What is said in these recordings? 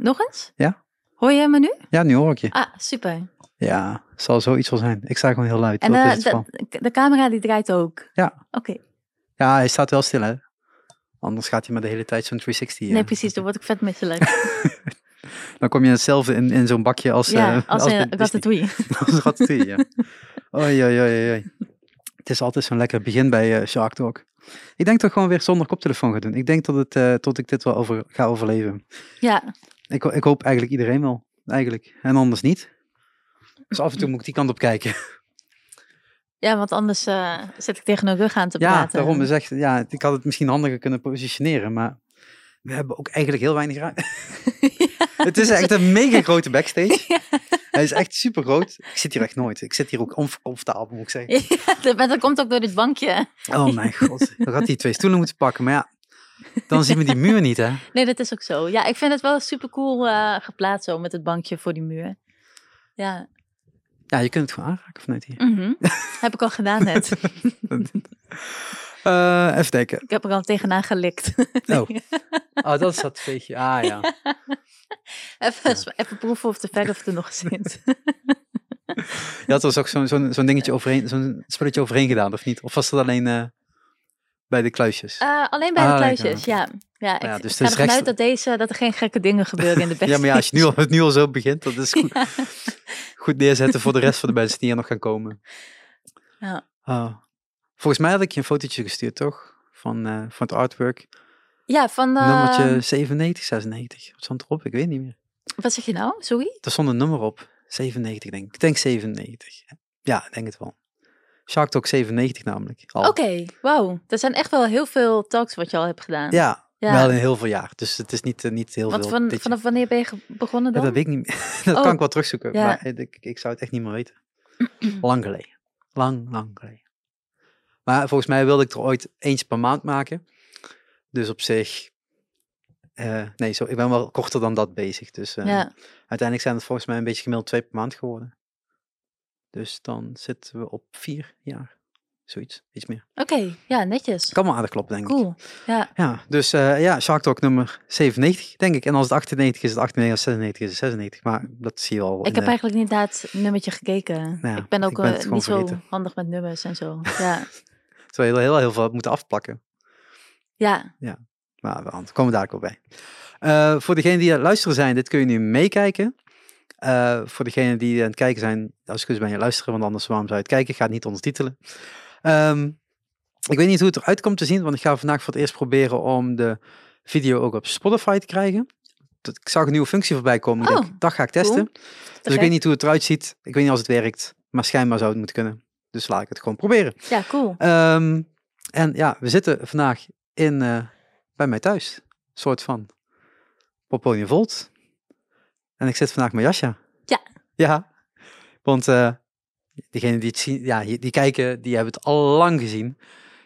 Nog eens? Ja. Hoor je me nu? Ja, nu hoor ik je. Ah, super. Ja, zal zoiets wel zijn. Ik sta gewoon heel luid. En eh, van. de, de camera die draait ook? Ja. Oké. Ja, hij staat wel stil, hè. Anders gaat hij maar de hele tijd zo'n 360. Nee, eh. precies. Dan word ik vet misselijk. Dan kom je hetzelfde in, in zo'n bakje als, ja, eh, als bij een ratatouille. als ratatouille, ja. Oei, oei, oei, oei. Het is altijd zo'n lekker begin bij Shark Talk. Ik denk dat ik gewoon weer zonder koptelefoon ga doen. Ik denk dat het, tot ik dit wel over, ga overleven. Ja, Ik, ik hoop eigenlijk iedereen wel, eigenlijk. En anders niet. Dus af en toe moet ik die kant op kijken. ja want anders eh, zit ik tegen een rug aan te Ja, praten. daarom is echt, ja, ik had het misschien handiger kunnen positioneren, maar we hebben ook eigenlijk heel weinig ruimte. Het is echt een mega grote backstage. Hij is echt super groot. Ik zit hier echt nooit. Ik zit hier ook oncomfortabel, moet ik zeggen. Ja, dat- dat komt ook door dit bankje. Oh mijn god. Dan had hij twee stoelen moeten pakken. Maar ja, dan zien we die muur niet, hè? Nee, dat is ook zo. Ja, ik vind het wel super cool eh, geplaatst zo met het bankje voor die muur. Ja, Ja, je kunt het gewoon aanraken vanuit hier. mhm. heb ik al gedaan net. Eh, even denken. Ik heb er al tegenaan gelikt. Oh. oh, dat is dat veegje. Ah ja. Even, even proeven of de verf er nog zit. Je had er dus ook zo'n zo'n dingetje overheen, zo'n spulletje overheen gedaan, of niet? Of was dat alleen eh, bij de kluisjes? Eh, alleen bij Ah, de lekker. kluisjes, ja. Ja, ik, Ja, dus ga ervan uit dat, deze, dat er geen gekke dingen gebeuren in de backstage. ja, maar ja, als je nu al, het nu al zo begint, dat is goed, goed neerzetten voor de rest van de mensen die hier nog gaan komen. Ja. Oh. Volgens mij had ik je een fotootje gestuurd, toch? Van, eh, van het artwork. Ja, van... eh, Nummertje 97, 96. Wat stond erop? Ik weet niet meer. Wat zeg je nou? Sorry? Er stond een nummer op. 97, denk ik. Ik denk 97. Ja, ik denk het wel. Shark Talk 97 namelijk. Oké, wauw. Er zijn echt wel heel veel talks wat je al hebt gedaan. Ja, Ja. wel in heel veel jaar. Dus het is niet, eh, niet heel Want veel. van, vanaf wanneer ben je begonnen Ja, dan? dat weet ik niet meer. dat Oh. kan ik wel terugzoeken. Ja. Maar ik, ik zou het echt niet meer weten. lang geleden. Lang, lang geleden. Maar volgens mij wilde ik er ooit eentje per maand maken. Dus op zich... eh, nee, zo, ik ben wel korter dan dat bezig. Dus eh, ja. uiteindelijk zijn het volgens mij een beetje gemiddeld twee per maand geworden. Dus dan zitten we op vier jaar. Zoiets, iets meer. Oké, ja, netjes. Kan wel aardig kloppen, denk ik. Cool. Ja, Ja, dus eh, ja, Shark Talk nummer 97, denk ik. En als het 98 is, het 98, als het 96 is, het 96. Maar dat zie je al. ik heb de- eigenlijk niet naar het nummertje gekeken. Ja, ik ben ook ik ben niet zo handig met nummers en zo. Ja, Terwijl je heel, heel, heel veel moeten afplakken. ja. Maar daar komen we daar ook wel bij. Eh, voor degenen die aan luisteren zijn, dit kun je nu meekijken. Eh, voor degenen die aan het kijken zijn, als ik dus ben je luisteren, want anders waarom zou je het kijken? Ik ga het niet ondertitelen. Ehm, ik weet niet hoe het eruit komt te zien, want ik ga vandaag voor het eerst proberen om de video ook op Spotify te krijgen. Dat- Ik zag een nieuwe functie voorbij komen. Ik Oh, denk, dat ga ik testen. cool. Dus ik weet niet hoe het eruit ziet. Ik weet niet als het werkt, maar schijnbaar zou het moeten kunnen. Dus laat ik het gewoon proberen. Ja, cool. Ehm, en ja, we zitten vandaag in, eh, bij mij thuis. soort van Poponia Volt. En ik zit vandaag met Jasja. Ja. Ja. Want eh diegenen die het zien, ja, die kijken, die hebben het al lang gezien.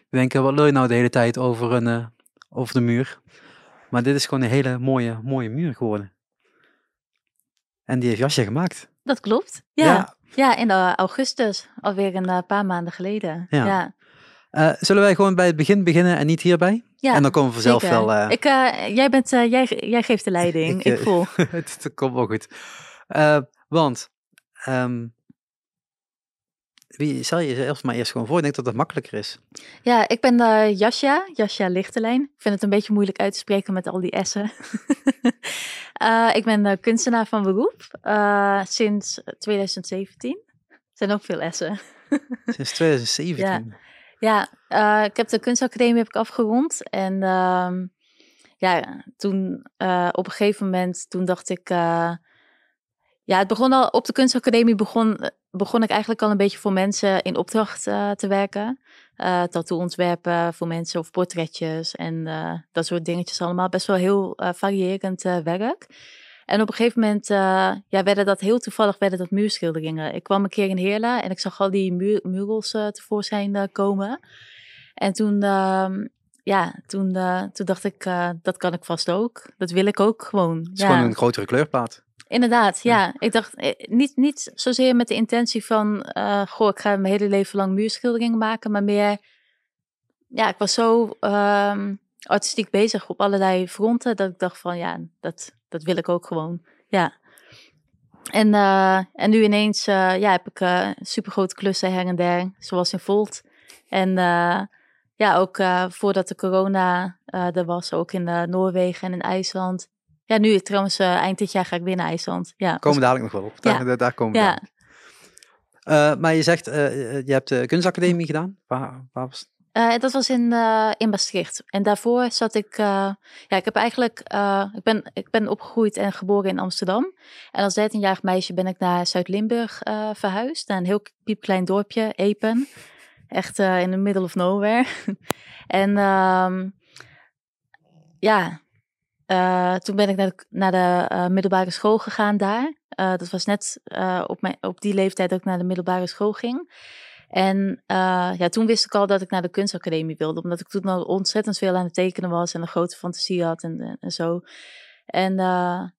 Die denken, wat je nou de hele tijd over, een, eh, over de muur? Maar dit is gewoon een hele mooie, mooie muur geworden. En die heeft Jasja gemaakt. Dat klopt. Ja, ja. in augustus. Alweer een eh, paar maanden geleden. Ja. ja. Eh, zullen wij gewoon bij het begin beginnen en niet hierbij? Ja, en dan komen we vanzelf zeker. wel... eh, Ik, eh, jij, bent, jij, jij geeft de leiding. Ik, Ik, voel. het, komt wel goed. Want, ehm, wie, stel je jezelf maar eerst gewoon voor. Ik denk dat het makkelijker is. Ja, ik ben uh, Jasja, Jasja Lichtelijn. Ik vind het een beetje moeilijk uit te spreken met al die S'en. Ik ben kunstenaar van beroep sinds 2017. Er zijn ook veel S'en. Sinds 2017. Ja, eh, ik heb de kunstacademie heb ik afgerond. En ehm, ja, toen eh, op een gegeven moment, toen dacht ik... eh, ja, het begon al op de kunstacademie begon, begon ik eigenlijk al een beetje voor mensen in opdracht te werken. Tattoo ontwerpen voor mensen of portretjes en dat soort dingetjes allemaal. Best wel heel variërend werk. En op een gegeven moment ja, werden dat heel toevallig werden dat muurschilderingen. Ik kwam een keer in Heerla en ik zag al die muur, murals tevoorschijn komen. En toen, ehm, ja, toen, toen dacht ik, dat kan ik vast ook. Dat wil ik ook gewoon. Het is ja. gewoon een grotere kleurplaat. Inderdaad, ja. ja. Ik dacht eh, niet, niet zozeer met de intentie van, goh, ik ga mijn hele leven lang muurschilderingen maken, maar meer, ja, ik was zo um, artistiek bezig op allerlei fronten dat ik dacht van, ja, dat, dat wil ik ook gewoon. Ja. En, eh, en nu ineens eh, ja, heb ik uh, supergrote klussen her en der, zoals in Volt. En ja, ook voordat de corona er was, ook in Noorwegen en in IJsland. Ja, nu trouwens, eind dit jaar ga ik weer naar IJsland. Ja, komen we dadelijk nog wel op. Daar, ja. daar komen we ja. Maar je zegt, je hebt de kunstacademie gedaan. Waar, waar was uh, dat was in, in Maastricht. En daarvoor zat ik... ja, ik heb eigenlijk... ik, ben, ik ben opgegroeid en geboren in Amsterdam. En als 13-jarig meisje ben ik naar Zuid-Limburg verhuisd. Naar een heel piepklein dorpje, Epen. Echt in the middle of nowhere. en ehm, ja... toen ben ik naar de, naar de middelbare school gegaan daar. Dat was net op, mijn, op die leeftijd dat ik naar de middelbare school ging. En uh, ja, toen wist ik al dat ik naar de kunstacademie wilde, omdat ik toen al ontzettend veel aan het tekenen was en een grote fantasie had en, en zo. En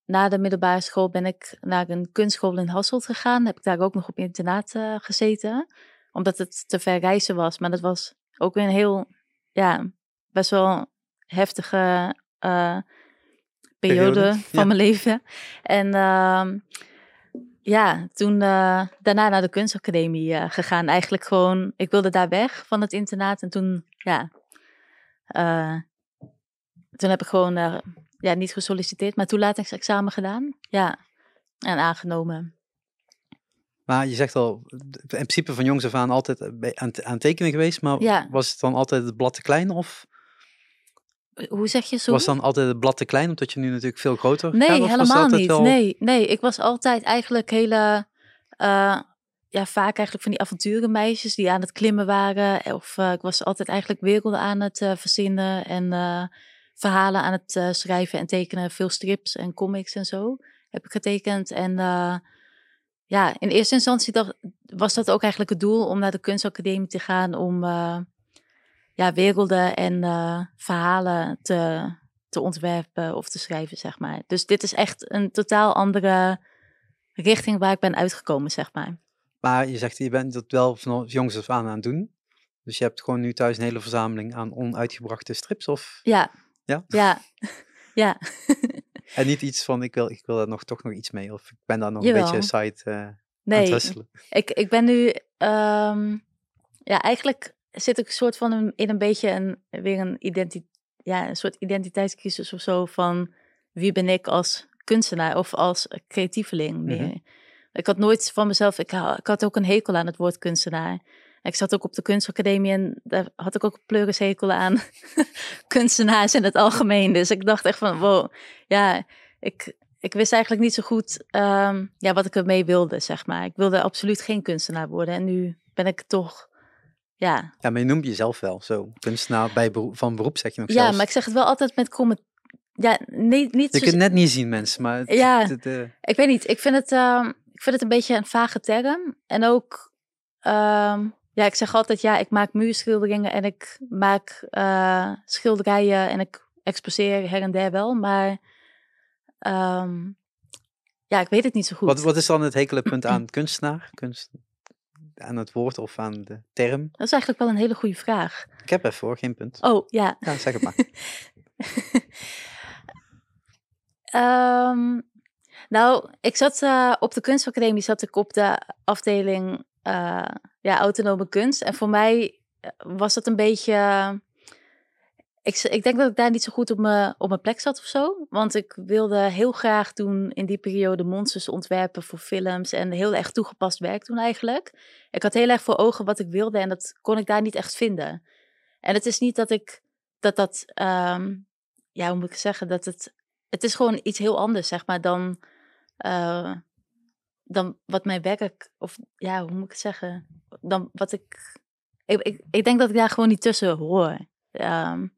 na de middelbare school ben ik naar een kunstschool in Hasselt gegaan. Heb ik daar ook nog op internaat gezeten, omdat het te ver reizen was. Maar dat was ook weer een heel, ja, best wel heftige periode, periode van ja. mijn leven. En uh, ja, toen uh, daarna naar de kunstacademie uh, gegaan. Eigenlijk gewoon, ik wilde daar weg van het internaat. En toen, ja, uh, toen heb ik gewoon ja, niet gesolliciteerd, maar toelatingsexamen gedaan. Ja, en aangenomen. Maar je zegt al, in principe van jongs af aan altijd aan, aan tekenen geweest, maar ja. was het dan altijd het blad te klein of... Hoe zeg je zo? Was dan altijd het blad te klein, omdat je nu natuurlijk veel groter Nee, gaat, helemaal niet. Wel... Nee, nee, ik was altijd eigenlijk hele, uh, ja, vaak eigenlijk van die avonturenmeisjes die aan het klimmen waren. Of uh, ik was altijd eigenlijk werelden aan het uh, verzinnen en verhalen aan het schrijven en tekenen. Veel strips en comics en zo heb ik getekend. En ja, in eerste instantie dacht, was dat ook eigenlijk het doel om naar de kunstacademie te gaan om ja, werelden en uh, verhalen te, te ontwerpen of te schrijven, zeg maar. Dus dit is echt een totaal andere richting waar ik ben uitgekomen, zeg maar. Maar je zegt, je bent dat wel van jongs af aan aan het doen. Dus je hebt gewoon nu thuis een hele verzameling aan onuitgebrachte strips, of? Ja. Ja? Ja. ja. en niet iets van, ik wil, ik wil daar nog, toch nog iets mee, of ik ben daar nog Jawel. een beetje side uh, nee, aan het ik, ik ben nu, um, ja, eigenlijk zit ik een soort van een, in een beetje een, weer een, identi ja, een soort identiteitscrisis of zo van wie ben ik als kunstenaar of als creatieveling meer. Mm -hmm. Ik had nooit van mezelf, ik, ik, had ook een hekel aan het woord kunstenaar. Ik zat ook op de kunstacademie en daar had ik ook pleurishekel aan kunstenaars in het algemeen. Dus ik dacht echt van, wow, ja, ik, ik wist eigenlijk niet zo goed um, ja, wat ik ermee wilde, zeg maar. Ik wilde absoluut geen kunstenaar worden en nu ben ik toch ja. Ja, maar je noemt jezelf wel zo. Kunstenaar bij beroep, van beroep zeg je nog Ja, zelfs. maar ik zeg het wel altijd met comment. Ja, nee, niet Je zo... kunt het net niet zien, mensen, maar... Het, Ja. het, het, uh... Ik weet niet, ik vind het, uh, ik vind het een beetje een vage term. En ook, um, ja, ik zeg altijd, ja, ik maak muurschilderingen en ik maak uh, schilderijen en ik exposeer her en der wel, maar um, ja, ik weet het niet zo goed. Wat, wat is dan het hekele punt aan kunstenaar? Kunst, aan het woord of aan de term? Dat is eigenlijk wel een hele goede vraag. Ik heb even voor, geen punt. Oh, ja. Ja, zeg het maar. um, nou, ik zat uh, op de kunstacademie zat ik op de afdeling uh, ja, autonome kunst. En voor mij eh, was dat een beetje... Ik, ik denk dat ik daar niet zo goed op mijn, op mijn plek zat of zo. Want ik wilde heel graag toen in die periode monsters ontwerpen voor films. En heel erg toegepast werk doen eigenlijk. Ik had heel erg voor ogen wat ik wilde en dat kon ik daar niet echt vinden. En het is niet dat ik dat dat, um, ja, hoe moet ik zeggen, dat het, het is gewoon iets heel anders, zeg maar, dan, uh, dan wat mijn werk, of ja, hoe moet ik zeggen, dan wat ik, ik, ik, ik denk dat ik daar gewoon niet tussen hoor. Um,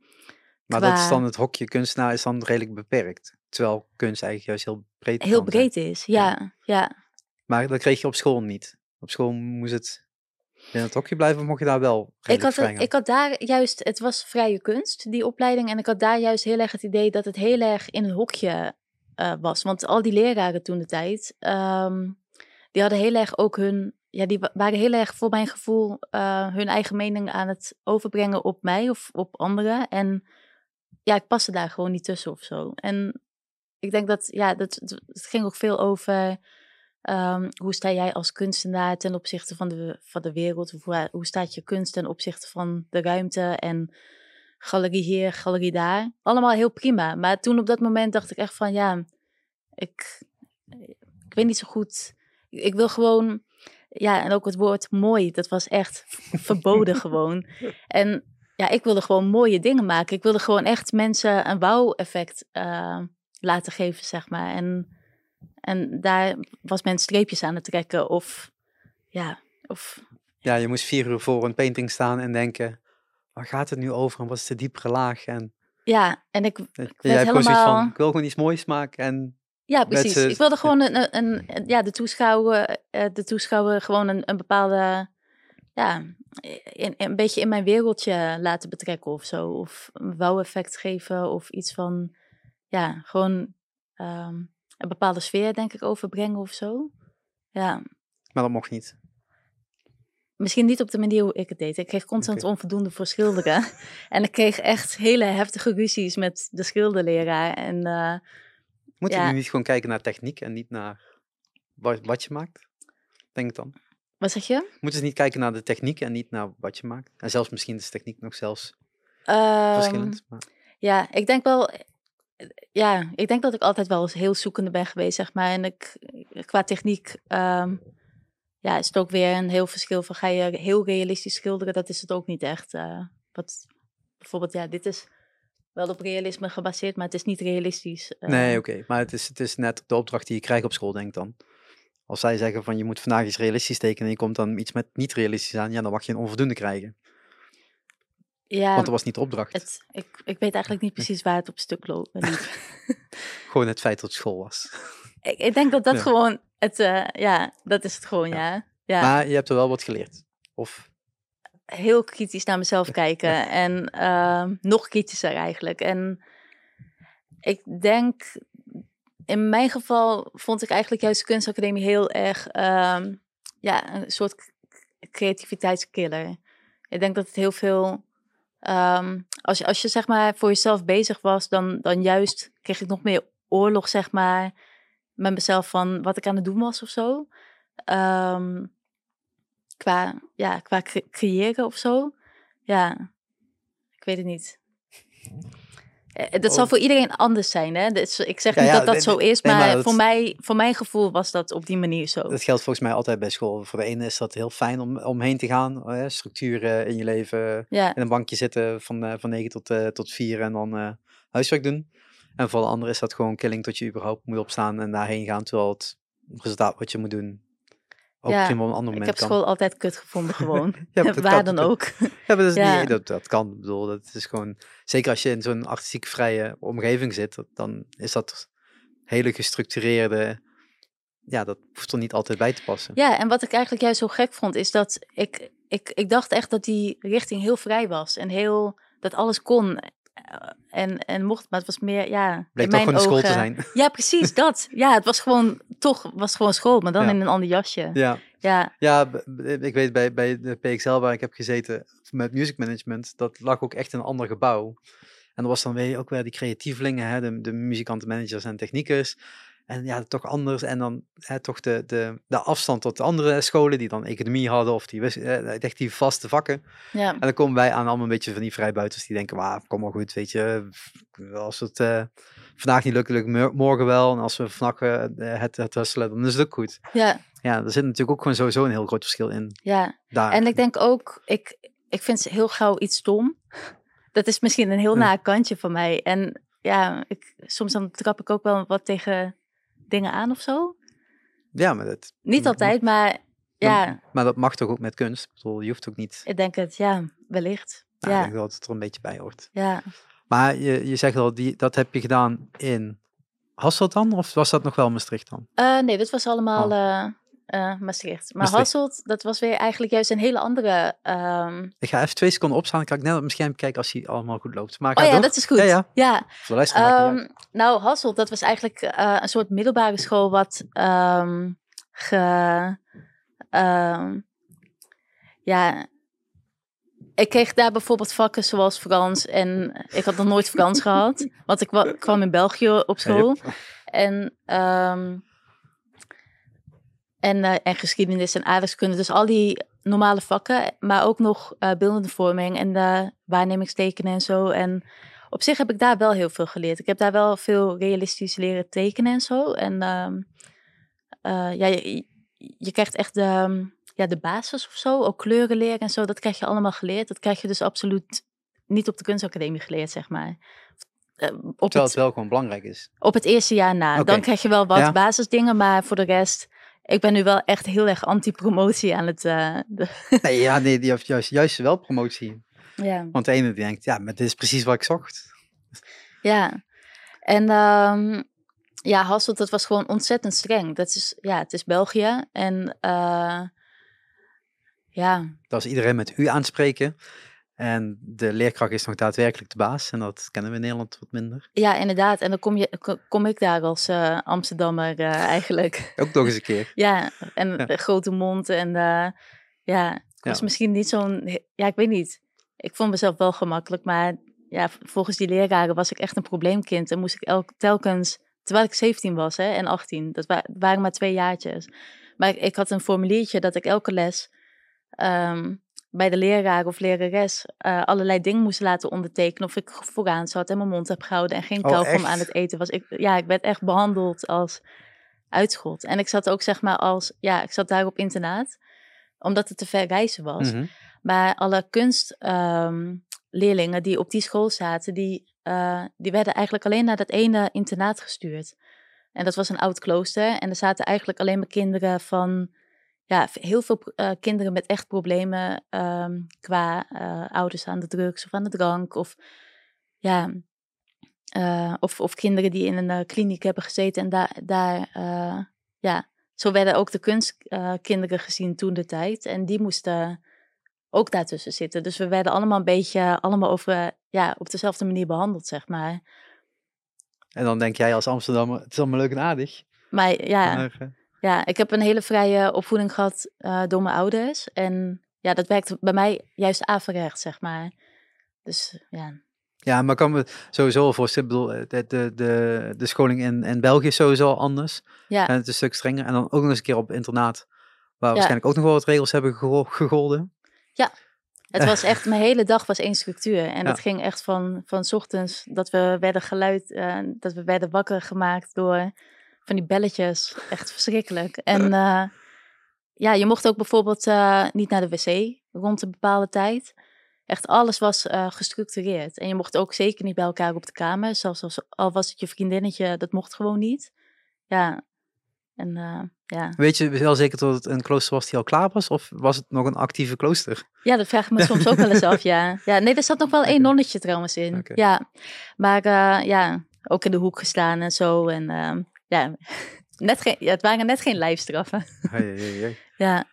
maar qua... dat is dan het hokje kunstenaar is dan redelijk beperkt. Terwijl kunst eigenlijk juist heel breed Heel kan zijn. breed is, ja, ja, ja. Maar dat kreeg je op school niet. Op school moest het in het hokje blijven, mocht je daar wel ik had, het, ik had daar juist, het was vrije kunst, die opleiding. En ik had daar juist heel erg het idee dat het heel erg in een hokje uh, was. Want al die leraren toen de tijd, um, die hadden heel erg ook hun, ja, die waren heel erg voor mijn gevoel uh, hun eigen mening aan het overbrengen op mij of op anderen. En ja, ik paste daar gewoon niet tussen of zo. En ik denk dat, ja, dat, het ging ook veel over ehm, hoe sta jij als kunstenaar ten opzichte van de, van de wereld? Hoe staat je kunst ten opzichte van de ruimte en galerie hier, galerie daar? Allemaal heel prima. Maar toen op dat moment dacht ik echt van, ja, ik, ik weet niet zo goed. Ik, ik wil gewoon, ja, en ook het woord mooi, dat was echt verboden gewoon. En ja, ik wilde gewoon mooie dingen maken. Ik wilde gewoon echt mensen een wauw-effect eh, laten geven, zeg maar. En, en daar was men streepjes aan het trekken of, ja, of... Ja, je moest vier uur voor een painting staan en denken, waar gaat het nu over en wat is de diepere laag? En Ja, en ik, ik jij werd helemaal... van, ik wil gewoon iets moois maken en Ja, precies. Ik wilde gewoon een, een, een- een- ja, de toeschouwer, eh, de toeschouwer gewoon een, een bepaalde, ja, in, een beetje in mijn wereldje laten betrekken of zo. Of een wauw-effect geven of iets van, ja, gewoon ehm, een bepaalde sfeer denk ik overbrengen of zo. Ja, maar dat mocht niet. misschien niet op de manier hoe ik het deed. Ik kreeg constant onvoldoende voor schilderen. en ik kreeg echt hele heftige ruzies met de schilderleraar. En eh, Moet Ja. je nu niet gewoon kijken naar techniek en niet naar wat, wat je maakt? Denk ik dan. Wat zeg je? Moeten ze niet kijken naar de techniek en niet naar wat je maakt? En zelfs misschien is de techniek nog zelfs Ehm, verschillend. Maar, Ja, ik denk wel. Ja, ik denk dat ik altijd wel eens heel zoekende ben geweest, zeg maar. En ik, qua techniek, ehm, ja, is het ook weer een heel verschil van ga je heel realistisch schilderen, dat is het ook niet echt. eh, wat, bijvoorbeeld, ja, dit is wel op realisme gebaseerd, maar het is niet realistisch. eh. nee, oké. Maar het is, het is net de opdracht die je krijgt op school, denk ik dan. Als zij zeggen van je moet vandaag iets realistisch tekenen en je komt dan iets met niet realistisch aan, ja, dan mag je een onvoldoende krijgen. ja, Want dat was niet de opdracht. het, ik, ik weet eigenlijk niet precies waar het op stuk loopt. Gewoon het feit dat het school was. ik, ik denk dat dat Ja. gewoon het, eh, ja, dat is het gewoon, Ja. ja. ja. Maar je hebt er wel wat geleerd. Of, heel kritisch naar mezelf kijken. En ehm, nog kritischer eigenlijk. En ik denk, in mijn geval vond ik eigenlijk juist de kunstacademie heel erg ehm, ja, een soort creativiteitskiller. Ik denk dat het heel veel. ehm, als, je, als je zeg maar voor jezelf bezig was, dan, dan juist kreeg ik nog meer oorlog, zeg maar, met mezelf van wat ik aan het doen was of zo. Ehm, qua, ja, qua cre- creëren of zo. Ja, ik weet het niet. Eh, Dat zal Oh. voor iedereen anders zijn, hè? Dus ik zeg Ja, niet ja, dat dat nee, zo is, nee, maar, maar dat- voor, mij, voor mijn gevoel was dat op die manier zo. dat geldt volgens mij altijd bij school. Voor de ene is dat heel fijn om omheen te gaan. eh, structuren in je leven. Ja, In een bankje zitten van, eh, van 9 tot, eh, tot 4 en dan huiswerk doen. En voor de andere is dat gewoon killing tot je überhaupt moet opstaan en daarheen gaan. Terwijl het resultaat wat je moet doen ook Ja, op een ander ik moment heb kan. school altijd kut gevonden gewoon. Ja, Waar kan dan ook. Ja, maar dat, is Ja. niet, dat, dat kan. Ik bedoel, dat is gewoon... Zeker als je in zo'n artistiek vrije omgeving zit, dat- dan is dat hele gestructureerde... Ja, dat hoeft er niet altijd bij te passen. Ja, en wat ik eigenlijk juist zo gek vond, is dat ik, ik, ik dacht echt dat die richting heel vrij was. En heel, dat alles kon. Eh, En, en mocht, maar het was meer, ja, Bleek in toch mijn gewoon een school te zijn. Ja, precies, dat. Ja, het was gewoon, toch, was gewoon school, maar dan Ja. in een ander jasje. Ja, Ja, ja ik weet bij, bij de PXL waar ik heb gezeten met music management, dat lag ook echt in een ander gebouw. En er was dan weer ook weer die creatievelingen, hè, de, de muzikanten, managers en techniekers. En ja, toch anders. En dan hè, toch de, de, de afstand tot de andere scholen die dan economie hadden of die, echt die vaste vakken. ja, En dan komen wij aan allemaal een beetje van die vrijbuiters die denken, maar kom maar goed, weet je. Als het eh, vandaag niet lukt, lukt mo- morgen wel. En als we vannacht eh, het, het hustelen, dan is het ook goed. ja, Ja, er zit natuurlijk ook gewoon sowieso een heel groot verschil in ja. daar. En ik denk ook, ik, ik vind ze heel gauw iets stom. Dat is misschien een heel Ja. naar kantje van mij. En ja, ik, soms dan trap ik ook wel wat tegen dingen aan of zo. Ja, maar dat, Niet altijd, maar ja, maar dat mag toch ook met kunst? Ik bedoel, je hoeft ook niet... ik denk het, ja, wellicht. Nou, Ik denk dat het er een beetje bij hoort. ja. Maar je, je zegt al, die, dat heb je gedaan in Hasselt dan? Of was dat nog wel Maastricht dan? Eh, nee, dit was allemaal Oh. eh, eh, Maastricht. Maar Maastricht. Hasselt, dat was weer eigenlijk juist een hele andere... ehm, Ik ga even twee seconden opstaan. Dan kan ik net scherm kijken als hij allemaal goed loopt. Maar Oh ja, door. dat is goed. Ja, ja. ja. Ehm, nou, Hasselt, dat was eigenlijk eh, een soort middelbare school wat ehm, ge, ja, ik kreeg daar bijvoorbeeld vakken zoals Frans. En ik had nog nooit Frans gehad. Want ik wa- kwam in België op school. En, en, eh, en geschiedenis en aardrijkskunde. Dus al die normale vakken. Maar ook nog eh beeldende vorming en de waarnemingstekenen en zo. En op zich heb ik daar wel heel veel geleerd. Ik heb daar wel veel realistisch leren tekenen en zo. En ehm, eh, ja, je, je krijgt echt de, ja, de basis of zo. Ook kleuren leren en zo. Dat krijg je allemaal geleerd. Dat krijg je dus absoluut niet op de kunstacademie geleerd, zeg maar. Op, Terwijl het, het wel gewoon belangrijk is. op het eerste jaar na. Dan krijg je wel wat Ja. basisdingen, maar voor de rest... Ik ben nu wel echt heel erg anti-promotie aan het... eh, de- Nee, ja, nee, die heeft juist, juist wel promotie. ja. Want de ene die denkt, ja, maar dit is precies wat ik zocht. Ja, en ehm, ja, Hasselt, dat was gewoon ontzettend streng. Dat is, ja, het is België en eh, ja, Dat is iedereen met u aanspreken. En de leerkracht is nog daadwerkelijk de baas. En dat kennen we in Nederland wat minder. ja, inderdaad. En dan kom, je, ko- kom ik daar als eh, Amsterdammer eh, eigenlijk. Ook nog eens een keer. ja, en Ja. grote mond en eh, ja, ik was Ja. misschien niet zo'n, ja, ik weet niet. Ik vond mezelf wel gemakkelijk, maar ja, volgens die leraren was ik echt een probleemkind. En moest ik elk, telkens, terwijl ik 17 was hè, en 18, dat wa- waren maar twee jaartjes. Maar ik, ik had een formuliertje dat ik elke les ehm, bij de leraar of lerares eh, allerlei dingen moest laten ondertekenen. Of ik vooraan zat en mijn mond heb gehouden en geen Oh, kauwgom echt? aan het eten was. Ik, ja, ik werd echt behandeld als uitschot. En ik zat ook zeg maar als, ja, ik zat daar op internaat, omdat het te ver reizen was. Mhm. Maar alle kunstleerlingen die op die school zaten, die, eh, die werden eigenlijk alleen naar dat ene internaat gestuurd. En dat was een oud klooster. En er zaten eigenlijk alleen maar kinderen van, ja, heel veel eh, kinderen met echt problemen ehm, qua eh, ouders aan de drugs of aan de drank. Of, ja, eh, of, of kinderen die in een kliniek hebben gezeten en daar, daar ja, zo werden ook de kunstkinderen gezien toen de tijd. En die moesten ook daartussen zitten. Dus we werden allemaal een beetje, allemaal over, ja, op dezelfde manier behandeld, zeg maar. En dan denk jij als Amsterdammer, het is allemaal leuk en aardig. Maar ja, Maar, ja ik heb een hele vrije opvoeding gehad eh, door mijn ouders. En ja, dat werkt bij mij juist averechts, zeg maar. Dus ja, ja, maar kan me sowieso wel voorstellen. Ik bedoel, eh, de, de, de, de scholing in, in België is sowieso anders. ja, En het is een stuk strenger. En dan ook nog eens een keer op internaat. Waar waarschijnlijk ook nog wel wat regels hebben gego- gegolden. het was echt, mijn hele dag was één structuur. En Ja. dat ging echt van, van 's ochtends dat we werden geluid, eh, dat we werden wakker gemaakt door van die belletjes. Echt verschrikkelijk. En eh, ja, je mocht ook bijvoorbeeld eh, niet naar de wc rond een bepaalde tijd. Echt alles was eh, gestructureerd. En je mocht ook zeker niet bij elkaar op de kamer. Zelfs als, al was het je vriendinnetje, dat mocht gewoon niet. Ja, en ja. Weet je wel zeker dat het een klooster was die al klaar was? Of was het nog een actieve klooster? Ja, dat vraag ik me soms ook wel eens af, ja. ja. Nee, er zat nog wel één nonnetje trouwens in. Ja, maar ja, ook in de hoek gestaan en zo. En ehm, ja, net geen, ja, het waren net geen lijfstraffen. Hey, hey, hey. Ja,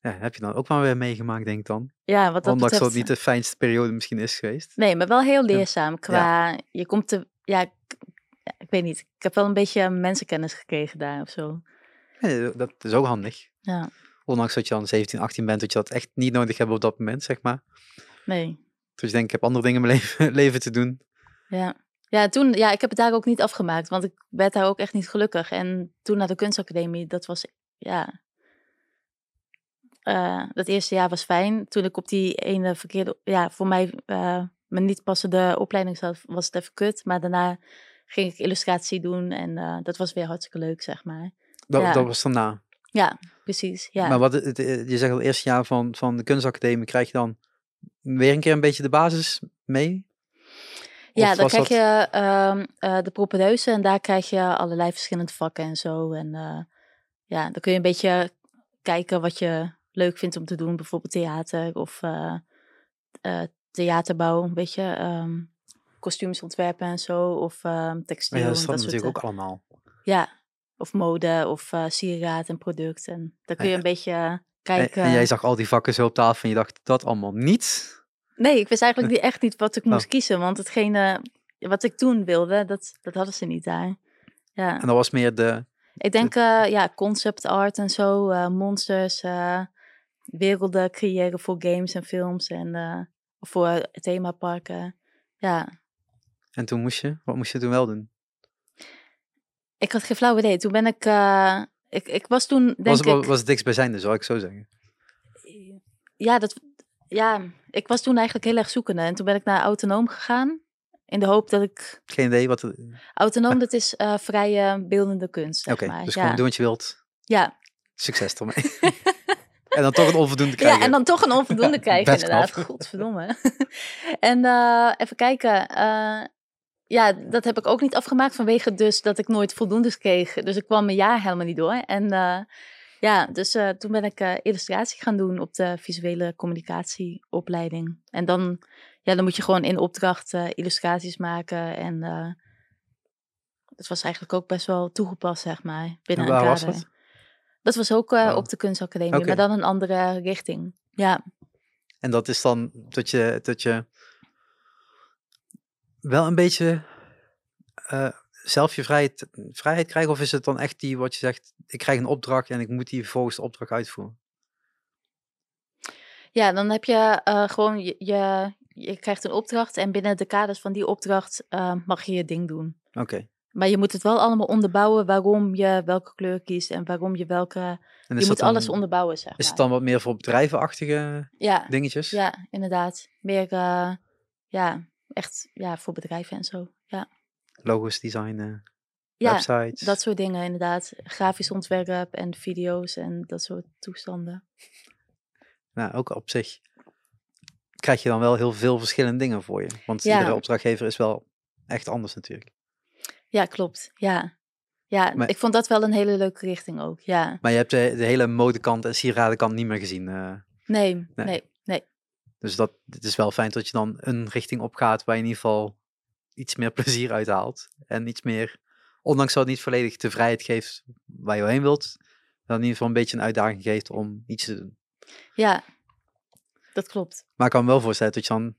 Ja, heb je dan ook wel weer meegemaakt, denk ik dan? ja wat dat Ondanks dat het niet de fijnste periode misschien is geweest. Nee, maar wel heel leerzaam qua... Je komt te... Ja, ik, ik weet niet. Ik heb wel een beetje mensenkennis gekregen daar of zo. Nee, dat is ook handig. Ja, Ondanks dat je dan 17, 18 bent, dat je dat echt niet nodig hebt op dat moment, zeg maar. nee. Dus je denkt, ik heb andere dingen in mijn leven, leven te doen. Ja. Ja, toen, ja, ik heb het daar ook niet afgemaakt, want ik werd daar ook echt niet gelukkig. En toen naar de kunstacademie, dat was, ja, eh, dat eerste jaar was fijn. Toen ik op die ene verkeerde, ja, voor mij eh me niet passende opleiding zat, was het even kut. Maar daarna ging ik illustratie doen en eh, dat was weer hartstikke leuk, zeg maar. Dat, Ja. dat was daarna. Ja, precies. Ja, Maar wat, je zegt al, het eerste jaar van, van de kunstacademie krijg je dan weer een keer een beetje de basis mee? Ja Of dan krijg dat- je ehm, eh, de propedeuse en daar krijg je allerlei verschillende vakken en zo. En eh, ja, dan kun je een beetje kijken wat je leuk vindt om te doen. Bijvoorbeeld theater of eh, theaterbouw, een beetje kostuums ontwerpen en zo. Of ehm textiel. ja, dat is dat natuurlijk ook allemaal. Ja, of mode of eh sieraad en product. En dan kun je Ja. een beetje eh, En, kijken. en jij zag al die vakken zo op tafel en je dacht, dat allemaal niet? Nee, ik wist eigenlijk niet, echt niet wat ik Oh. moest kiezen. Want hetgene wat ik toen wilde, dat, dat hadden ze niet daar. Ja. En dat was meer de... Ik denk, eh, ja, concept art en zo, eh, monsters, eh, werelden creëren voor games en films. En voor themaparken. Ja, En toen moest je, wat moest je toen wel doen? ik had geen flauw idee. Toen ben ik, ik, ik was toen denk Was, ik, was, het dichtstbijzijnde, zou ik zo zeggen. ja, dat, ja, ik was toen eigenlijk heel erg zoekende. En toen ben ik naar autonoom gegaan. In de hoop dat ik, Geen idee wat het... autonoom dat is eh, vrije beeldende kunst, Oké, dus ja. gewoon doen wat je wilt. ja. Succes ermee. en dan toch een onvoldoende krijgen. Ja, en dan toch een onvoldoende krijgen, inderdaad. knap. Godverdomme. en eh, even kijken. eh, ja, dat heb ik ook niet afgemaakt vanwege dus dat ik nooit voldoendes kreeg. Dus ik kwam mijn jaar helemaal niet door. En eh, ja, dus eh, toen ben ik eh, illustratie gaan doen op de visuele communicatieopleiding. En dan, ja, dan moet je gewoon in opdracht eh, illustraties maken. En dat was eigenlijk ook best wel toegepast, zeg maar. Binnen En waar een was kader. dat? Dat was ook Oh. op de kunstacademie, maar dan een andere richting. Ja. En dat is dan dat je, dat je wel een beetje zelf je vrijheid, vrijheid krijgt? Of is het dan echt die wat je zegt, ik krijg een opdracht en ik moet die volgens de opdracht uitvoeren? Ja, dan heb je eh, gewoon, je, je, je krijgt een opdracht en binnen de kaders van die opdracht eh, mag je je ding doen. Oké. Maar je moet het wel allemaal onderbouwen waarom je welke kleur kiest en waarom je welke... En Je is moet dan, alles onderbouwen, zeg Is maar. het dan wat meer voor bedrijvenachtige Ja, dingetjes? ja, inderdaad. Meer, eh, ja, echt ja, voor bedrijven en zo. Logos designen, ja websites. dat soort dingen inderdaad. Grafisch ontwerp en video's en dat soort toestanden. Nou, ook op zich krijg je dan wel heel veel verschillende dingen voor je. Want Ja. iedere opdrachtgever is wel echt anders natuurlijk. Ja, klopt. Ja, ja Maar- ik vond dat wel een hele leuke richting ook. Ja, Maar je hebt de, de hele modekant en sieradenkant niet meer gezien. eh. nee, Nee. nee, nee. Dus dat, het is wel fijn dat je dan een richting opgaat waar je in ieder geval iets meer plezier uit haalt. En iets meer, ondanks dat het niet volledig de vrijheid geeft waar je heen wilt, dan in ieder geval een beetje een uitdaging geeft om iets te doen. Ja, dat klopt. Maar ik kan me wel voorstellen dat je dan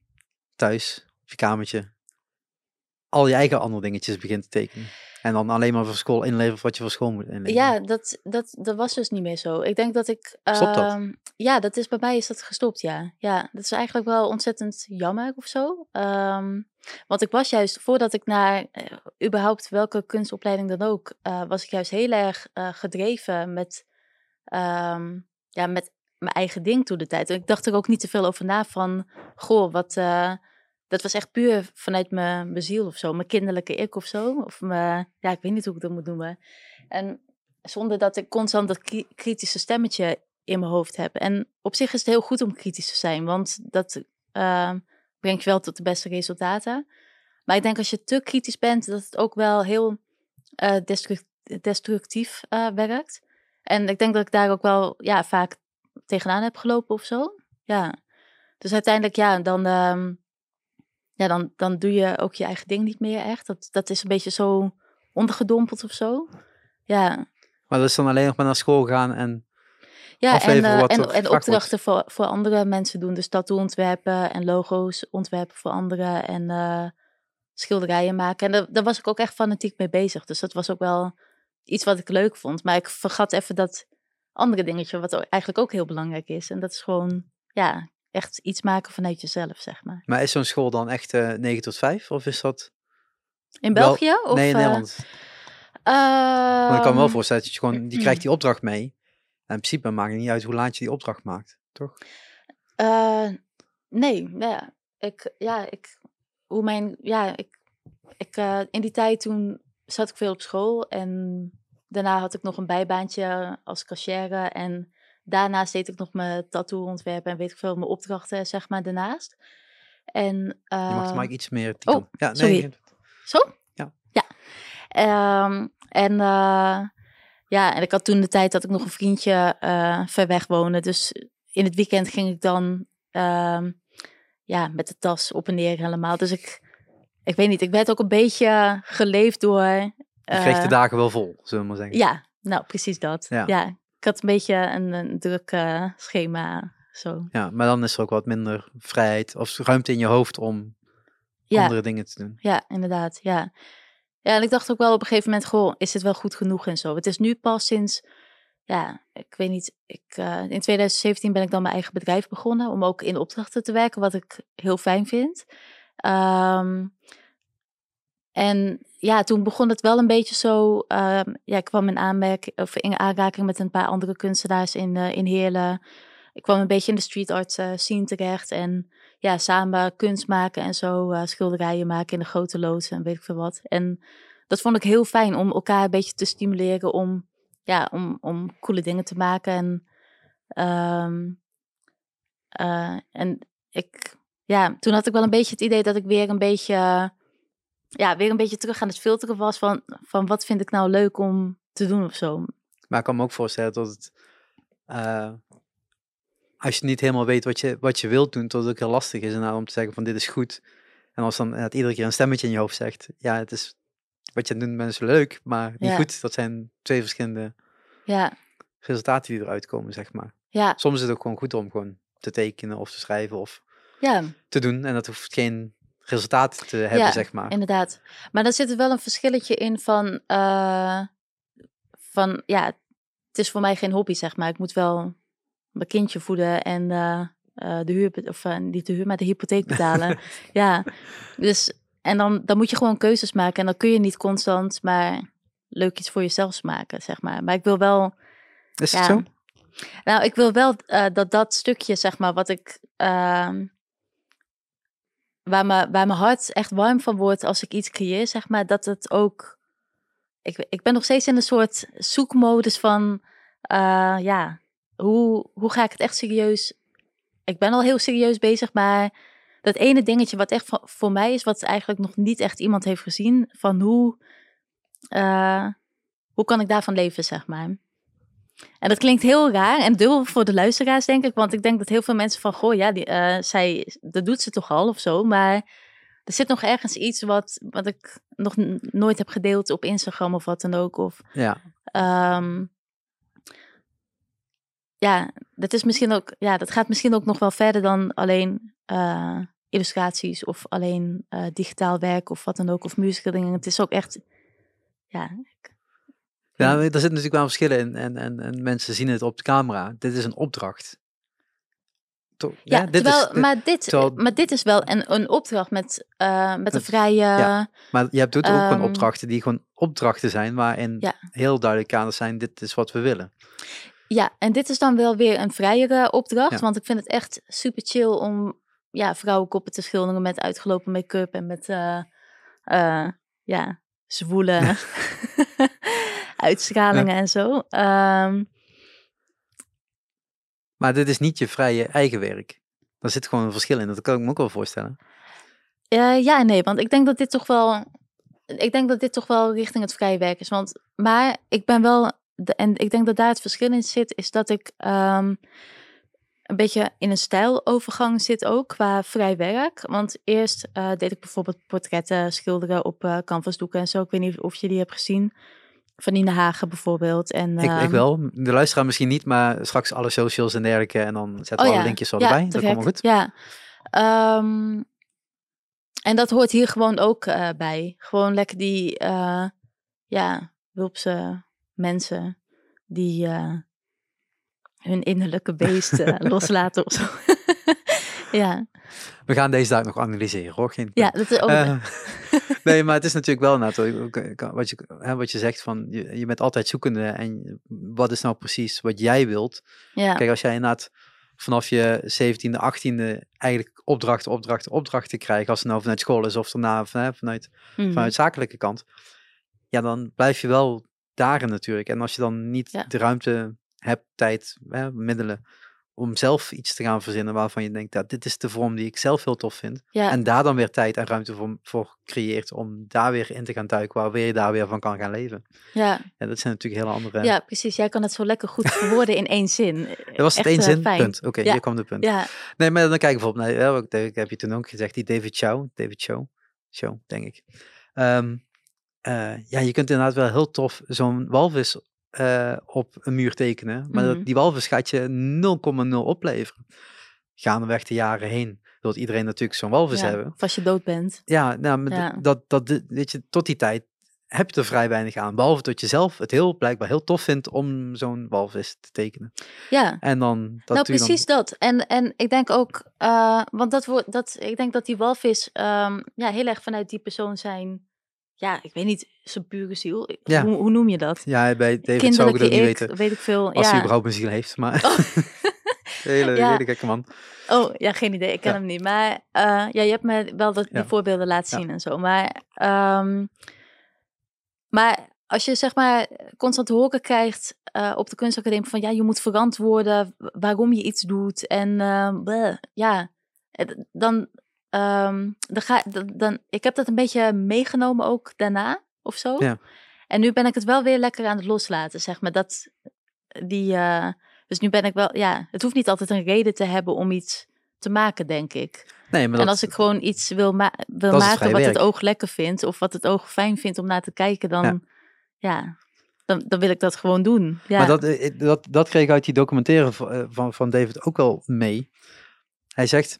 thuis, op je kamertje, al je eigen andere dingetjes begint te tekenen. En dan alleen maar voor school inlevert wat je voor school moet inleveren. Ja, dat, dat, dat was dus niet meer zo. Ik denk dat ik. Stopt dat? ehm, ja, dat is bij mij is dat gestopt, ja. Ja, dat is eigenlijk wel ontzettend jammer of zo. Ehm, want ik was juist, voordat ik naar eh, überhaupt welke kunstopleiding dan ook, eh, was ik juist heel erg eh, gedreven met, ehm, ja, met mijn eigen ding toen de tijd. En ik dacht er ook niet te veel over na van, goh, wat. dat was echt puur vanuit mijn, ziel of zo, mijn kinderlijke ik of zo. Of mijn, ja, ik weet niet hoe ik dat moet noemen. En zonder dat ik constant dat kri- kritische stemmetje in mijn hoofd heb. En op zich is het heel goed om kritisch te zijn, want dat eh, brengt je wel tot de beste resultaten. Maar ik denk als je te kritisch bent, dat het ook wel heel eh, destruct- destructief eh, werkt. En ik denk dat ik daar ook wel ja, vaak tegenaan heb gelopen of zo. Ja. Dus uiteindelijk, ja, dan, ehm, ja dan, dan doe je ook je eigen ding niet meer echt. Dat, dat is een beetje zo ondergedompeld of zo. Ja, Maar dat is dan alleen nog maar naar school gaan en ja en, afleveren eh, wat en, en gevraagd wordt. opdrachten voor, voor andere mensen doen. Dus tattoo ontwerpen en logo's ontwerpen voor anderen. En eh, schilderijen maken. En daar, daar was ik ook echt fanatiek mee bezig. Dus dat was ook wel iets wat ik leuk vond. Maar ik vergat even dat andere dingetje, wat eigenlijk ook heel belangrijk is. En dat is gewoon, ja, echt iets maken vanuit jezelf, zeg maar. Maar is zo'n school dan echt eh 9 tot 5? Of is dat... In Wel- België? Of, nee, in Nederland. Want ik kan me wel ehm, voorstellen dat je gewoon... Die krijgt die opdracht mee. En in principe maakt het niet uit hoe laat je die opdracht maakt. Toch? Eh, nee, nou ja, ik, ja, ik, hoe mijn, ja, ik, ik, eh, in die tijd toen zat ik veel op school en daarna had ik nog een bijbaantje als cashier en daarnaast deed ik nog mijn tattoo ontwerpen en weet ik veel, mijn opdrachten zeg maar daarnaast. En, Je mag maar iets meer... oh, ja, nee, sorry. Zo? Ja. Ja. Ehm, en eh, ja, en ik had toen de tijd dat ik nog een vriendje eh, ver weg woonde. Dus in het weekend ging ik dan ehm, ja, met de tas op en neer helemaal. Dus ik, ik weet niet, ik werd ook een beetje geleefd door... Je kreeg de eh, dagen wel vol, zullen we maar zeggen. Ja, nou precies dat. Ja. Ja, ik had een beetje een, een druk eh, schema. Zo. Ja, maar dan is er ook wat minder vrijheid of ruimte in je hoofd om Ja. andere dingen te doen. Ja, inderdaad. Ja. Ja, en ik dacht ook wel op een gegeven moment, goh, is het wel goed genoeg en zo. Het is nu pas sinds, ja, ik weet niet. Ik, eh, in 2017 ben ik dan mijn eigen bedrijf begonnen om ook in opdrachten te werken, wat ik heel fijn vind. Ehm, en ja, toen begon het wel een beetje zo. ehm, ja, ik kwam in, aanmerking, of in aanraking met een paar andere kunstenaars in, eh, in Heerlen. Ik kwam een beetje in de street art eh, scene terecht. En ja, samen kunst maken en zo, eh, schilderijen maken in de grote loods en weet ik veel wat. En dat vond ik heel fijn om elkaar een beetje te stimuleren om, ja, om, om coole dingen te maken. En, ehm, eh, en ik, ja, toen had ik wel een beetje het idee dat ik weer een beetje, ja, weer een beetje terug aan het filteren was van, van wat vind ik nou leuk om te doen of zo. Maar ik kan me ook voorstellen dat het, eh, als je niet helemaal weet wat je, wat je wilt doen, dat het ook heel lastig is om te zeggen van dit is goed. En als dan inderdaad iedere keer een stemmetje in je hoofd zegt, ja, het is wat je aan het doen bent is leuk, maar niet Ja. goed. Dat zijn twee verschillende Ja, resultaten die eruit komen, zeg maar. ja, Soms is het ook gewoon goed om gewoon te tekenen of te schrijven of ja. te doen. En dat hoeft geen resultaat te hebben, Ja, zeg maar. Inderdaad. Maar dan zit er wel een verschilletje in van, eh, van, ja, het is voor mij geen hobby, zeg maar. Ik moet wel mijn kindje voeden en eh, eh, de huur, of eh, niet de huur, maar de hypotheek betalen. ja, dus, en dan, dan moet je gewoon keuzes maken. En dan kun je niet constant maar leuk iets voor jezelf maken, zeg maar. Maar ik wil wel, Is ja, het zo? nou, ik wil wel dat dat stukje, zeg maar, wat ik. ehm, waar, me, waar mijn hart echt warm van wordt als ik iets creëer, zeg maar, dat het ook. Ik, ik ben nog steeds in een soort zoekmodus van. ja, hoe, hoe ga ik het echt serieus. Ik ben al heel serieus bezig, maar dat ene dingetje wat echt voor, mij is, wat eigenlijk nog niet echt iemand heeft gezien, van hoe. eh, hoe kan ik daarvan leven, zeg maar. En dat klinkt heel raar en dubbel voor de luisteraars, denk ik. Want ik denk dat heel veel mensen van, goh, ja, die, eh, zij, dat doet ze toch al of zo. Maar er zit nog ergens iets wat, wat ik nog nooit heb gedeeld op Instagram of wat dan ook. Of, Ja. ehm, ja, dat is misschien ook, ja, dat gaat misschien ook nog wel verder dan alleen eh, illustraties of alleen eh, digitaal werk of wat dan ook. Of muziekdingen. Het is ook echt, ja, Ja, er zitten natuurlijk wel verschillen in en, en, en mensen zien het op de camera. Dit is een opdracht. Toch? Ja, dit terwijl, is, dit- maar, dit, terwijl- maar dit is wel een, een opdracht met, eh, met een vrije... ja. maar je hebt ook gewoon ehm, opdrachten die gewoon opdrachten zijn, waarin Ja. heel duidelijk kaders zijn, dit is wat we willen. Ja, en dit is dan wel weer een vrijere opdracht. Ja. Want ik vind het echt super chill om ja, vrouwenkoppen te schilderen met uitgelopen make-up en met eh, ja, zwoele uitstralingen en zo. Ehm, Maar dit is niet je vrije eigen werk. Daar zit gewoon een verschil in, dat kan ik me ook wel voorstellen. eh, ja nee, want ik denk dat dit toch wel. Ik denk dat dit toch wel richting het vrije werk is. Want, maar ik ben wel. De- En ik denk dat daar het verschil in zit, is dat ik ehm, een beetje in een stijlovergang zit ook qua vrij werk. Want eerst eh, deed ik bijvoorbeeld portretten schilderen op eh canvasdoeken en zo. Ik weet niet of je die hebt gezien. Van Nina Hagen bijvoorbeeld. En, Ik, ik ehm, wel, de luisteraar misschien niet, maar straks alle socials en dergelijke en dan zetten we Oh alle ja, linkjes zo ja, erbij. Dat komt goed. Ja. Ehm, en dat hoort hier gewoon ook eh, bij. Gewoon lekker die, ja, wulpse mensen die eh, hun innerlijke beest eh, loslaten of zo. ja. We gaan deze dag nog analyseren hoor. Geen ja, dat is ook... Eh, nee, maar het is natuurlijk wel ook, wat, je, hè, wat je zegt van je, je bent altijd zoekende en wat is nou precies wat jij wilt. ja. Kijk, als jij inderdaad vanaf je 17e, 18e eigenlijk opdrachten, opdrachten, opdrachten krijgt, als het nou vanuit school is of daarna van, hè, vanuit, Mhm. vanuit zakelijke kant, ja, dan blijf je wel daarin natuurlijk. En als je dan niet Ja. de ruimte hebt, tijd, hè, middelen om zelf iets te gaan verzinnen waarvan je denkt, dat dit is de vorm die ik zelf heel tof vind. ja. En daar dan weer tijd en ruimte voor, voor creëert om daar weer in te gaan duiken, waar weer je daar weer van kan gaan leven. ja. Ja, dat zijn natuurlijk hele andere... ja, precies. Jij kan het zo lekker goed verwoorden in één zin. Dat was het Echt, één eh, zin? fijn. Punt. Oké, Ja. hier kwam de punt. Ja, Nee, maar dan kijk ik bijvoorbeeld naar, ik heb je toen ook gezegd, die David Chow, David Chow, Chow, denk ik. Ehm, eh, ja, je kunt inderdaad wel heel tof zo'n walvis eh, op een muur tekenen, maar dat, Mhm. die walvis gaat je 0,0 opleveren. Gaandeweg de jaren heen wil iedereen natuurlijk zo'n walvis ja. hebben. Of als je dood bent. Ja, nou, Ja. Dat, dat, weet je, tot die tijd heb je er vrij weinig aan. Behalve dat je zelf het heel blijkbaar heel tof vindt om zo'n walvis te tekenen. Ja, En dan dat nou dan- precies dat. En, en ik denk ook, eh, want dat dat, ik denk dat die walvis ehm, ja, heel erg vanuit die persoon zijn, ja, ik weet niet, zijn pure ziel. Ik- Ja. Hoe, hoe noem je dat? Ja, bij David zou ik Kinderlijke niet ik, weten. weet ik veel. Als hij überhaupt een ziel heeft. Maar Oh. hele, Ja. hele gekke man. Oh, ja, geen idee. Ik ken Ja. hem niet. Maar eh, ja, je hebt me wel dat, die voorbeelden laten zien en zo. Maar, ehm, maar als je zeg maar constant te horen krijgt eh, op de kunstacademie van ja, je moet verantwoorden waarom je iets doet. En bleh, ja, eh, dan, ehm, dan ga dan, dan, ik heb dat een beetje meegenomen ook daarna of zo. Ja. En nu ben ik het wel weer lekker aan het loslaten, zeg maar. Dat die, eh, dus nu ben ik wel, ja, het hoeft niet altijd een reden te hebben om iets te maken, denk ik. Nee, maar en dat, als ik gewoon iets wil, ma- wil maken wat het oog lekker vindt, of wat het oog fijn vindt om naar te kijken, dan, ja, dan, dan wil ik dat gewoon doen. Ja, Maar dat, eh, dat, dat kreeg ik uit die documentaire eh, van, van David ook wel mee. Hij zegt,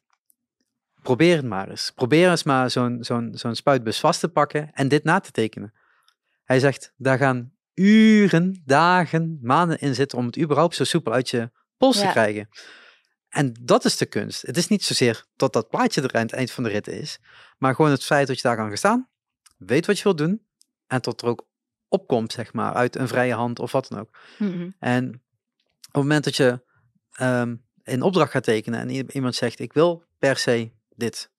probeer het maar eens. Probeer eens maar zo'n zo'n zo'n spuitbus vast te pakken en dit na te tekenen. Hij zegt, daar gaan uren, dagen, maanden in zitten om het überhaupt zo soepel uit je pols te krijgen. En dat is de kunst. Het is niet zozeer tot dat plaatje er aan het eind van de rit is, maar gewoon het feit dat je daar kan gaan staan, weet wat je wilt doen en tot er ook opkomt, zeg maar, uit een vrije hand of wat dan ook. Mhm. En op het moment dat je ehm een opdracht gaat tekenen en iemand zegt ik wil per se dit,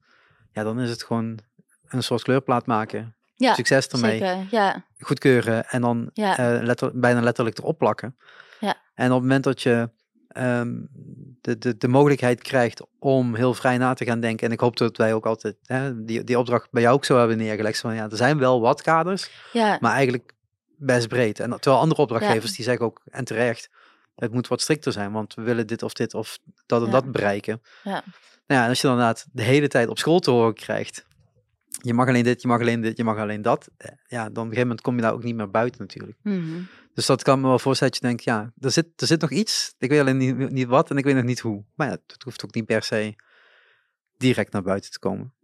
ja, dan is het gewoon een soort kleurplaat maken. ja Succes ermee, zeker. Ja, goedkeuren en dan Ja. eh, letter, bijna letterlijk erop plakken. Ja. En op het moment dat je ehm, de, de, de mogelijkheid krijgt om heel vrij na te gaan denken, en ik hoop dat wij ook altijd hè, die, die opdracht bij jou ook zo hebben neergelegd, van ja, er zijn wel wat kaders, ja, maar eigenlijk best breed. En terwijl andere opdrachtgevers die zeggen ook, en terecht, het moet wat strikter zijn, want we willen dit of dit of dat en Ja. dat bereiken. Ja. Nou ja, als je dan inderdaad de hele tijd op school te horen krijgt, je mag alleen dit, je mag alleen dit, je mag alleen dat, eh, ja, dan op een gegeven moment kom je daar ook niet meer buiten natuurlijk. Mhm. Dus dat kan me wel voorstellen dat je denkt, ja, er zit, er zit nog iets, ik weet alleen niet, niet wat en ik weet nog niet hoe. Maar ja, het hoeft ook niet per se direct naar buiten te komen.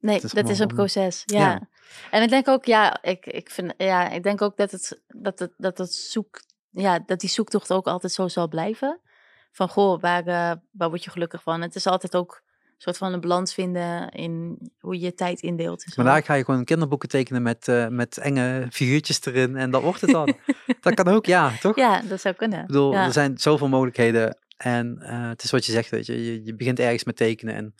Nee, is dat is een proces. Ja. Ja. En ik denk ook, ja, ik, ik vind, ja, ik denk ook dat het, dat het, dat het zoek, ja, dat die zoektocht ook altijd zo zal blijven. Van, goh, waar, eh, waar word je gelukkig van? Het is altijd ook een soort van een balans vinden in hoe je je tijd indeelt. en zo. Maar daar ga je gewoon kinderboeken tekenen met, eh, met enge figuurtjes erin en dat wordt het dan. dat kan ook, ja, toch? Ja, dat zou kunnen. Ik bedoel, ja. er zijn zoveel mogelijkheden en eh, het is wat je zegt, weet je, je, je begint ergens met tekenen en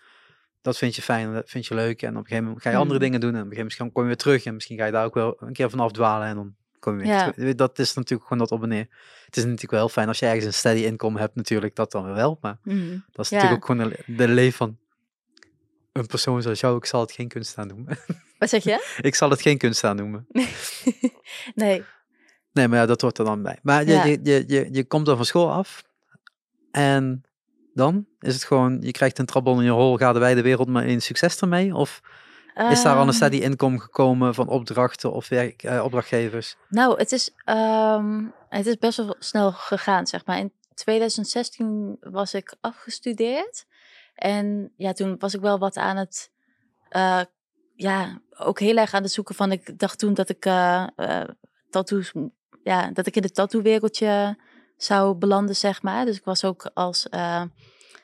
dat vind je fijn en dat vind je leuk en op een gegeven moment ga je andere Mhm. dingen doen en op een gegeven moment kom je weer terug en misschien ga je daar ook wel een keer vanaf dwalen en dan kom je Ja. Dat is natuurlijk gewoon dat op en neer. Het is natuurlijk wel heel fijn als je ergens een steady income hebt natuurlijk, dat dan wel, maar Mhm. dat is Ja. natuurlijk ook gewoon de, de leven van een persoon zoals jou. Ik zal het geen kunst aan noemen. Wat zeg je? ik zal het geen kunst aan noemen. nee. Nee, maar ja, dat hoort er dan bij. Maar je, Ja. je, je, je, je komt dan van school af en dan is het gewoon, je krijgt een trabbel in je rol, ga de wijde wereld maar in succes ermee? Of is daar al een Ehm, steady income gekomen van opdrachten of werk, eh, opdrachtgevers? Nou, het is, ehm, het is best wel snel gegaan, zeg maar. In 2016 was ik afgestudeerd. En ja, toen was ik wel wat aan het, eh, ja, ook heel erg aan het zoeken van, ik dacht toen dat ik eh, tattoos, ja, dat ik in het tattoo-wereldje zou belanden, zeg maar. Dus ik was ook als,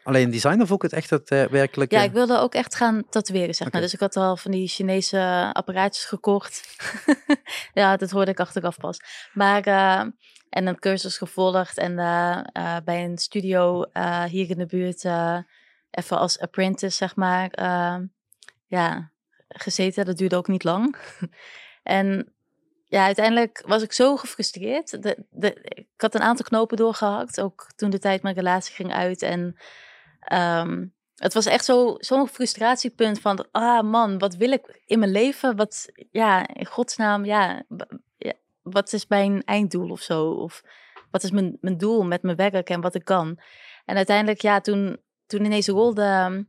Alleen design of ook het echt het eh, werkelijke? ja, ik wilde ook echt gaan tatoeëren, zeg maar. Dus ik had al van die Chinese apparaatjes gekocht. ja, dat hoorde ik achteraf pas. Maar, eh, en een cursus gevolgd. En eh, eh, bij een studio eh, hier in de buurt eh, even als apprentice, zeg maar, eh, ja, gezeten. Dat duurde ook niet lang. en ja, uiteindelijk was ik zo gefrustreerd. De, de, ik had een aantal knopen doorgehakt. Ook toen de tijd mijn relatie ging uit. En ehm, het was echt zo- zo'n frustratiepunt van... Ah man, wat wil ik in mijn leven? Wat, ja, in godsnaam, ja, wat is mijn einddoel of zo? Of wat is mijn, mijn doel met mijn werk en wat ik kan? En uiteindelijk, ja, toen, toen ineens rolde,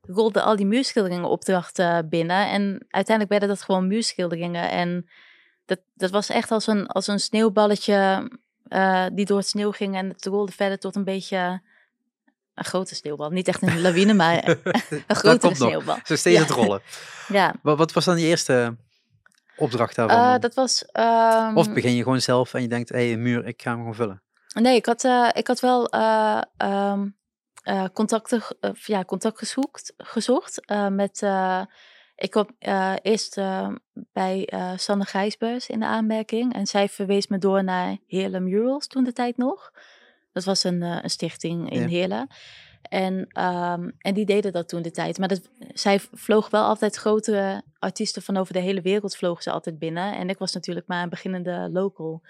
rolde al die muurschilderingen opdrachten binnen. En uiteindelijk werden dat gewoon muurschilderingen. En dat, dat was echt als een, als een sneeuwballetje eh, die door het sneeuw ging. En het rolde verder tot een beetje een grote sneeuwbal. Niet echt een lawine, maar een grotere nog. sneeuwbal. Zo steeds Ja. het rollen. Ja, Wat, wat was dan je eerste opdracht daarvan? Eh, dat was... ehm, Of begin je gewoon zelf en je denkt, hé, hey, een muur, ik ga hem gewoon vullen. Nee, ik had, eh, ik had wel eh, ehm, eh, contacten, ja, contact gezocht, gezocht met... ik kwam eerst bij Sanne Gijsbers in de aanmerking. En zij verwees me door naar Heerlen Murals toen de tijd nog. Dat was een, eh, een stichting in Ja. Heerlen. En, ehm, en die deden dat toen de tijd. Maar dat, zij vloog wel altijd grotere artiesten van over de hele wereld vlogen ze altijd binnen. En ik was natuurlijk maar een beginnende local.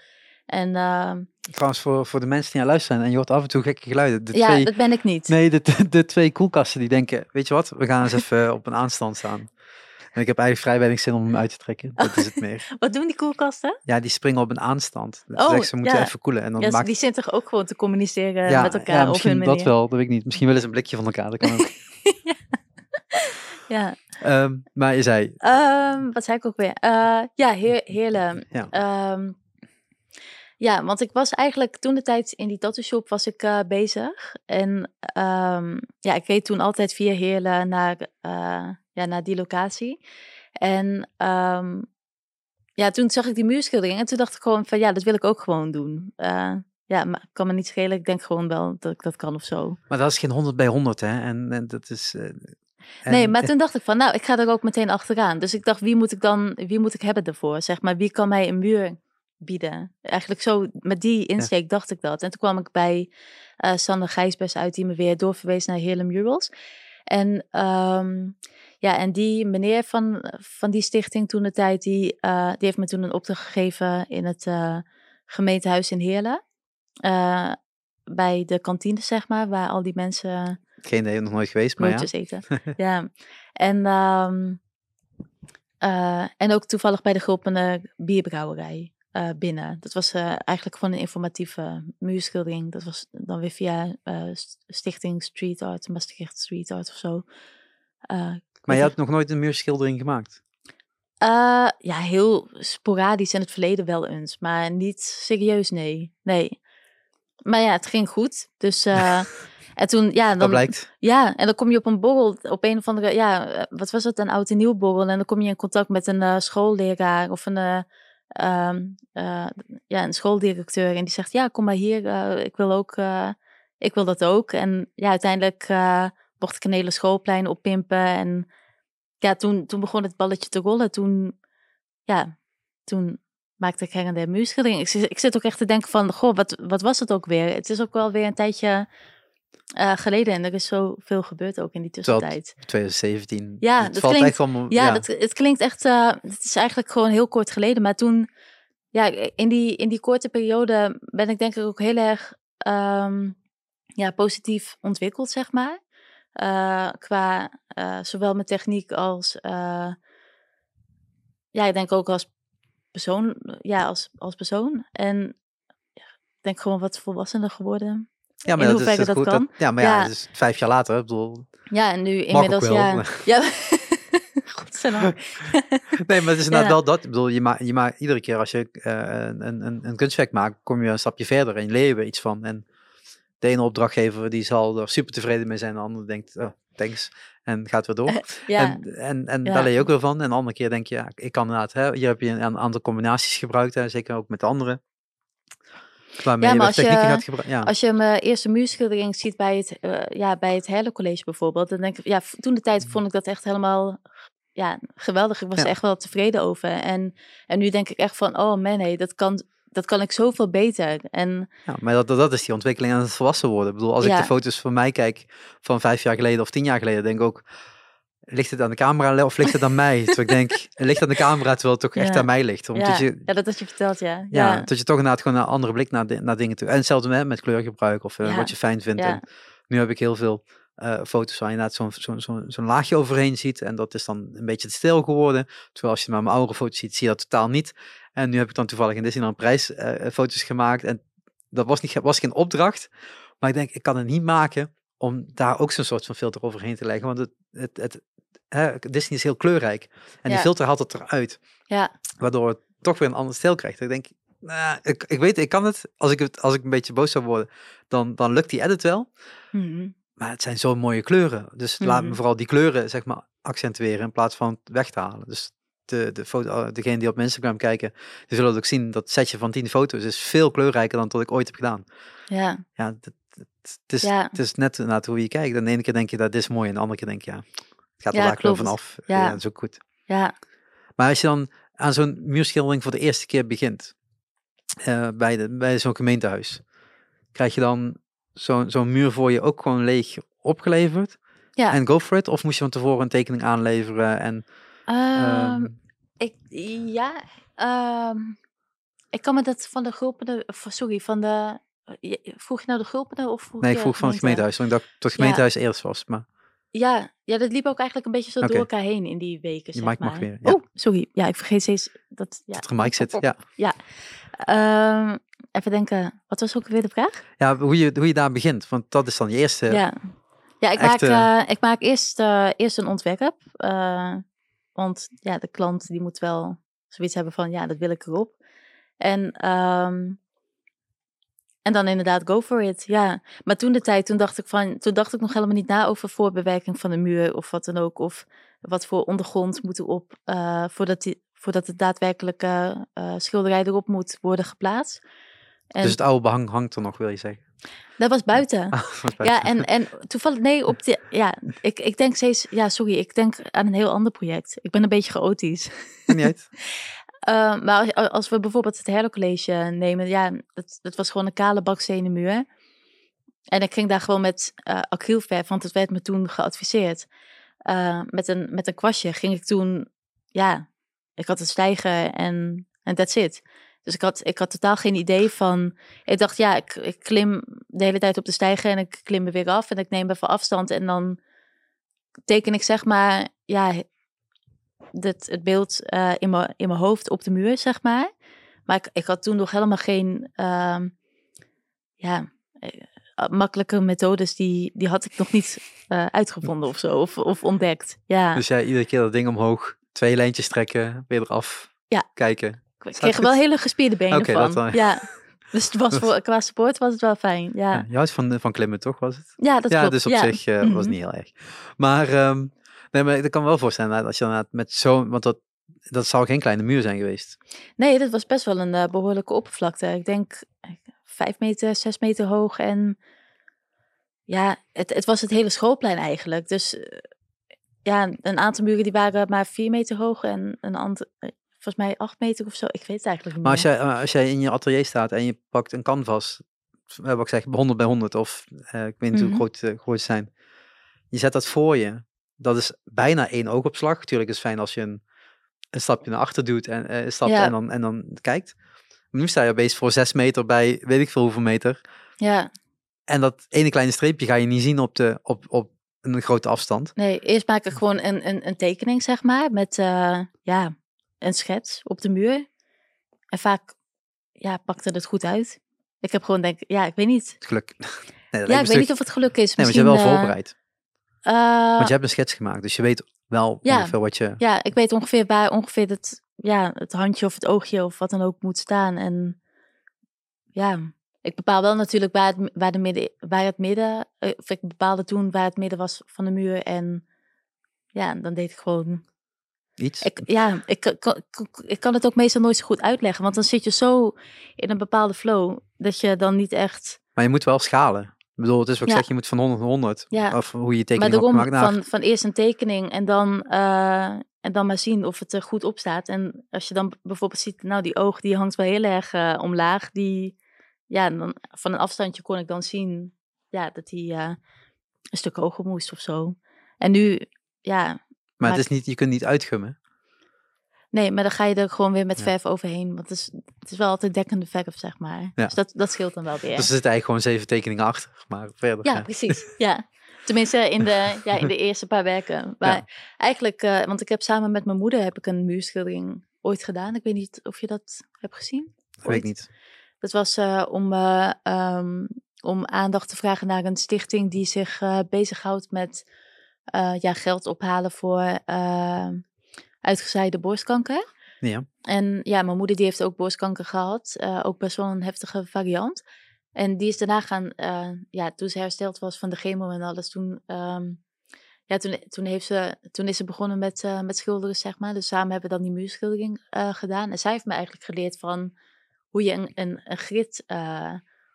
En ehm, Trouwens, voor, voor de mensen die aan luisteren en je hoort af en toe gekke geluiden. De ja, twee, dat ben ik niet. Nee, de, de, de twee koelkasten die denken, weet je wat, we gaan eens even op een aanstand staan. En ik heb eigenlijk vrij weinig zin om hem uit te trekken. Dat is het meer. Wat doen die koelkasten? Ja, die springen op een aanstand. Dat Oh, zegt ze moeten ja. even koelen. En dan Ja, maakt die zitten toch ook gewoon te communiceren ja, met elkaar ja, op hun misschien manier. dat wel, dat weet ik niet. Misschien wel eens een blikje van elkaar. Dat kan ook. Ja. Ehm, maar je zei, Ehm, wat zei ik ook weer? Eh, ja, heer, heerlijk. Ja, want ik was eigenlijk toen de tijd in die tattoo shop was ik eh, bezig. En ehm, ja, ik reed toen altijd via Heerlen naar, eh, ja, naar die locatie. En ehm, ja, toen zag ik die muurschildering en toen dacht ik gewoon van ja, dat wil ik ook gewoon doen. Eh, ja, maar kan me niet schelen. Ik denk gewoon wel dat ik dat kan of zo. maar dat is geen 100 bij 100 hè. En, en dat is... en- nee, maar toen dacht ik van, nou, ik ga er ook meteen achteraan. Dus ik dacht, wie moet ik dan, wie moet ik hebben ervoor? Zeg maar, wie kan mij een muur bieden? Eigenlijk zo, met die insteek dacht ik dat. En toen kwam ik bij eh Sander Gijsbers uit, die me weer doorverwees naar Heerlen Murals. En ehm, ja, en die meneer van, van die stichting toen de tijd, die, eh, die heeft me toen een opdracht gegeven in het eh, gemeentehuis in Heerlen. Bij de kantine, zeg maar, waar al die mensen Geen idee, nog nooit geweest, maar ja. eten. ja. En, ehm, eh, en ook toevallig bij de groep een eh, bierbrouwerij eh, binnen. Dat was eh, eigenlijk gewoon een informatieve muurschildering. Dat was dan weer via eh, St- Stichting Street Art, Maastricht Street Art of zo. Maar je had nog nooit een muurschildering gemaakt. ja, heel sporadisch in het verleden wel eens, maar niet serieus, nee. Nee. Maar ja, het ging goed. Dus, en toen, ja, Dat dan, blijkt. ja, en dan kom je op een borrel, op een of andere, ja, wat was het, een oud en nieuw borrel. En dan kom je in contact met een eh, schoolleraar of een, ehm, eh, ja, een schooldirecteur. En die zegt, ja, kom maar hier, eh, ik wil ook, eh, ik wil dat ook. En ja, uiteindelijk mocht ik een hele schoolplein oppimpen. En ja, toen, toen begon het balletje te rollen. Toen, ja, toen maakte ik her en der. Ik, ik zit ook echt te denken van, goh, wat, wat was het ook weer? Het is ook wel weer een tijdje eh, geleden en er is zoveel gebeurd ook in die tussentijd. 2017. Ja, het dat valt klinkt- echt allemaal... Ja, Dat, het klinkt echt, eh, het is eigenlijk gewoon heel kort geleden, maar toen, ja, in die, in die korte periode ben ik denk ik ook heel erg ehm, ja, positief ontwikkeld, zeg maar. Eh, qua zowel met techniek als, ja, ik denk ook als persoon, ja, als, als persoon. En ik denk gewoon wat volwassener geworden. Ja, in dat hoeverre is, dat goed. kan. ja, maar ja, Ja. is vijf jaar later. Ik bedoel, Ja, en nu inmiddels, wel, ja. maar- ja. Godzijdank. Nee, maar het is inderdaad Ja. wel dat. Ik bedoel, je maakt, je maakt iedere keer als je eh, een, een, een kunstwerk maakt, kom je een stapje verder en leer je weer iets van. En de ene opdrachtgever die zal er super tevreden mee zijn, de andere denkt, oh, thanks, en gaat weer door. Ja, En, en, en Ja. daar leer je ook weer van. En de andere keer denk je, ja, ik kan inderdaad, hè, hier heb je een aantal combinaties gebruikt, hè, zeker ook met anderen. Waarmee Ja, maar als je- gaat. Ja. Als je mijn eerste muurschildering ziet bij het, eh ja, bij het Herle College bijvoorbeeld, dan denk ik, ja, toen de tijd vond ik dat echt helemaal ja, geweldig. Ik was Ja. er echt wel tevreden over. En, en nu denk ik echt van, oh man, nee, dat kan, dat kan ik zoveel beter. En Ja, maar dat, dat, dat is die ontwikkeling aan het volwassen worden. Ik bedoel, als ik de foto's van mij kijk van vijf jaar geleden of tien jaar geleden, denk ik ook, ligt het aan de camera of ligt het aan mij? Terwijl ik denk, het ligt aan de camera terwijl het toch echt Ja. aan mij ligt. Omdat ja, je, ja, dat had je verteld, ja. ja, Ja, dat je toch inderdaad gewoon een andere blik naar, di- naar dingen toe. En hetzelfde met, met kleurgebruik of eh, wat je fijn vindt. En nu heb ik heel veel eh, foto's waar je inderdaad zo'n zo'n zo'n zo'n laagje overheen ziet. En dat is dan een beetje te stil geworden. Terwijl als je maar mijn oudere foto's ziet, zie je dat totaal niet. En nu heb ik dan toevallig in Disneyland prijs eh, foto's gemaakt. En dat was, niet, was geen opdracht. Maar ik denk, ik kan het niet maken om daar ook zo'n soort van filter overheen te leggen. Want het, het, het, hè, Disney is heel kleurrijk. En die filter haalt het eruit. ja, Waardoor het toch weer een ander stijl krijgt. Ik denk, nou, ik, ik weet, ik kan het. Als ik, het, als ik een beetje boos zou worden, dan, dan lukt die edit wel. Mhm. Maar het zijn zo mooie kleuren. Dus laat me Mhm. vooral die kleuren, zeg maar, accentueren in plaats van het weg te halen. Dus de, de foto, degene die op Instagram kijken, die zullen ook zien dat setje van 10 foto's is veel kleurrijker dan wat ik ooit heb gedaan. Ja, Ja, het, het, het is, Ja. het is net naar hoe je kijkt. En de ene keer denk je dat dit is mooi en de andere keer denk je, ja, het gaat er Ja, wel klopt. vanaf. Ja. Ja, dat is ook goed. ja, Maar als je dan aan zo'n muurschildering voor de eerste keer begint, eh, bij, de, bij zo'n gemeentehuis, krijg je dan zo'n zo'n muur voor je ook gewoon leeg opgeleverd? Ja. En go for it? Of moest je van tevoren een tekening aanleveren? En, Ehm, ehm, ik, ja, ehm, ik kan me dat van de of sorry, van de, je- vroeg je nou de gulpende of vroeg nee, ik vroeg van het gemeente? gemeentehuis, want ik dacht dat het gemeentehuis eerst was. Maar Ja, ja, dat liep ook eigenlijk een beetje zo door elkaar heen in die weken, Je zeg mic mag maar. weer, ja. Oh, sorry. Ja, ik vergeet steeds dat... Ja. dat er mic zit, ja. Ehm, even denken, wat was ook weer de vraag? Ja, hoe je, hoe je daar begint, want dat is dan je eerste... Ja, ja ik, maak, eh, ik maak eerst, eh, eerst een ontwerp. eh, want ja, de klant die moet wel zoiets hebben van, ja, dat wil ik erop. En, ehm, en dan inderdaad go for it, ja. Maar toen de tijd, toen dacht ik van, toen dacht ik nog helemaal niet na over voorbewerking van de muur of wat dan ook. Of wat voor ondergrond moet erop, eh voordat, die, voordat de daadwerkelijke eh, schilderij erop moet worden geplaatst. En Dus het oude behang hangt er nog, wil je zeggen? dat was buiten. Ja, en, en toevallig, nee, op de, ja, ik, ik denk steeds, ja, sorry, ik denk aan een heel ander project. Ik ben een beetje chaotisch. Niet uit. Eh, maar als, we bijvoorbeeld het Herlo-college nemen, ja, dat, dat was gewoon een kale bakstenen muur. En ik ging daar gewoon met eh acrylverf, want het werd me toen geadviseerd. Eh, met, een, met een kwastje ging ik toen, ja, ik had een stijger en en that's it. Dus ik had, ik had totaal geen idee van. Ik dacht, ja, ik, ik klim de hele tijd op de stijger en ik klim er weer af en ik neem even afstand en dan teken ik zeg maar, ja, het, het beeld eh, in mijn in mijn hoofd op de muur, zeg maar. Maar ik, ik had toen nog helemaal geen, ehm, ja, eh, makkelijke methodes, die, die had ik nog niet eh, uitgevonden of zo, of, of ontdekt. Ja, Dus jij iedere keer dat ding omhoog, twee lijntjes trekken, weer eraf, Ja. kijken. ik kreeg wel hele gespierde benen van. dat. Ja, dus het was voor, qua support was het wel fijn. Ja, Ja, je houdt van, van klimmen, toch, was het? ja dat ja, klopt. dus op ja. zich was Mhm. het niet heel erg. Maar, ehm, nee, maar ik kan me wel voorstellen dat als je inderdaad met zo'n, want dat, dat zou geen kleine muur zijn geweest. Nee, dat was best wel een eh, behoorlijke oppervlakte. Ik denk eh, vijf meter, zes meter hoog. En ja, het, het was het hele schoolplein eigenlijk. Dus eh, ja, een aantal muren die waren maar vier meter hoog. En een aantal, volgens mij acht meter of zo. Ik weet het eigenlijk niet Maar als meer. jij, als jij in je atelier staat en je pakt een canvas, wat ik zeg, 100 bij 100 of ik weet niet Mhm. hoe groot, eh, groot ze zijn. Je zet dat voor je. Dat is bijna één oogopslag. Natuurlijk is het fijn als je een, een stapje naar achter doet en eh, Ja. en, dan, en dan kijkt. Maar nu sta je opeens voor 6 meter bij weet ik veel hoeveel meter. Ja, En dat ene kleine streepje ga je niet zien op, de, op, op een grote afstand. nee, eerst maak ik gewoon een, een, een tekening, zeg maar. Met eh, ja, een schets op de muur. En vaak ja, pakte het goed uit. Ik heb gewoon denk, ja, ik weet niet. Het geluk. Nee, Ja, ik weet niet of het geluk is. Nee, want je hebt wel Misschien, eh, voorbereid. Eh, Want je hebt een schets gemaakt, dus je weet wel Ja. ongeveer wat je... Ja, ik weet ongeveer waar ongeveer het, ja, het handje of het oogje of wat dan ook moet staan. En ja, ik bepaal wel natuurlijk waar het, waar de midden, waar het midden, eh, of ik bepaalde toen waar het midden was van de muur. En ja, dan deed ik gewoon. Iets. Ik, ja, ik, kan- ik kan het ook meestal nooit zo goed uitleggen, want dan zit je zo in een bepaalde flow dat je dan niet echt. Maar je moet wel schalen. Ik bedoel, het is wat ik Ja. zeg, je moet van 100 naar 100. Ja. Of hoe je Maar tekening hebt daarom gemaakt naar... van, van eerst een tekening en dan, eh, en dan maar zien of het er goed op staat. En als je dan bijvoorbeeld ziet, nou die oog die hangt wel heel erg eh, omlaag. Die, ja, dan van een afstandje kon ik dan zien ja, dat hij eh, een stuk hoger moest of zo. En nu, ja, maar maar- het is niet, je kunt niet uitgummen. Nee, maar dan ga je er gewoon weer met Ja. verf overheen. Want het is, het is wel altijd dekkende verf, zeg maar. Ja. Dus dat, dat scheelt dan wel weer. Dus er zitten eigenlijk gewoon zeven tekeningen achter. Maar verder. Ja, precies. Ja. Tenminste, in de, ja, in de eerste paar werken. Maar eigenlijk, eh, want ik heb samen met mijn moeder heb ik een muurschildering ooit gedaan. Ik weet niet of je dat hebt gezien. Dat weet ik ooit. niet. Dat was eh, om, eh, ehm, om aandacht te vragen naar een stichting die zich bezighoudt met ja, geld ophalen voor uitgezaaide borstkanker. Ja. En ja, mijn moeder die heeft ook borstkanker gehad. eh, ook best wel een heftige variant. En die is daarna gaan, eh, ja, toen ze hersteld was van de chemo en alles, toen, ehm, ja, toen, toen, heeft ze, toen is ze begonnen met, eh, met schilderen, zeg maar. Dus samen hebben we dan die muurschildering gedaan. En zij heeft me eigenlijk geleerd van hoe je een, een, een grid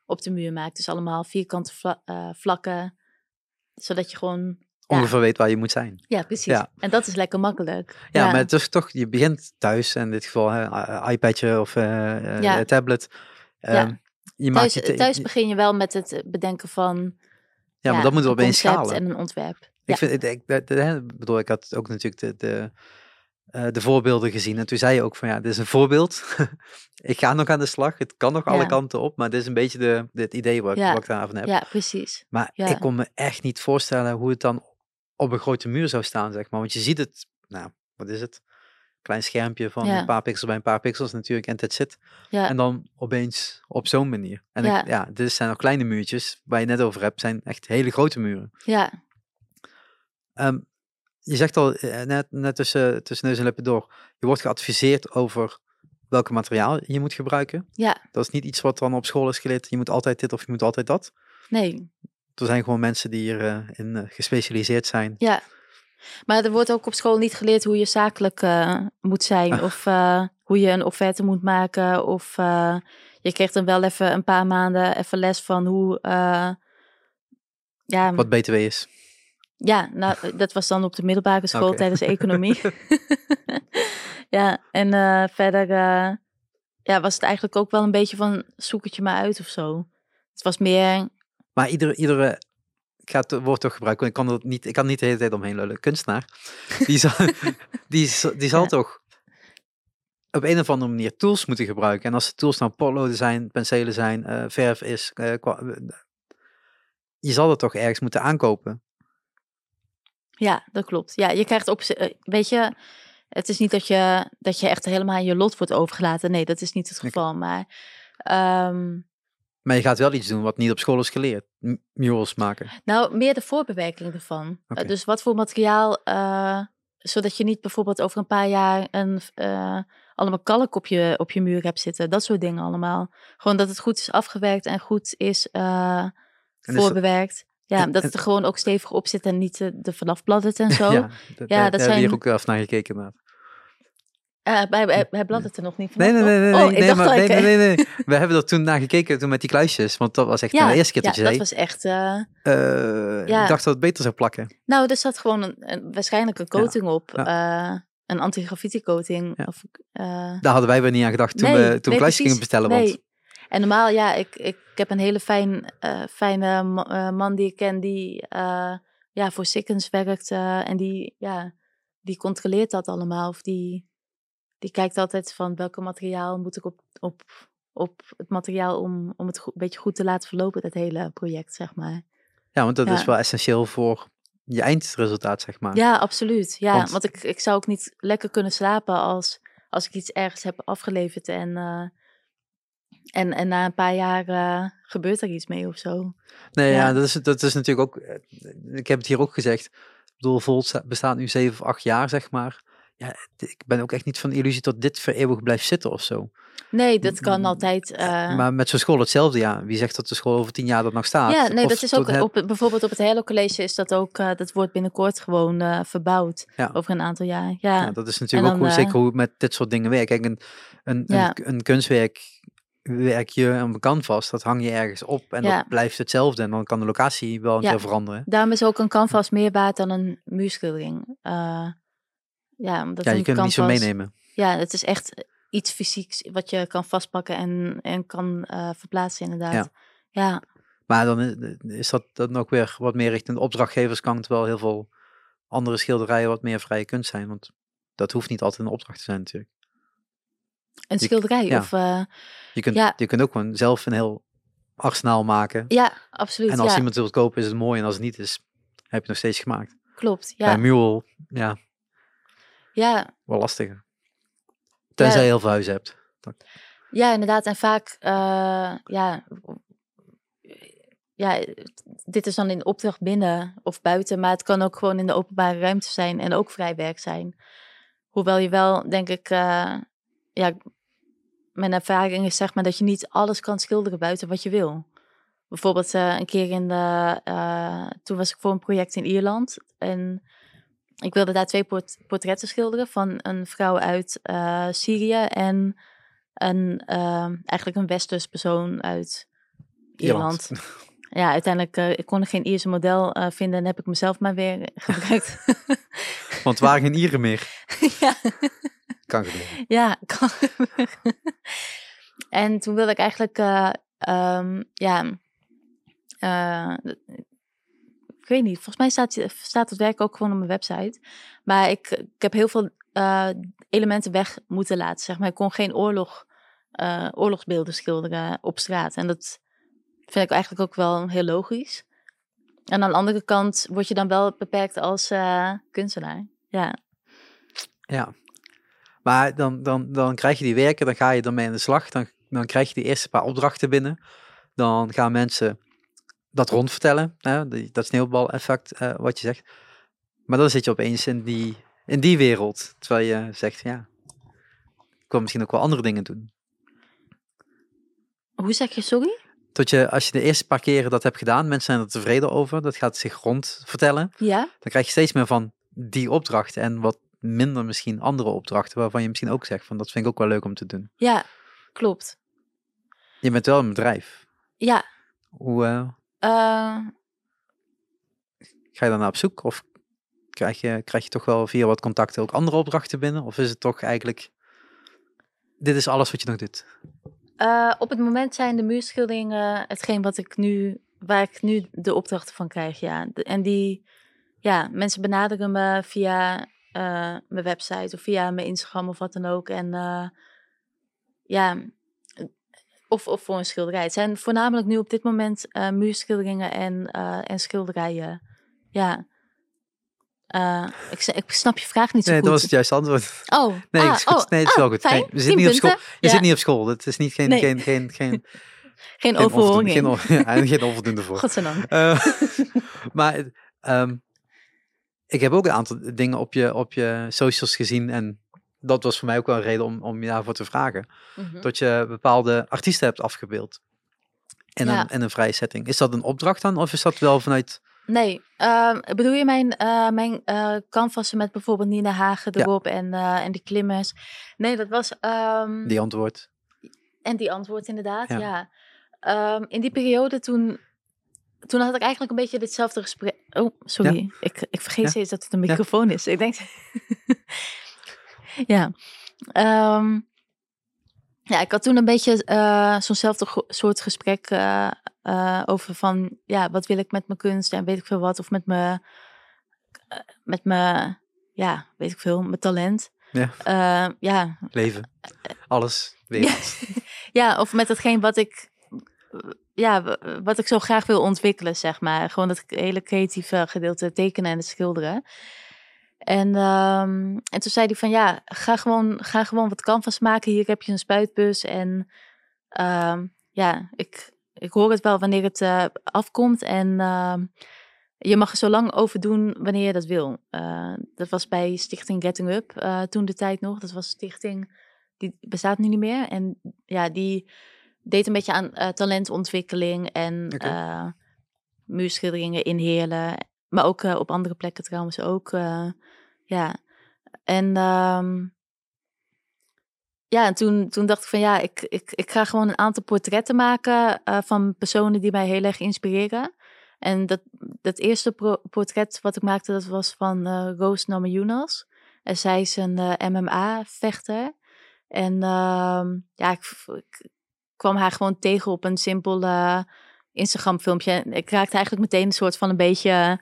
op de muur maakt. Dus allemaal vierkante vla- vlakken, zodat je gewoon... Ongeveer weet waar je moet zijn. ja, precies. Ja. En dat is lekker makkelijk. Ja, maar het is toch, je begint thuis, in dit geval hè, iPadje of eh, eh, tablet. Ja. Ehm, je maakt thuis, je te- thuis je- begin je wel met het bedenken van ja, maar dat moet een wel opeens schalen. en een ontwerp. Ik vind, ik, ik, bedoel, ik had ook natuurlijk de, de, eh, de voorbeelden gezien. En toen zei je ook van ja, dit is een voorbeeld. ik ga nog aan de slag. Het kan nog alle kanten op. Maar dit is een beetje de, het idee wat, ik- Ja. wat ik daarvan heb. Ja, precies. Maar Ja. ik kon me echt niet voorstellen hoe het dan op een grote muur zou staan, zeg maar. Want je ziet het, nou, wat is het? Klein schermpje van Ja. een paar pixels bij een paar pixels natuurlijk en that's it. Ja, En dan opeens op zo'n manier. En Ja. ik, ja, dit zijn nog kleine muurtjes waar je net over hebt, zijn echt hele grote muren. ja, Ehm, je zegt al eh, net, net tussen, tussen neus en lippen door, je wordt geadviseerd over welke materiaal je moet gebruiken. ja, Dat is niet iets wat dan op school is geleerd, je moet altijd dit of je moet altijd dat. nee, Er zijn gewoon mensen die hierin in eh, gespecialiseerd zijn. ja. Maar er wordt ook op school niet geleerd hoe je zakelijk eh, moet zijn. Of eh, hoe je een offerte moet maken. Of eh, je krijgt dan wel even een paar maanden even les van hoe... eh, ja, Wat BTW is. Ja, nou, dat was dan op de middelbare school tijdens economie. ja, en eh, verder eh, ja, was het eigenlijk ook wel een beetje van zoek het je maar uit of zo. Het was meer, Maar iedere, iedere ik ga het woord toch gebruiken, want ik kan, er niet, ik kan niet de hele tijd omheen lullen. Kunstenaar, die zal, die, zal- die zal Ja. toch op een of andere manier tools moeten gebruiken. En als de tools nou potloden zijn, penselen zijn, eh, verf is, kwa- je zal het toch ergens moeten aankopen. ja, dat klopt. Ja, je krijgt op, weet je, het is niet dat je, dat je echt helemaal aan je lot wordt overgelaten. Nee, dat is niet het geval. Maar ehm, Maar je gaat wel iets doen wat niet op school is geleerd. M- Murals maken. Nou, meer de voorbewerking ervan. Eh, dus wat voor materiaal, eh, zodat je niet bijvoorbeeld over een paar jaar een, eh, allemaal kalk op je, op je muur hebt zitten. Dat soort dingen allemaal. Gewoon dat het goed is afgewerkt en goed is En is dat- voorbewerkt. Ja, en- dat het er gewoon ook stevig op zit en niet er vanaf bladdert en zo. Ja, dat, Ja, daar dat hebben we hier ook even naar gekeken. inderdaad. Eh, hij, hij, er nog niet Nee, vanaf. nee, nee, nee, nee, oh, nee, maar, nee, nee, nee. We hebben er toen naar gekeken, toen met die kluisjes. Want dat was echt Ja, de eerste keer ja, dat je dat zei. was echt... eh, eh, ja. Ik dacht dat het beter zou plakken. nou, er zat gewoon een, een- waarschijnlijk een coating op. eh, een anti-graffiti coating. Ja. Of, Daar hadden wij weer niet aan gedacht toen we toen kluisjes gingen bestellen. Want Nee. En normaal, ja, ik, ik, ik heb een hele fijn, fijne ma- man die ik ken die ja, voor Sikkens werkt. en die, ja, die controleert dat allemaal. Of die, die kijkt altijd van welke materiaal moet ik op, op, op het materiaal om, om het goed, een beetje goed te laten verlopen, dat hele project, zeg maar. ja, want dat Ja. is wel essentieel voor je eindresultaat, zeg maar. Ja, absoluut. Ja, Want- want, ik, ik zou ook niet lekker kunnen slapen als, als ik iets ergens heb afgeleverd en, eh, en, en na een paar jaar eh, gebeurt er iets mee of zo. Nee, ja, Ja. dat, is, dat is natuurlijk ook. eh, Ik heb het hier ook gezegd. Ik bedoel, Volt sta- bestaat nu 7 of 8 jaar, zeg maar. Ja, ik ben ook echt niet van de illusie dat dit voor eeuwig blijft zitten of zo. Nee, dat kan altijd. eh, maar met zo'n school hetzelfde, ja. Wie zegt dat de school over 10 jaar dat nog staat? ja, nee, Of dat is ook het- op, bijvoorbeeld op het Hello College is dat ook, eh, dat wordt binnenkort gewoon eh, verbouwd Ja. over een aantal jaar. Ja, Ja, dat is natuurlijk ook hoe, eh, zeker hoe het met dit soort dingen werkt. Kijk, een, een, Ja. een, een kunstwerk werk je een canvas, dat hang je ergens op en Ja. dat blijft hetzelfde. En dan kan de locatie wel een Ja. keer veranderen. daarom is ook een canvas meer waard dan een muurschildering. Eh, ja, omdat Ja, je kunt het niet zo meenemen. Ja, het is echt iets fysieks wat je kan vastpakken en, en kan eh, verplaatsen inderdaad. Ja. Ja. Maar dan is, is dat dan ook weer wat meer richting de opdrachtgeverskant, terwijl heel veel andere schilderijen wat meer vrije kunst zijn. Want dat hoeft niet altijd een opdracht te zijn natuurlijk. een Je- schilderij ja. of... eh, Je kunt, Ja. je kunt ook gewoon zelf een heel arsenaal maken. ja, absoluut. en als ja, iemand het wil kopen is het mooi en als het niet is, heb je het nog steeds gemaakt. klopt. Bij Ja, een mural, ja, ja, wel lastiger. Tenzij Ja. je heel veel huizen hebt. ja, inderdaad. En vaak, eh, ja, ja, dit is dan in opdracht binnen of buiten, maar het kan ook gewoon in de openbare ruimte zijn en ook vrij werk zijn. Hoewel je wel, denk ik, eh, ja, mijn ervaring is zeg maar dat je niet alles kan schilderen buiten wat je wil. bijvoorbeeld eh, een keer in de, toen was ik voor een project in Ierland en ik wilde daar twee port- portretten schilderen van een vrouw uit eh, Syrië en een, ehm, eigenlijk een westers persoon uit Ierland. Ja, uiteindelijk, eh, ik kon er geen Ierse model eh, vinden en heb ik mezelf maar weer gebruikt. Want waar geen Ieren meer. ja. Kan gebeuren. Ja, kan. en toen wilde ik eigenlijk, eh, ehm, ja, eh, ik weet niet, volgens mij staat, staat het werk ook gewoon op mijn website. Maar ik, ik heb heel veel eh, elementen weg moeten laten, zeg maar. Ik kon geen oorlog, eh, oorlogsbeelden schilderen op straat. En dat vind ik eigenlijk ook wel heel logisch. En aan de andere kant word je dan wel beperkt als eh, kunstenaar. Ja, Ja. Maar dan, dan, dan krijg je die werken, dan ga je ermee aan de slag. Dan, dan krijg je die eerste paar opdrachten binnen. Dan gaan mensen dat rondvertellen. Hè? die- Dat sneeuwbaleffect, eh wat je zegt. Maar dan zit je opeens in die, in die wereld. Terwijl je zegt, ja, ik wil misschien ook wel andere dingen doen. hoe zeg je sorry? Tot je, als je de eerste paar keren dat hebt gedaan, mensen zijn er tevreden over. Dat gaat zich rond vertellen. Ja? Dan krijg je steeds meer van die opdrachten. En wat minder misschien andere opdrachten. Waarvan je misschien ook zegt van, dat vind ik ook wel leuk om te doen. Ja, klopt. Je bent wel een bedrijf. Ja, Hoe eh, eh, ga je daar naar op zoek? Of krijg je, krijg je toch wel via wat contacten ook andere opdrachten binnen? Of is het toch eigenlijk, dit is alles wat je nog doet? eh, op het moment zijn de muurschilderingen hetgeen wat ik nu, waar ik nu de opdrachten van krijg, ja. En die, ja, mensen benaderen me via eh, mijn website of via mijn Instagram of wat dan ook. En ja, of, of voor een schilderij. Het zijn voornamelijk nu op dit moment eh, muurschilderingen en, eh, en schilderijen. Ja. Eh, ik, ik snap je vraag niet zo Nee, goed. dat was het juiste antwoord. Oh, Nee, ah, het is goed. oh, nee, het is wel ah, goed. fijn. Nee, we zitten niet op school. Je Ja. zit niet op school. Het is niet geen, Nee. geen, geen, geen, Geen geen overhoring. Geen, on- ja, en geen onvoldoende voor. Godzijdank. Maar ehm, ik heb ook een aantal dingen op je, op je socials gezien. En dat was voor mij ook wel een reden om, om je daarvoor te vragen. Mhm. Dat je bepaalde artiesten hebt afgebeeld. In, Ja. een, in een vrije setting. Is dat een opdracht dan? Of is dat wel vanuit... Nee, ehm, bedoel je mijn, eh mijn eh canvassen met bijvoorbeeld Nina Hagen Ja. erop en, eh, en die klimmers? Nee, dat was... ehm, Die antwoord. En die antwoord inderdaad, Ja. ja. Ehm, in die periode toen, toen had ik eigenlijk een beetje ditzelfde gesprek. Oh, sorry. Ik, ik vergeet Ja. steeds dat het een microfoon is. Ik denk. ja. Ehm, ja, ik had toen een beetje eh, zo'nzelfde soort gesprek eh, eh, over van, ja, wat wil ik met mijn kunst en weet ik veel wat. Of met mijn, met mijn, ja, weet ik veel, mijn talent. Ja. Eh, ja, Leven. Alles. Wereld. ja, of met hetgeen wat ik, ja, wat ik zo graag wil ontwikkelen, zeg maar. Gewoon dat hele creatieve gedeelte tekenen en het schilderen. En, ehm, en toen zei hij van, ja, ga gewoon, ga gewoon wat canvas maken. Hier heb je een spuitbus. En ehm, ja, ik, ik hoor het wel wanneer het eh, afkomt. En ehm, je mag er zo lang over doen wanneer je dat wil. Eh, dat was bij Stichting Getting Up eh, toen de tijd nog. Dat was een stichting, die bestaat nu niet meer. En ja, die deed een beetje aan talentontwikkeling en muurschilderingen in Heerlen. Maar ook op andere plekken trouwens ook. Ja, en ehm, ja, en toen, toen dacht ik van ja, ik, ik, ik ga gewoon een aantal portretten maken eh, van personen die mij heel erg inspireren. En dat, dat eerste portret wat ik maakte, dat was van eh Roos Namajunas. En zij is een eh, MMA-vechter. En ehm, ja, ik, ik kwam haar gewoon tegen op een simpel Instagram-filmpje. Ik raakte eigenlijk meteen een soort van een beetje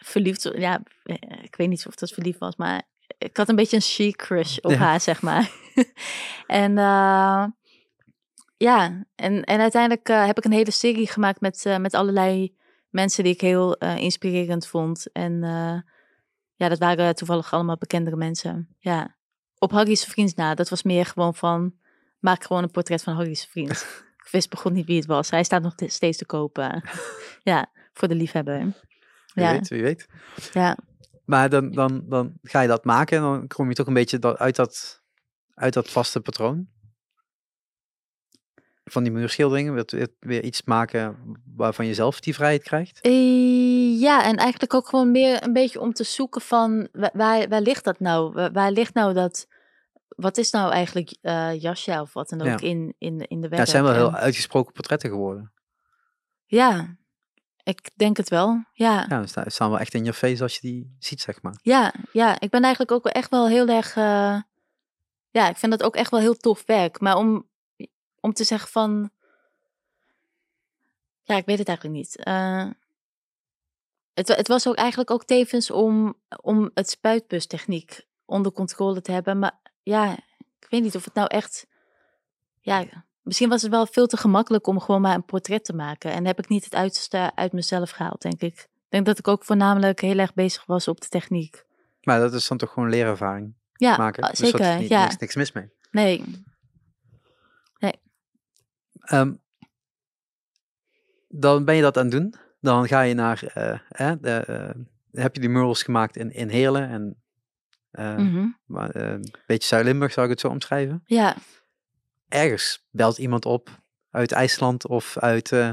verliefd. Ja, eh, ik weet niet of dat verliefd was, maar ik had een beetje een chic crush op Ja. haar, zeg maar. en eh, ja, en, en uiteindelijk eh, heb ik een hele serie gemaakt met, eh, met allerlei mensen die ik heel eh, inspirerend vond. En eh, ja, dat waren toevallig allemaal bekendere mensen. Ja, op Harry's vriend na. Dat was meer gewoon van, maak gewoon een portret van Harry's vriend. ik wist begon niet wie het was. Hij staat nog te- steeds te kopen. ja, voor de liefhebber. Wie Ja, weet, wie weet. ja. Maar dan, dan, dan ga je dat maken en dan kom je toch een beetje uit dat, uit dat vaste patroon. van die muurschilderingen? U weer iets maken waarvan je zelf die vrijheid krijgt? Eh, ja, en eigenlijk ook gewoon meer een beetje om te zoeken van wa- waar, waar ligt dat nou? Waar, waar ligt nou dat, wat is nou eigenlijk eh Jasja of wat dan ook Ja. in, in, in de werk? Ja, het zijn wel heel En- uitgesproken portretten geworden. Ja, ik denk het wel. Ja. Ja, ze sta- staan wel echt in je face als je die ziet, zeg maar. Ja, ja, ik ben eigenlijk ook echt wel heel erg. eh, ja, ik vind dat ook echt wel heel tof werk. Maar om, om te zeggen van. Ja, ik weet het eigenlijk niet. Eh, het, het was ook eigenlijk ook tevens om, om het spuitbustechniek onder controle te hebben. Maar ja, ik weet niet of het nou echt. Ja, misschien was het wel veel te gemakkelijk om gewoon maar een portret te maken. En heb ik niet het uiterste uit mezelf gehaald, denk ik. Ik denk dat ik ook voornamelijk heel erg bezig was op de techniek. Maar dat is dan toch gewoon leerervaring Ja, maken. ah, Dus is zeker. niet, ja. niks, niks mis mee. Nee. Ehm, dan ben je dat aan het doen. Dan ga je naar, eh, de, eh, heb je die murals gemaakt in, in Heerlen en eh, Mhm. maar, een beetje Zuid-Limburg, zou ik het zo omschrijven. Ja. Ergens belt iemand op uit IJsland of uit eh,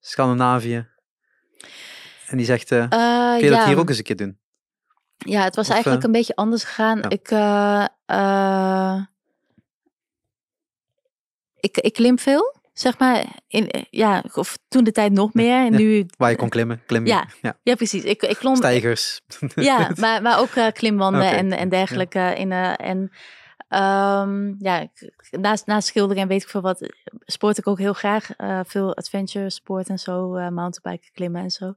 Scandinavië. En die zegt, eh, Eh, kun je dat hier ook eens een keer doen? ja, het was Of, eigenlijk een beetje anders gegaan. ja. Ik, ik, ik klim veel, zeg maar. In, ja, of toen de tijd nog meer. En Ja. nu, Waar je kon klimmen, klimmen. Ja. ja. ja, precies. Ik, ik klom, Stijgers. Ja, maar, maar ook eh, klimwanden en, en dergelijke. In, en ehm, ja, naast, naast schilderen en weet ik veel wat, sport ik ook heel graag. eh, veel adventure sport en zo, eh mountainbiken, klimmen en zo.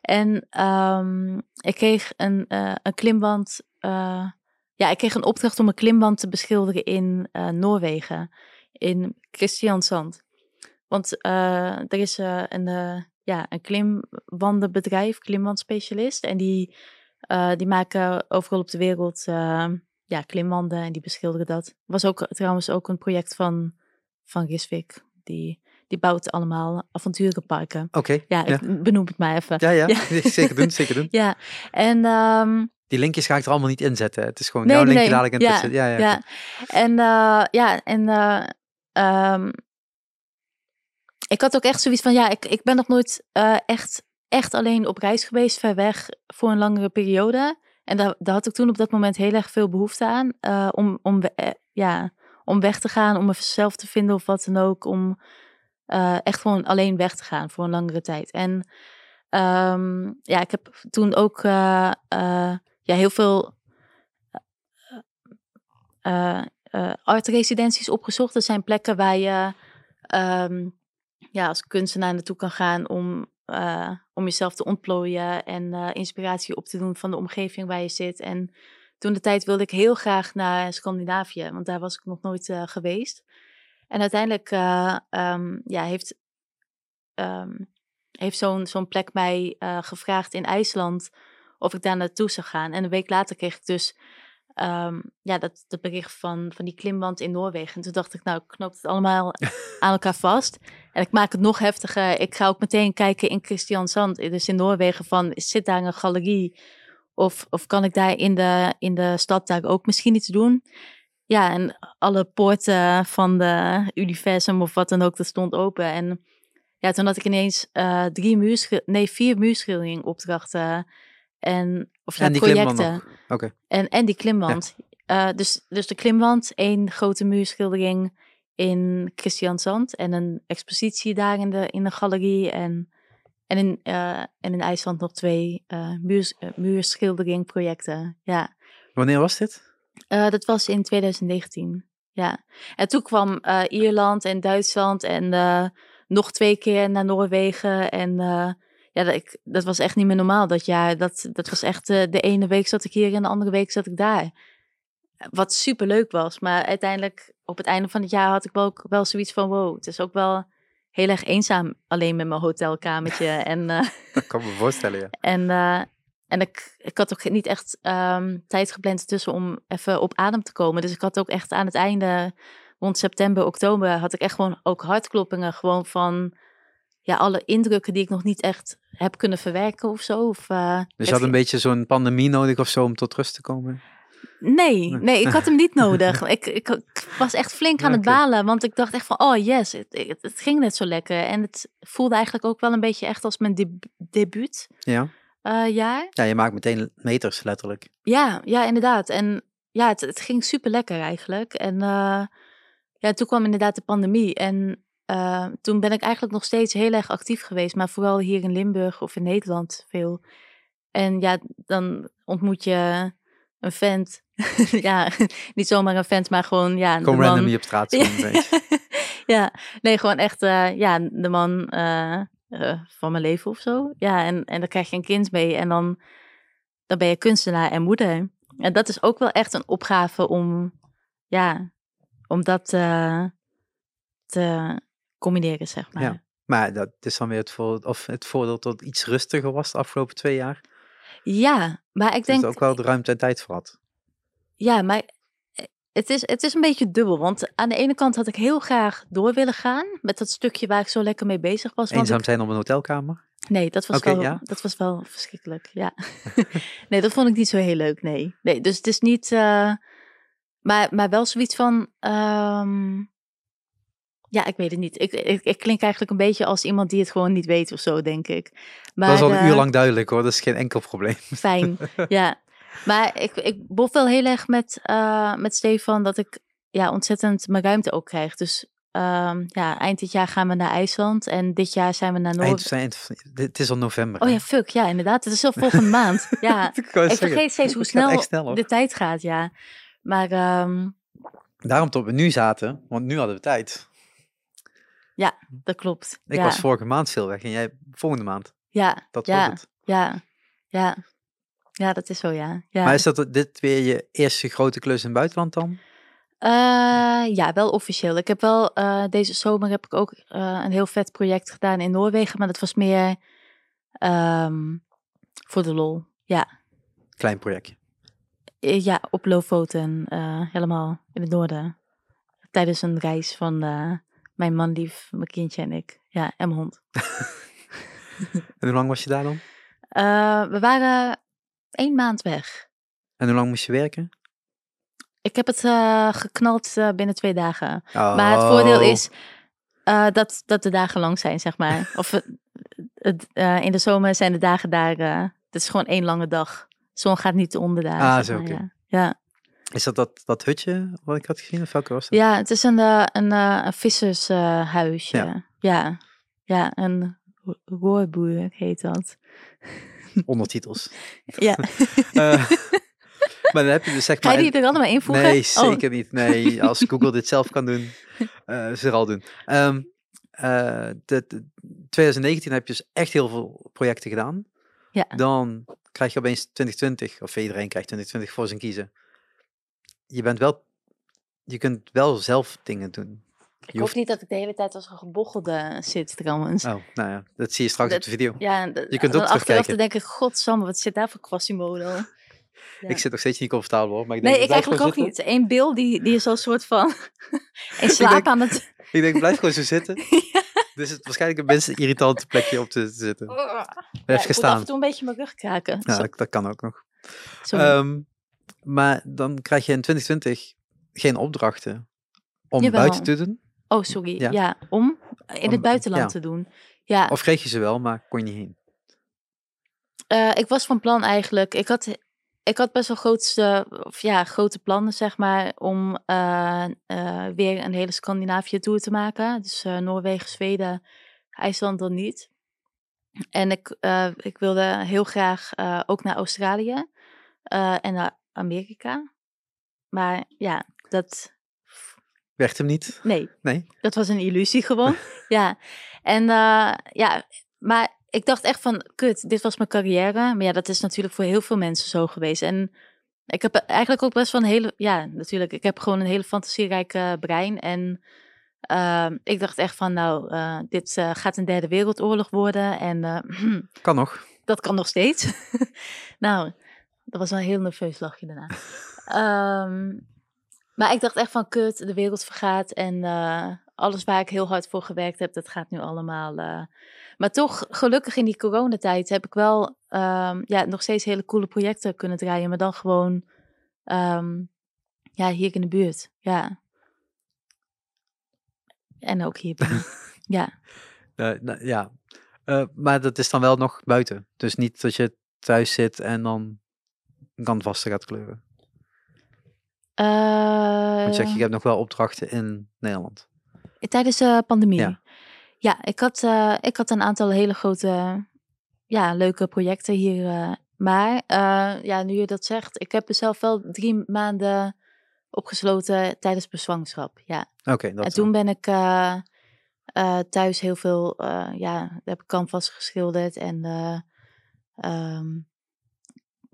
En ehm, ik kreeg een, eh, een klimband. eh, ja, ik kreeg een opdracht om een klimband te beschilderen in eh, Noorwegen, in Christiansand. Want eh, er is eh, een, eh, ja, een klimwandenbedrijf, klimwandspecialist. En die, eh, die maken overal op de wereld eh, ja, klimwanden en die beschilderen dat. Was ook trouwens ook een project van, van Gisvik. Die, die bouwt allemaal avonturenparken. Oké. Ja, Ja. ik benoem het maar even. Ja, ja, Ja. zeker doen, zeker doen. Ja, en ehm, Die linkjes ga ik er allemaal niet in zetten. Het is gewoon Nee, jouw nee, linkje nee. dadelijk in Ja. Ja, ja. ja. En eh, ja, en eh, ehm, ik had ook echt zoiets van, ja, ik, ik ben nog nooit eh, echt, echt alleen op reis geweest, ver weg, voor een langere periode. En daar, had ik toen op dat moment heel erg veel behoefte aan, eh, om, om, eh, ja, om weg te gaan, om mezelf te vinden of wat dan ook, om eh, echt gewoon alleen weg te gaan voor een langere tijd. En ehm, ja, ik heb toen ook ja, heel veel artresidenties opgezocht. Dat zijn plekken waar je ehm, ja, als kunstenaar naartoe kan gaan om, eh, om jezelf te ontplooien en eh, inspiratie op te doen van de omgeving waar je zit. En toen de tijd wilde ik heel graag naar Scandinavië, want daar was ik nog nooit eh, geweest. En uiteindelijk eh, ehm, ja, heeft, ehm, heeft zo'n zo'n plek mij gevraagd in IJsland of ik daar naartoe zou gaan. En een week later kreeg ik dus ehm, ja, dat, dat bericht van, van die klimwand in Noorwegen. En toen dacht ik, nou, ik knoop het allemaal aan elkaar vast. En ik maak het nog heftiger. Ik ga ook meteen kijken in Christiansand, dus in Noorwegen, van zit daar een galerie? Of, of kan ik daar in de, in de stad daar ook misschien iets doen? Ja, en alle poorten van de universum of wat dan ook, dat stond open. En ja, toen had ik ineens eh, drie muurschil nee, vier muurschildering opdrachten. En, of ja, die projecten. Oké. En, en die klimwand. Eh, dus, dus de klimwand, één grote muurschildering in Christiansand. En een expositie daar in de, in de galerie. En, en, in, eh, en in IJsland nog twee eh muurs, muurschilderingprojecten. Ja, Wanneer was dit? Dat was in 2019. Ja. En toen kwam Ierland en Duitsland en nog twee keer naar Noorwegen. En ja, dat, ik, dat was echt niet meer normaal dat jaar. Dat, dat was echt eh, de ene week zat ik hier en de andere week zat ik daar. Wat super leuk was. Maar uiteindelijk op het einde van het jaar had ik wel, ook wel zoiets van: wow, het is ook wel heel erg eenzaam alleen met mijn hotelkamertje. en, eh, Dat kan me voorstellen, ja. en, eh, en ik, ik had ook niet echt ehm, tijd gepland tussen om even op adem te komen. Dus ik had ook echt aan het einde, rond september, oktober, had ik echt gewoon ook hartkloppingen. Gewoon van ja, alle indrukken die ik nog niet echt heb kunnen verwerken of zo. Of, eh, Dus je had een beetje zo'n pandemie nodig of zo om tot rust te komen? Nee, nee, ik had hem niet nodig. Ik, ik, ik was echt flink aan het balen, want ik dacht echt van, oh yes, het, het, het ging net zo lekker. En het voelde eigenlijk ook wel een beetje echt als mijn deb debuut Ja. eh, jaar. ja, je maakt meteen meters letterlijk. Ja, ja, inderdaad. En ja, het, het ging super lekker eigenlijk. En eh, ja, toen kwam inderdaad de pandemie. En eh, toen ben ik eigenlijk nog steeds heel erg actief geweest, maar vooral hier in Limburg of in Nederland veel. En ja, dan ontmoet je een vent. ja, niet zomaar een vent, maar gewoon ja, de Kom man. random hier op straat zien, een beetje. ja, nee, gewoon echt eh, ja, de man eh, eh, van mijn leven of zo. Ja, en, en dan krijg je een kind mee en dan, dan ben je kunstenaar en moeder. En dat is ook wel echt een opgave om, ja, om dat te combineren, zeg maar. Ja. Maar dat is dan weer het voordeel, of het voordeel dat het iets rustiger was de afgelopen twee jaar. Ja, maar ik denk, denk ook wel de ruimte en tijd voor had. ja, maar eh, het is, het is een beetje dubbel. Want aan de ene kant had ik heel graag door willen gaan met dat stukje waar ik zo lekker mee bezig was. Eenzaam ik- zijn op een hotelkamer. Nee, dat was, wel, ja. dat was wel verschrikkelijk. Ja. nee, dat vond ik niet zo heel leuk. Nee. nee dus het is niet. eh, maar, maar wel zoiets van. ehm, ja, ik weet het niet. Ik, ik, ik klink eigenlijk een beetje als iemand die het gewoon niet weet of zo, denk ik. Maar, dat is al een eh, uur lang duidelijk hoor, dat is geen enkel probleem. Fijn, ja. Maar ik, ik bof wel heel erg met, eh, met Stefan dat ik ja, ontzettend mijn ruimte ook krijg. Dus ehm, ja, eind dit jaar gaan we naar IJsland en dit jaar zijn we naar Noorwegen. het is al november. Oh hè? ja, fuck, ja, inderdaad. Het is al volgende maand. Ja, Ik, vergeet steeds hoe snel, de tijd gaat, ja. Maar ehm, Daarom dat we nu zaten, want nu hadden we tijd. Dat klopt. Ik ja. was vorige maand veel weg en jij volgende maand. ja, Dat ja, was het. ja, ja. Ja, dat is zo, ja. ja. Maar is dat dit weer je eerste grote klus in het buitenland dan? Eh, ja, wel officieel. Ik heb wel eh, deze zomer heb ik ook eh, een heel vet project gedaan in Noorwegen, maar dat was meer ehm, voor de lol. Ja, Klein projectje. Ja op Lofoten, helemaal in het noorden. Tijdens een reis van mijn man lief, mijn kindje en ik. Ja, en mijn hond. En hoe lang was je daar dan? Eh, we waren één maand weg. En hoe lang moest je werken? Ik heb het eh, geknald eh, binnen twee dagen. Maar het voordeel Oh. is dat, dat de dagen lang zijn, zeg maar. Of in de zomer zijn de dagen daar. het is gewoon één lange dag. De zon gaat niet onder daar. Ah, zeg zo, oké. ja. Ja. Is dat, dat dat hutje wat ik had gezien? Of welke was dat? ja, het is een, eh, een, eh, een vissershuisje. Ja. ja. ja, een ro- roorboer heet dat. Ondertitels. Ja. Eh, maar dan heb je dus zeg Ga maar... je die er allemaal invoegen? Nee, Oh, zeker niet. Nee, als Google dit zelf kan doen, eh ze er al doen. Ehm, eh, de, de- 2019 heb je dus echt heel veel projecten gedaan. Ja. Dan krijg je opeens 2020, of iedereen krijgt 2020 voor zijn kiezen. Je bent wel, je kunt wel zelf dingen doen. ik hoop hoeft- niet dat ik de hele tijd als een gebochelde zit trouwens. Oh, nou ja, dat zie je straks Dat- op de video. Ja, Je kunt dan ook terugkijken. te denken, godsamme, wat zit daar voor Quasimodo? Ja. Ik zit nog steeds niet comfortabel hoor, maar ik denk, Nee, ik eigenlijk ook niet. Eén Bill, die, die is al een soort van in slaap denk- aan het... Ik denk, blijf gewoon zo zitten. Dus het is waarschijnlijk het minst irritante plekje op te zitten. Ja, Blijf ik moet af gestaan. en toe een beetje mijn rug kraken. Ja, Zo- dat, dat kan ook nog. sorry. Maar dan krijg je in 2020 geen opdrachten om Jawel. buiten te doen. oh, sorry. ja. Ja. om in Om- het buitenland ja. te doen. Ja, Of kreeg je ze wel, maar kon je niet heen. eh, ik was van plan eigenlijk. Ik had, ik had best wel grootste, of ja, grote plannen, zeg maar, om eh, eh, weer een hele Scandinavië-tour te maken. Dus Noorwegen, Zweden, IJsland dan niet. En ik, ik wilde heel graag ook naar Australië en naar Amerika. Maar ja, dat, Werd hem niet? nee, Nee? dat was een illusie gewoon. ja. En eh, ja, maar ik dacht echt van, kut, dit was mijn carrière. Maar ja, dat is natuurlijk voor heel veel mensen zo geweest. En ik heb eigenlijk ook best wel een hele, ja, natuurlijk, ik heb gewoon een hele fantasierijke brein. En eh, ik dacht echt van, nou, eh, dit gaat een derde wereldoorlog worden. En Kan nog. dat kan nog steeds. nou, dat was wel een heel nerveus lachje daarna. Ehm, maar ik dacht echt van, kut, de wereld vergaat. En eh, alles waar ik heel hard voor gewerkt heb, dat gaat nu allemaal... eh. Maar toch, gelukkig in die coronatijd heb ik wel ehm, ja, nog steeds hele coole projecten kunnen draaien. Maar dan gewoon Ehm, ja, hier in de buurt. Ja. En ook hier. ja. Eh, nou, ja, maar dat is dan wel nog buiten. Dus niet dat je thuis zit en dan canvassen gaat kleuren. Want je zegt, je hebt nog wel opdrachten in Nederland. Tijdens de pandemie. Ja. Ja, ik, had, eh, ik had een aantal hele grote, ja, leuke projecten hier. eh, maar ja, nu je dat zegt, ik heb mezelf wel drie maanden opgesloten tijdens mijn zwangerschap. Ja. Oké, en wel. toen ben ik thuis heel veel, ja, heb ik canvas geschilderd en eh, ehm,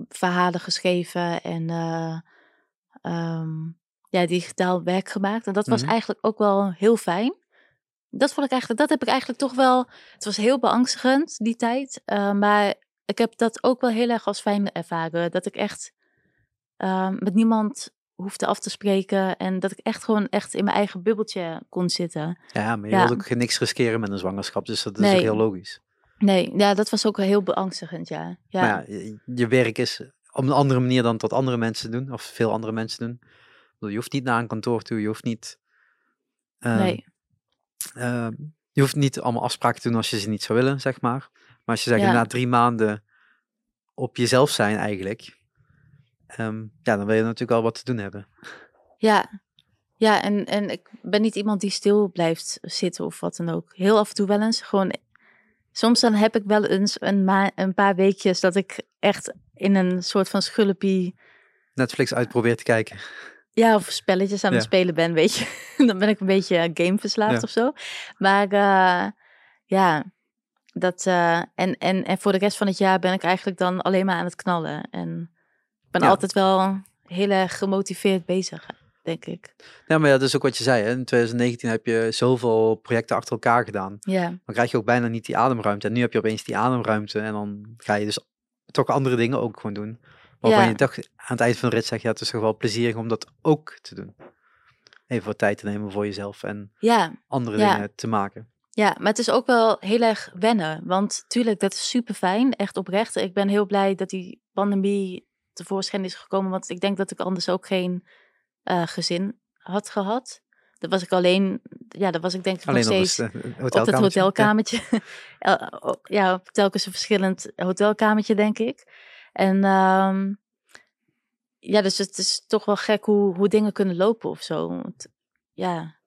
verhalen geschreven en ehm, ja, digitaal werk gemaakt. En dat was Mhm. eigenlijk ook wel heel fijn. Dat vond ik eigenlijk, dat heb ik eigenlijk toch wel. Het was heel beangstigend die tijd, eh, maar ik heb dat ook wel heel erg als fijn ervaren. Dat ik echt ehm, met niemand hoefde af te spreken en dat ik echt gewoon echt in mijn eigen bubbeltje kon zitten. Ja, maar je Ja. wilt ook niks riskeren met een zwangerschap, dus dat is Nee. ook heel logisch. Nee, ja, dat was ook heel beangstigend, ja. ja. Maar ja, je, je werk is op een andere manier dan tot andere mensen doen, of veel andere mensen doen. Je hoeft niet naar een kantoor toe, je hoeft niet... ehm, nee, ehm, je hoeft niet allemaal afspraken te doen als je ze niet zou willen, zeg maar. Maar als je zegt, Ja. na drie maanden op jezelf zijn eigenlijk, ehm, ja, dan wil je natuurlijk wel wat te doen hebben. ja. Ja, en, en ik ben niet iemand die stil blijft zitten of wat dan ook. Heel af en toe wel eens. Gewoon, soms dan heb ik wel eens een, ma- een paar weekjes dat ik echt in een soort van schulpie Netflix uitprobeert te kijken. Ja, of spelletjes aan het Ja. spelen ben, weet je. Dan ben ik een beetje gameverslaafd Ja. of zo. Maar eh, ja, dat... eh, en, en, en voor de rest van het jaar ben ik eigenlijk dan alleen maar aan het knallen. En ik ben Ja. altijd wel heel erg gemotiveerd bezig, denk ik. Ja, maar ja, dat is ook wat je zei. Hè? In 2019 heb je zoveel projecten achter elkaar gedaan. Ja, Dan krijg je ook bijna niet die ademruimte. En nu heb je opeens die ademruimte. En dan ga je dus toch andere dingen ook gewoon doen. Waarvan Ja. je toch aan het eind van de rit zegt, ja, het is toch wel plezierig om dat ook te doen. Even wat tijd te nemen voor jezelf en ja, andere Ja. dingen te maken. ja, maar het is ook wel heel erg wennen. Want tuurlijk, dat is super fijn, echt oprecht. Ik ben heel blij dat die pandemie tevoorschijn is gekomen. Want ik denk dat ik anders ook geen eh, gezin had gehad. Dat was ik alleen, ja, dat was ik denk ik Alleen nog steeds het eh, op dat hotelkamertje. ja, op telkens een verschillend hotelkamertje, denk ik. En ehm, ja, dus het is toch wel gek hoe, hoe dingen kunnen lopen of zo. Want, ja,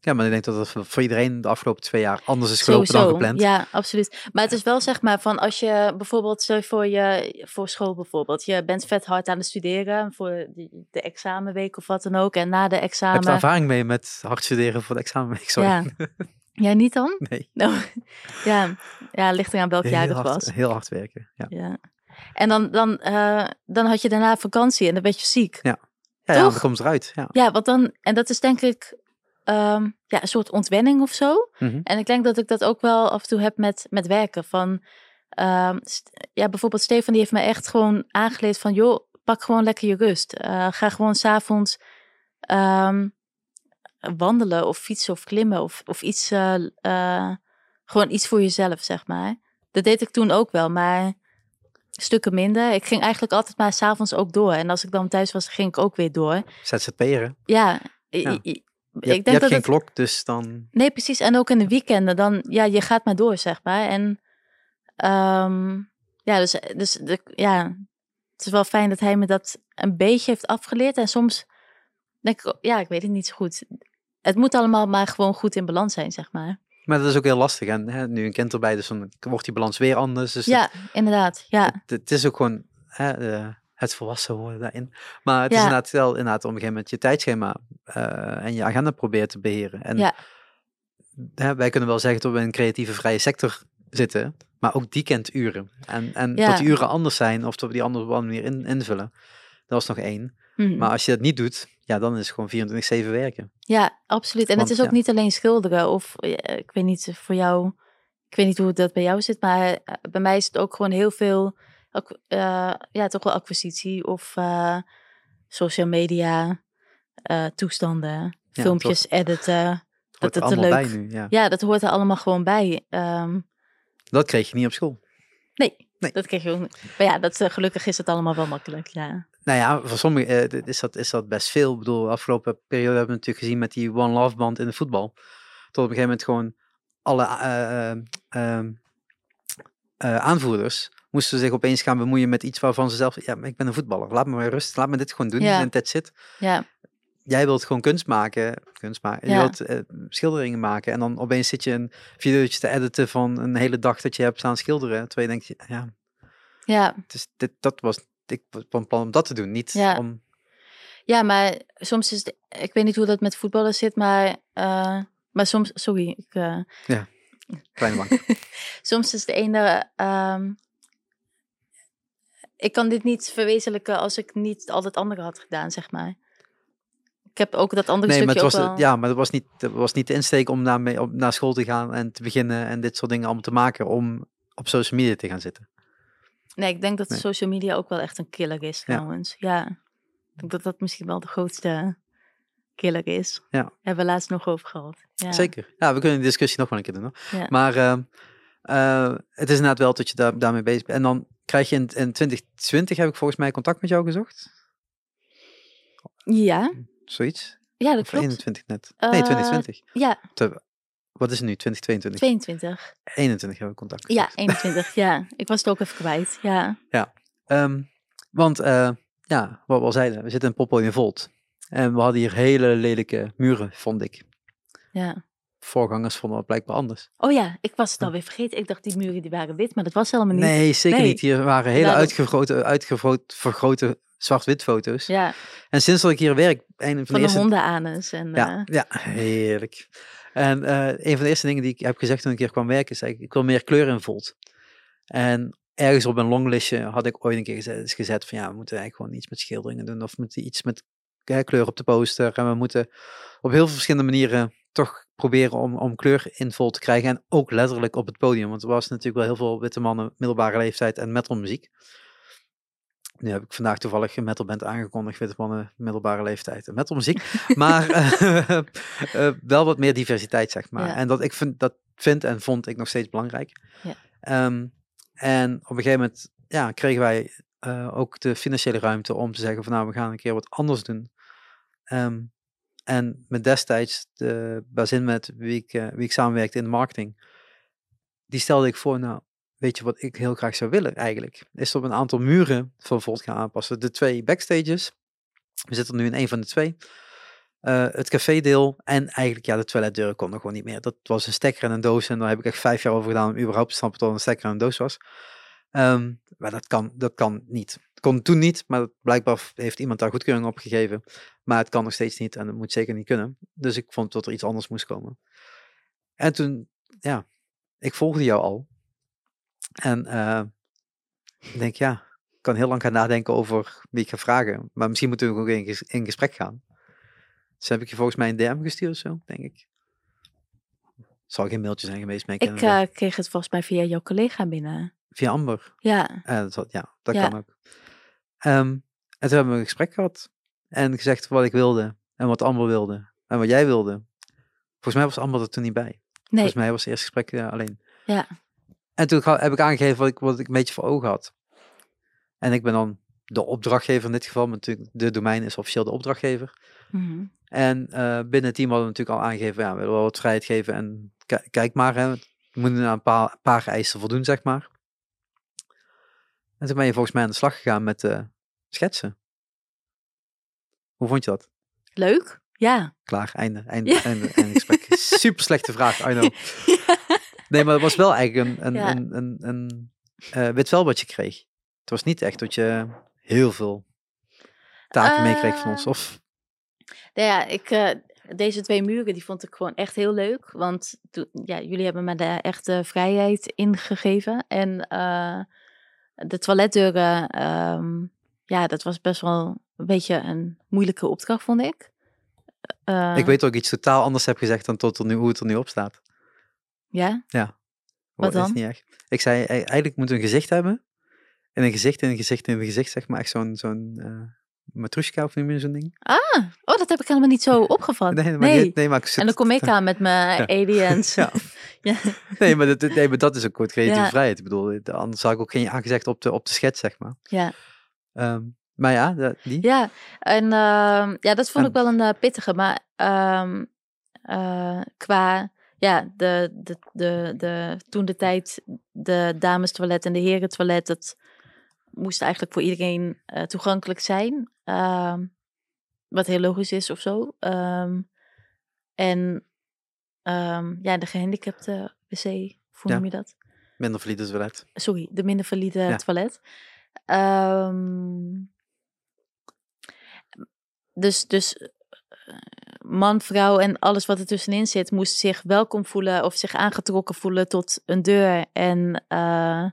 Ja, maar ik denk dat het voor iedereen de afgelopen twee jaar anders is gelopen dan gepland. Ja, absoluut. Maar het is wel zeg maar van als je bijvoorbeeld voor je voor school bijvoorbeeld, je bent vet hard aan het studeren voor de examenweek of wat dan ook. En na de Heb je examen. er ervaring mee met hard studeren voor de examenweek? Sorry. Ja. Jij niet dan? Nee. Nou, ja, ja, ligt eraan welk jaar het was. heel hard werken. Ja. Ja. En dan, dan, eh, dan had je daarna vakantie en dan werd je ziek. Ja, ja, ja dan komt eruit. Ja. Ja, want dan, en dat is denk ik ehm, ja, een soort ontwenning of zo. Mhm. En ik denk dat ik dat ook wel af en toe heb met, met werken. Van, ehm, ja, bijvoorbeeld Stefan die heeft me echt gewoon aangeleerd van, joh, pak gewoon lekker je rust. Eh, ga gewoon s'avonds ehm wandelen of fietsen of klimmen of, of iets, eh, eh, gewoon iets voor jezelf, zeg maar. Dat deed ik toen ook wel, maar stukken minder. Ik ging eigenlijk altijd maar s'avonds ook door. En als ik dan thuis was, ging ik ook weer door. ZZP'er. Ja, Ja. Je, ik je denk hebt dat geen het... klok, dus dan... Nee, precies. En ook in de weekenden, dan, ja, je gaat maar door, zeg maar. En, ehm, ja, dus, dus de, ja, het is wel fijn dat hij me dat een beetje heeft afgeleerd. En soms denk ik, ja, ik weet het niet zo goed. Het moet allemaal maar gewoon goed in balans zijn, zeg maar. Maar dat is ook heel lastig. En hè, nu een kind erbij, dus dan wordt die balans weer anders. Dus Ja, inderdaad. Ja, het, het is ook gewoon hè, eh, het volwassen worden daarin. Maar het is inderdaad wel inderdaad op een gegeven moment je tijdschema eh, en je agenda proberen te beheren. En Ja. hè, wij kunnen wel zeggen dat we in een creatieve vrije sector zitten, maar ook die kent uren. En, en Ja. dat die uren anders zijn of dat we die andere op een andere manier in, invullen. Dat was nog één. Mhm. Maar als je dat niet doet, ja, dan is het gewoon 24-7 werken. ja absoluut. En Want, het is ook niet alleen schilderen. Of eh, ik weet niet voor jou, ik weet niet hoe dat bij jou zit, maar eh, bij mij is het ook gewoon heel veel, eh, ja, toch wel acquisitie of eh, social media, eh, toestanden, Ja, filmpjes editen. Dat er het allemaal leuk- bij nu. Ja. Ja, dat hoort er allemaal gewoon bij. Ehm, Dat kreeg je niet op school. nee, Nee. dat kreeg je ook niet. Maar ja, dat, gelukkig is het allemaal wel makkelijk, ja. Nou ja, voor sommigen is, dat, is dat best veel. Ik bedoel, de afgelopen periode hebben we natuurlijk gezien met die One Love band in de voetbal. Tot op een gegeven moment gewoon alle eh, eh, ehm, eh, aanvoerders moesten zich opeens gaan bemoeien met iets waarvan ze zelf... Ja, ik ben een voetballer. Laat me maar rust. Laat me dit gewoon doen. Ja. En that's it. Ja, Jij wilt gewoon kunst maken. Kunst maken. Je Ja. wilt eh, schilderingen maken. En dan opeens zit je een videootje te editen van een hele dag dat je hebt staan schilderen. Terwijl je denkt, ja, ja. is, dit, dat was... Ik was van plan om dat te doen. Niet Ja. om... ja, maar soms is het, ik weet niet hoe dat met voetballers zit, maar, eh, maar soms, sorry, ik, eh, Kleine bank. soms is de ene, ehm, ik kan dit niet verwezenlijken als ik niet al het andere had gedaan, zeg maar. Ik heb ook dat andere Nee, maar stukje het was, wel. ja, maar dat was niet, dat was niet de insteek om naar, mee, om naar school te gaan en te beginnen en dit soort dingen allemaal te maken om op social media te gaan zitten. Nee, ik denk dat Nee. social media ook wel echt een killer is trouwens. Ja. Ik denk dat dat misschien wel de grootste killer is. Ja. Hebben we laatst nog over gehad. Ja. Zeker. Ja, we kunnen die discussie nog wel een keer doen. Hoor. Ja. Maar ehm, eh, het is inderdaad wel dat je daar, daarmee bezig bent. En dan krijg je in, in 2020, heb ik volgens mij contact met jou gezocht. Ja, Zoiets. ja dat Of klopt. 21 net. Nee, Eh, 2020. Ja, Wat is het nu? 2022. 22. 21 hebben we contact Ja, gezocht. 21. ja, ik was het ook even kwijt. Ja, Ehm, want eh, ja, wat we al zeiden, we zitten in Poppel in Volt. En we hadden hier hele lelijke muren, vond ik. ja. Voorgangers vonden het blijkbaar anders. Oh ja, ik was het alweer vergeten. Ik dacht die muren die waren wit, maar dat was helemaal niet. Nee, zeker Nee. niet. Hier waren hele Nou, uitgegrote, uitgegroot, vergrote zwart-wit foto's. Ja, En sinds dat ik hier werk, een van, van de eerste... hondenanus. En, Ja, eh, ja, heerlijk. En eh, een van de eerste dingen die ik heb gezegd toen ik hier kwam werken, is ik wil meer kleur in Volt. En ergens op een longlistje had ik ooit een keer gezet, is gezet van ja, we moeten eigenlijk gewoon iets met schilderingen doen. Of we moeten iets met kleur op de poster. En we moeten op heel veel verschillende manieren toch proberen om, om kleur in Volt te krijgen. En ook letterlijk op het podium. Want er was natuurlijk wel heel veel witte mannen, middelbare leeftijd en metalmuziek. Nu heb ik vandaag toevallig een metalband aangekondigd, witte mannen, middelbare leeftijd en metalmuziek. maar eh, eh, wel wat meer diversiteit, zeg maar. Ja. En dat ik vind, dat vind en vond ik nog steeds belangrijk. Ja. Ehm, en op een gegeven moment ja, kregen wij eh, ook de financiële ruimte om te zeggen van nou, we gaan een keer wat anders doen. Ehm, en met destijds de bazin met wie ik, eh, wie ik samenwerkte in de marketing, die stelde ik voor, nou, weet je wat ik heel graag zou willen eigenlijk? Is op een aantal muren van Volt gaan aanpassen. De twee backstages, we zitten nu in een van de twee. Eh, het café-deel en eigenlijk ja, de toiletdeuren konden gewoon niet meer. Dat was een stekker en een doos en daar heb ik echt vijf jaar over gedaan om überhaupt te snappen dat een stekker en een doos was. Ehm, maar dat kan, dat kan niet. Het kon toen niet, maar blijkbaar heeft iemand daar goedkeuring op gegeven. Maar het kan nog steeds niet en het moet zeker niet kunnen. Dus ik vond dat er iets anders moest komen. En toen, ja, ik volgde jou al. En eh, ik denk, ja, ik kan heel lang gaan nadenken over wie ik ga vragen. Maar misschien moeten we ook in, ges- in gesprek gaan. Dus heb ik je volgens mij een DM gestuurd zo, denk ik. Zal geen mailtje zijn geweest, maar ik, ik eh, kreeg het volgens mij via jouw collega binnen. Via Amber. Ja, Eh, dat, ja, dat Ja. kan ook. Ehm, en toen hebben we een gesprek gehad. En gezegd wat ik wilde. En wat Amber wilde. En wat jij wilde. Volgens mij was Amber er toen niet bij. nee. Volgens mij was het eerste gesprek eh, alleen. Ja. En toen ga- heb ik aangegeven wat ik, wat ik een beetje voor ogen had. En ik ben dan de opdrachtgever in dit geval. Maar natuurlijk, de domein is officieel de opdrachtgever. Mhm. En eh, binnen het team hadden we natuurlijk al aangegeven, ja, we willen wel wat vrijheid geven en ki- kijk maar, hè, we moeten aan een paar, paar eisen voldoen, zeg maar. En toen ben je volgens mij aan de slag gegaan met eh, schetsen. Hoe vond je dat? Leuk. Ja. Klaar, einde, einde, Ja. einde, einde gesprek. Super slechte vraag, I know. Nee, maar het was wel eigenlijk een, een, Ja. een, een, een eh, wit vel wat je kreeg. Het was niet echt dat je heel veel taken meekreeg van ons. Eh, Of, Nou ja, ik, deze twee muren die vond ik gewoon echt heel leuk. Want toen- ja, jullie hebben me daar echt de vrijheid ingegeven. En eh, de toiletdeuren, ehm, ja, dat was best wel een beetje een moeilijke opdracht, vond ik. Eh, ik weet ook iets totaal anders heb gezegd dan tot er nu, hoe het er nu op staat. Ja? Wat dan? Is niet echt. Ik zei, eigenlijk moeten we een gezicht hebben. En een gezicht in een gezicht in een gezicht, zeg maar. Echt zo'n zo'n eh matrushka of noem je zo'n ding? Ah, oh, dat heb ik helemaal niet zo opgevat. Nee, maar, nee. die- nee, maar ik zit- En dan kom ik aan met mijn aliens. Ja. Ja. Nee, maar dat, nee, maar dat is ook goed creatieve Ja. vrijheid. Ik bedoel, anders zou ik ook geen ja gezegd op de, op de schets, zeg maar. Ja. Ehm, Maar ja, die. Ja, en ehm, ja, dat vond En- ik wel een eh, pittige. Maar ehm, eh, qua, ja, de, de, de, de, toen de tijd, de dames toilet en de heren toilet, dat moest eigenlijk voor iedereen eh, toegankelijk zijn. Ehm, wat heel logisch is of zo. Ehm, en ehm, ja, de gehandicapte wc, hoe Ja. noem je dat? Minder valide toilet. sorry, de minder valide Ja. toilet. Dus, dus man, vrouw en alles wat er tussenin zit, moest zich welkom voelen of zich aangetrokken voelen tot een deur. En eh,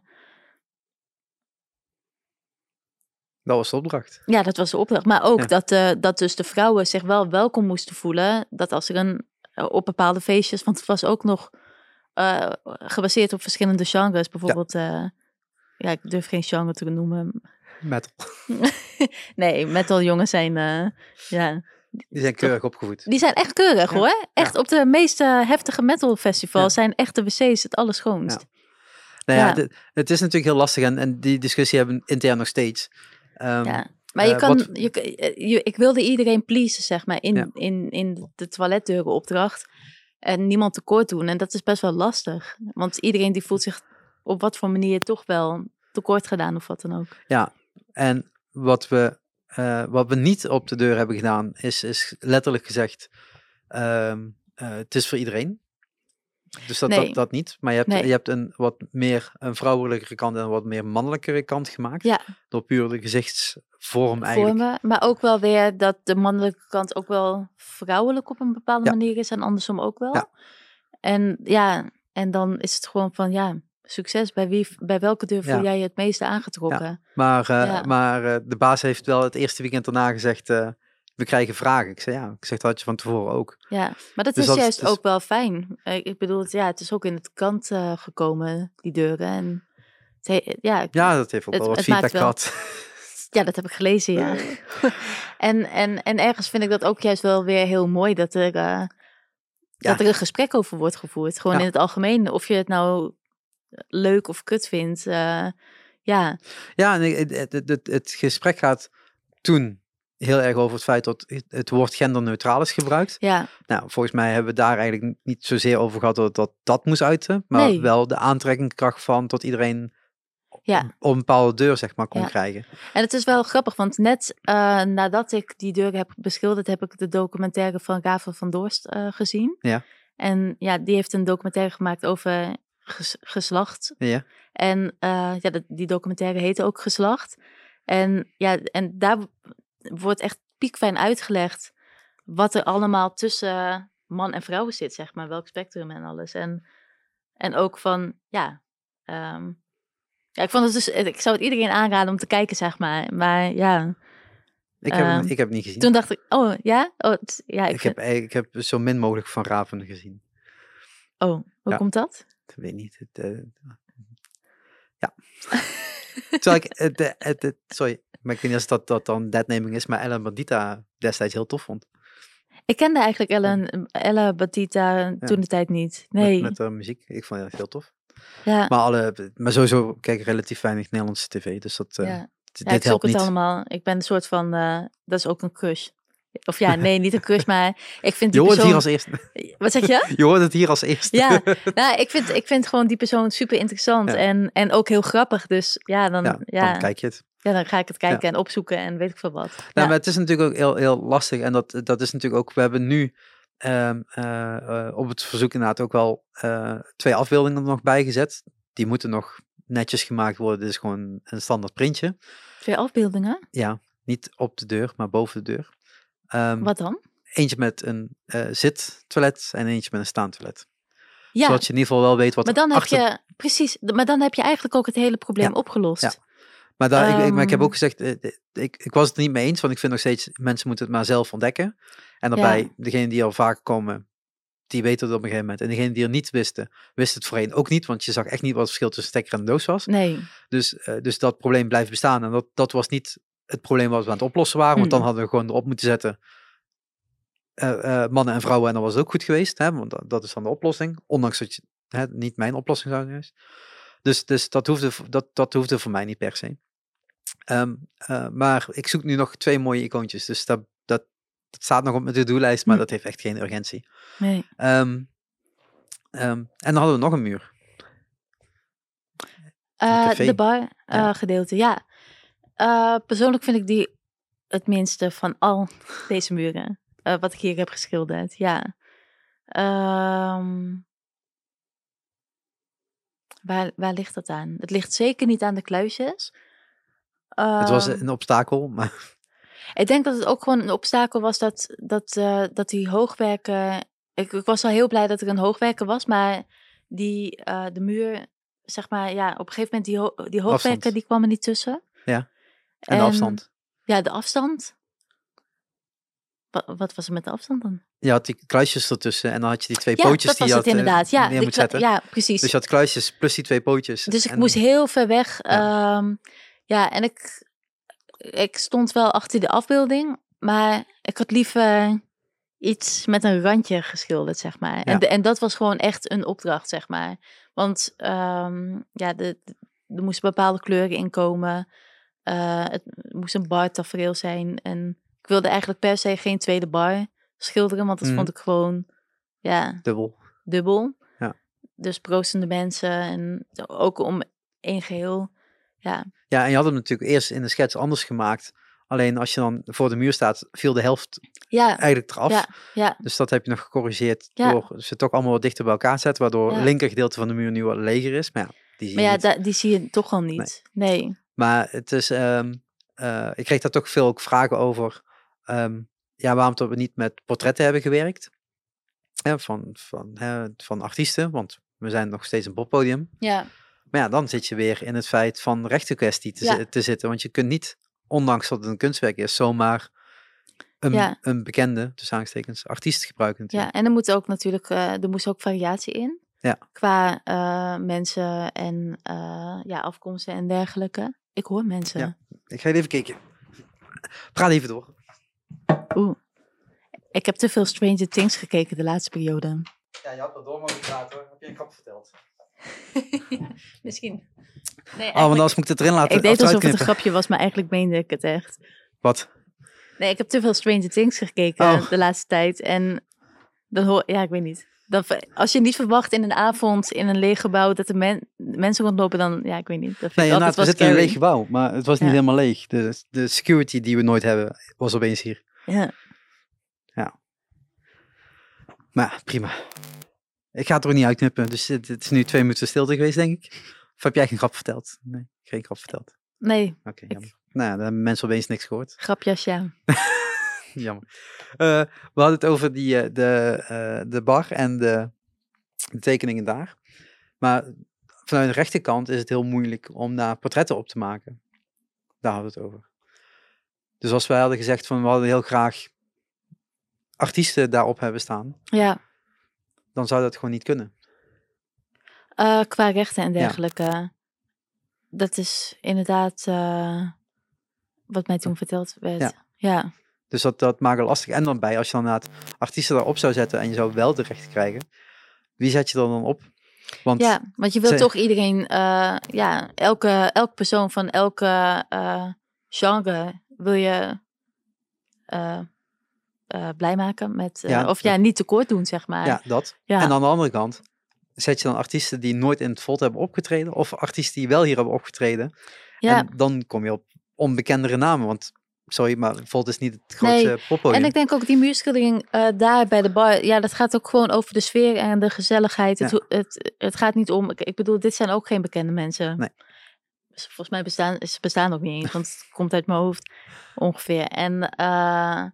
Dat was de opdracht. ja, dat was de opdracht. Maar ook Ja. dat, eh, dat dus de vrouwen zich wel welkom moesten voelen. Dat als er een eh, op bepaalde feestjes, want het was ook nog eh, gebaseerd op verschillende genres. Bijvoorbeeld, ja. ja, ik durf geen genre te noemen. Metal. nee, metal jongens zijn, ja, Die zijn keurig opgevoed. die zijn echt keurig Ja, hoor. Echt op de meeste heftige metal festivals zijn echt de wc's het allerschoonst. Nou ja, het is natuurlijk heel lastig en, en die discussie hebben we intern nog steeds. Ehm, Ja. Maar je eh, kan, wat- je, kan- eh, je, ik wilde iedereen pleasen, zeg maar, in, Ja. in, in de toiletdeurenopdracht. En niemand tekort doen. En dat is best wel lastig. Want iedereen die voelt zich op wat voor manier toch wel tekort gedaan of wat dan ook. En wat we, eh, wat we niet op de deur hebben gedaan, is, is letterlijk gezegd: ehm, eh, het is voor iedereen. Dus dat, Nee. dat, dat niet. Maar je hebt, Nee. je hebt een wat meer een vrouwelijkere kant en een wat meer mannelijkere kant gemaakt. Ja. Door puur de gezichtsvorm eigenlijk. Vormen, maar ook wel weer dat de mannelijke kant ook wel vrouwelijk op een bepaalde Ja. manier is en andersom ook wel. Ja. En ja, en dan is het gewoon van ja, succes. Bij, wie, bij welke deur voel jij je het meeste aangetrokken? Maar, eh, Ja. maar eh, de baas heeft wel het eerste weekend daarna gezegd: eh, we krijgen vragen. Ik zei ja, ik zeg dat had je van tevoren ook. Ja, maar dat Dus is dat juist dus- ook wel fijn. Eh, Ik bedoel, het, ja, het is ook in het kant eh, gekomen, die deuren. En het ja, ik- Ja, dat heeft ook Het- wel wat feedback gehad. ja, dat heb ik gelezen, ja. en, en, en ergens vind ik dat ook juist wel weer heel mooi dat er, eh, dat er een gesprek over wordt gevoerd. Gewoon Ja. in het algemeen. Of je het nou leuk of kut vindt. ja, Ja, en het, het, het, het- het gesprek gaat toen heel erg over het feit dat het- woord genderneutraal is gebruikt. ja, Nou, volgens mij hebben we daar eigenlijk niet zozeer over gehad dat dat, dat moest uiten, maar Nee. wel de aantrekkingskracht van tot iedereen ja. op een bepaalde deur zeg maar kon Ja. krijgen. En het is wel grappig, want net eh, nadat ik die deuren heb beschilderd, heb ik de documentaire van Ravel van Dorst eh, gezien. Ja. En ja, die heeft een documentaire gemaakt over ges- geslacht. Ja, En eh, ja, die documentaire heette ook Geslacht. En ja, en daar wordt echt piekfijn uitgelegd wat er allemaal tussen man en vrouw zit, zeg maar. Welk spectrum en alles. En, en ook van, ja... ehm, ja, ik vond het dus... Ik zou het iedereen aanraden om te kijken, zeg maar. Maar ja, ik heb, Ehm, ik heb het niet gezien. toen dacht ik... Oh, ja? Oh, het- ja, ik, ik, vind- heb, ik heb zo min mogelijk van Raven gezien. oh hoe Ja. komt dat? Ik weet niet. Het, eh, ja. Terwijl ik, het, het, het, het- sorry, maar ik weet niet of dat, dat dan deadnaming is, maar Ellen Bandita destijds heel tof vond. Ik kende eigenlijk Ellen, Ella Batita toen de tijd niet. Nee, Met, met de muziek. Ik vond het heel tof. ja. Maar, alle, maar sowieso kijk ik relatief weinig Nederlandse tv, dus dat, eh, ja. dit Ja, helpt het niet. allemaal. Ik ben een soort van, eh, dat is ook een crush. Of ja, nee, niet een crush, maar ik vind Je die hoort het hier als eerste. Wat zeg je? Je hoort het hier als eerste. Ja, nou, ik vind, ik vind gewoon die persoon super interessant Ja. en, en ook heel grappig. Dus ja, dan, Ja, ja, dan kijk je het. ja, dan ga ik het kijken en opzoeken en weet ik veel wat. Nou, Ja. maar het is natuurlijk ook heel, heel lastig. En dat, dat is natuurlijk ook, we hebben nu ehm, eh, eh, op het verzoek inderdaad ook wel eh, twee afbeeldingen er nog bijgezet. Die moeten nog netjes gemaakt worden. Dit is gewoon een standaard printje. Twee afbeeldingen? Ja, niet op de deur, maar boven de deur. Ehm, Wat dan? eentje met een eh zittoilet en eentje met een staantoilet. Ja, Zodat je in ieder geval wel weet wat maar dan heb je, precies, maar dan heb je eigenlijk ook het hele probleem Ja, opgelost. ja. Maar, daar, ik, ik, maar ik heb Ehm. ook gezegd, eh, ik, ik was het er niet mee eens, want ik vind nog steeds, mensen moeten het maar zelf ontdekken. En daarbij, Ja. degenen die al vaak komen, die weten het op een gegeven moment. En degenen die er niet wisten, wisten het voorheen ook niet, want je zag echt niet wat het verschil tussen stekker en doos was. Nee, Dus, eh, dus dat probleem blijft bestaan. En dat, dat was niet het probleem wat we aan het oplossen waren, want dan Mm. hadden we gewoon erop moeten zetten eh, eh, mannen en vrouwen en dan was het ook goed geweest. Hè, want dat, dat is dan de oplossing. Ondanks dat je, hè, niet mijn oplossing zou zijn. Dus, dus dat, hoefde, dat, dat hoefde voor mij niet per se. Ehm, eh, maar ik zoek nu nog twee mooie icoontjes. Dus dat, dat, dat staat nog op mijn to-do-lijst, maar dat heeft echt geen urgentie. Nee. Ehm, ehm, en dan hadden we nog een muur. De bar Ja. gedeelte, ja. Eh, persoonlijk vind ik die het minste van al deze muren. eh, wat ik hier heb geschilderd, ja. Ehm, waar, waar ligt dat aan? Het ligt zeker niet aan de kluisjes. het was Ehm, een obstakel, maar Ik denk dat het ook gewoon een obstakel was dat, dat, eh, dat die hoogwerken. Ik, ik was al heel blij dat er een hoogwerker was, maar die, de muur, zeg maar, ja, op een gegeven moment die, ho die hoogwerker Afstand. die kwam er niet tussen. Ja. En de afstand. Ja, de afstand. Wa- wat was er met de afstand dan? Je had die kluisjes ertussen en dan had je die twee Ja, pootjes dat die was je het had, eh, inderdaad. Ja, neer moet zetten. ja, precies. Dus je had kluisjes plus die twee pootjes. Dus ik En- moest heel ver weg. Ja. ehm, ja, en ik, ik stond wel achter de afbeelding, maar ik had liever iets met een randje geschilderd, zeg maar. En, Ja. en dat was gewoon echt een opdracht, zeg maar. Want ehm, ja, er moesten bepaalde kleuren in komen. Eh, het moest een bar tafereel zijn. En ik wilde eigenlijk per se geen tweede bar schilderen, want dat Mhm. vond ik gewoon, ja, Dubbel. dubbel. Ja. Dus proostende mensen en ook om één geheel. Ja, Ja, en je had hem natuurlijk eerst in de schets anders gemaakt. Alleen als je dan voor de muur staat, viel de helft ja, eigenlijk eraf. Ja, ja, Dus dat heb je nog gecorrigeerd Ja. door ze toch allemaal wat dichter bij elkaar te zetten. Waardoor Ja. het linker gedeelte van de muur nu wat leger is. Maar ja, die zie maar je ja, niet. da- die zie je toch al niet. Nee. Maar het is, ehm, eh, ik kreeg daar toch veel ook vragen over. ehm, ja, waarom dat we niet met portretten hebben gewerkt. Hè, van, van, hè, van artiesten, want we zijn nog steeds een poppodium. Ja, Maar ja, dan zit je weer in het feit van rechtenkwestie te, Ja. te zitten. Want je kunt niet, ondanks dat het een kunstwerk is, zomaar een, Ja. een bekende, tussen aanstekens, artiest gebruiken ja, natuurlijk. en er moet ook natuurlijk, eh, er moest ook variatie in. Ja. Qua eh, mensen en ja, afkomsten en dergelijke. Ik hoor mensen. Ja. Ik ga even kijken. Praat even door. Oeh. Ik heb te veel Stranger Things gekeken de laatste periode. Ja, je had wel door mogen praten. Heb je een grap verteld? Misschien. Nee, Oh, want anders moet ik het erin laten. ik deed alsof het een grapje was, maar eigenlijk meende ik het echt. Wat? Nee, ik heb te veel Stranger Things gekeken Oh. de laatste tijd. En dan hoor ja, ik weet niet. Als je niet verwacht in een avond in een leeg gebouw dat er men- mensen rondlopen, dan ja, ik weet niet. Dat Nee, inderdaad, we zitten in een leeg gebouw, maar het was niet Ja. helemaal leeg. De, de security die we nooit hebben, was opeens hier. Ja. Maar ja, prima. Ik ga het er ook niet uitknippen, dus het, het is nu twee minuten stilte geweest, denk ik. Of heb jij geen grap verteld? Nee, geen grap verteld. Nee, Oké, Ik- jammer. Nou, dan hebben mensen opeens niks gehoord. grapjas, ja. jammer. Eh, we hadden het over die, eh, de, eh, de bar en de, de tekeningen daar. Maar vanuit de rechterkant is het heel moeilijk om daar portretten op te maken. Daar hadden we het over. Dus als wij hadden gezegd van we hadden heel graag artiesten daarop hebben staan, Ja, dan zou dat gewoon niet kunnen. qua rechten en dergelijke. Dat is inderdaad wat mij toen verteld werd. Ja. Ja. Dus dat, dat maakt het lastig. En dan bij, als je dan inderdaad artiesten daarop zou zetten en je zou wel de rechten krijgen, wie zet je er dan op? Want Ja, want je wilt toch iedereen, eh, ja, elke, elke persoon van elke eh, genre wil je eh, blij maken met, Ja, of ja, niet tekort doen, zeg maar. ja, dat. Ja. En aan de andere kant, zet je dan artiesten die nooit in het Volt hebben opgetreden, of artiesten die wel hier hebben opgetreden. ja. En dan kom je op onbekendere namen, want sorry, maar Volt is niet het grootste Nee, poppodium. En ik denk ook die muurschildering eh, daar bij de bar, ja, dat gaat ook gewoon over de sfeer en de gezelligheid. Het, Ja. ho- het, het gaat niet om, ik, ik bedoel, dit zijn ook geen bekende mensen. Nee. Dus volgens mij bestaan ze bestaan ook niet eens, want het komt uit mijn hoofd ongeveer. En eh,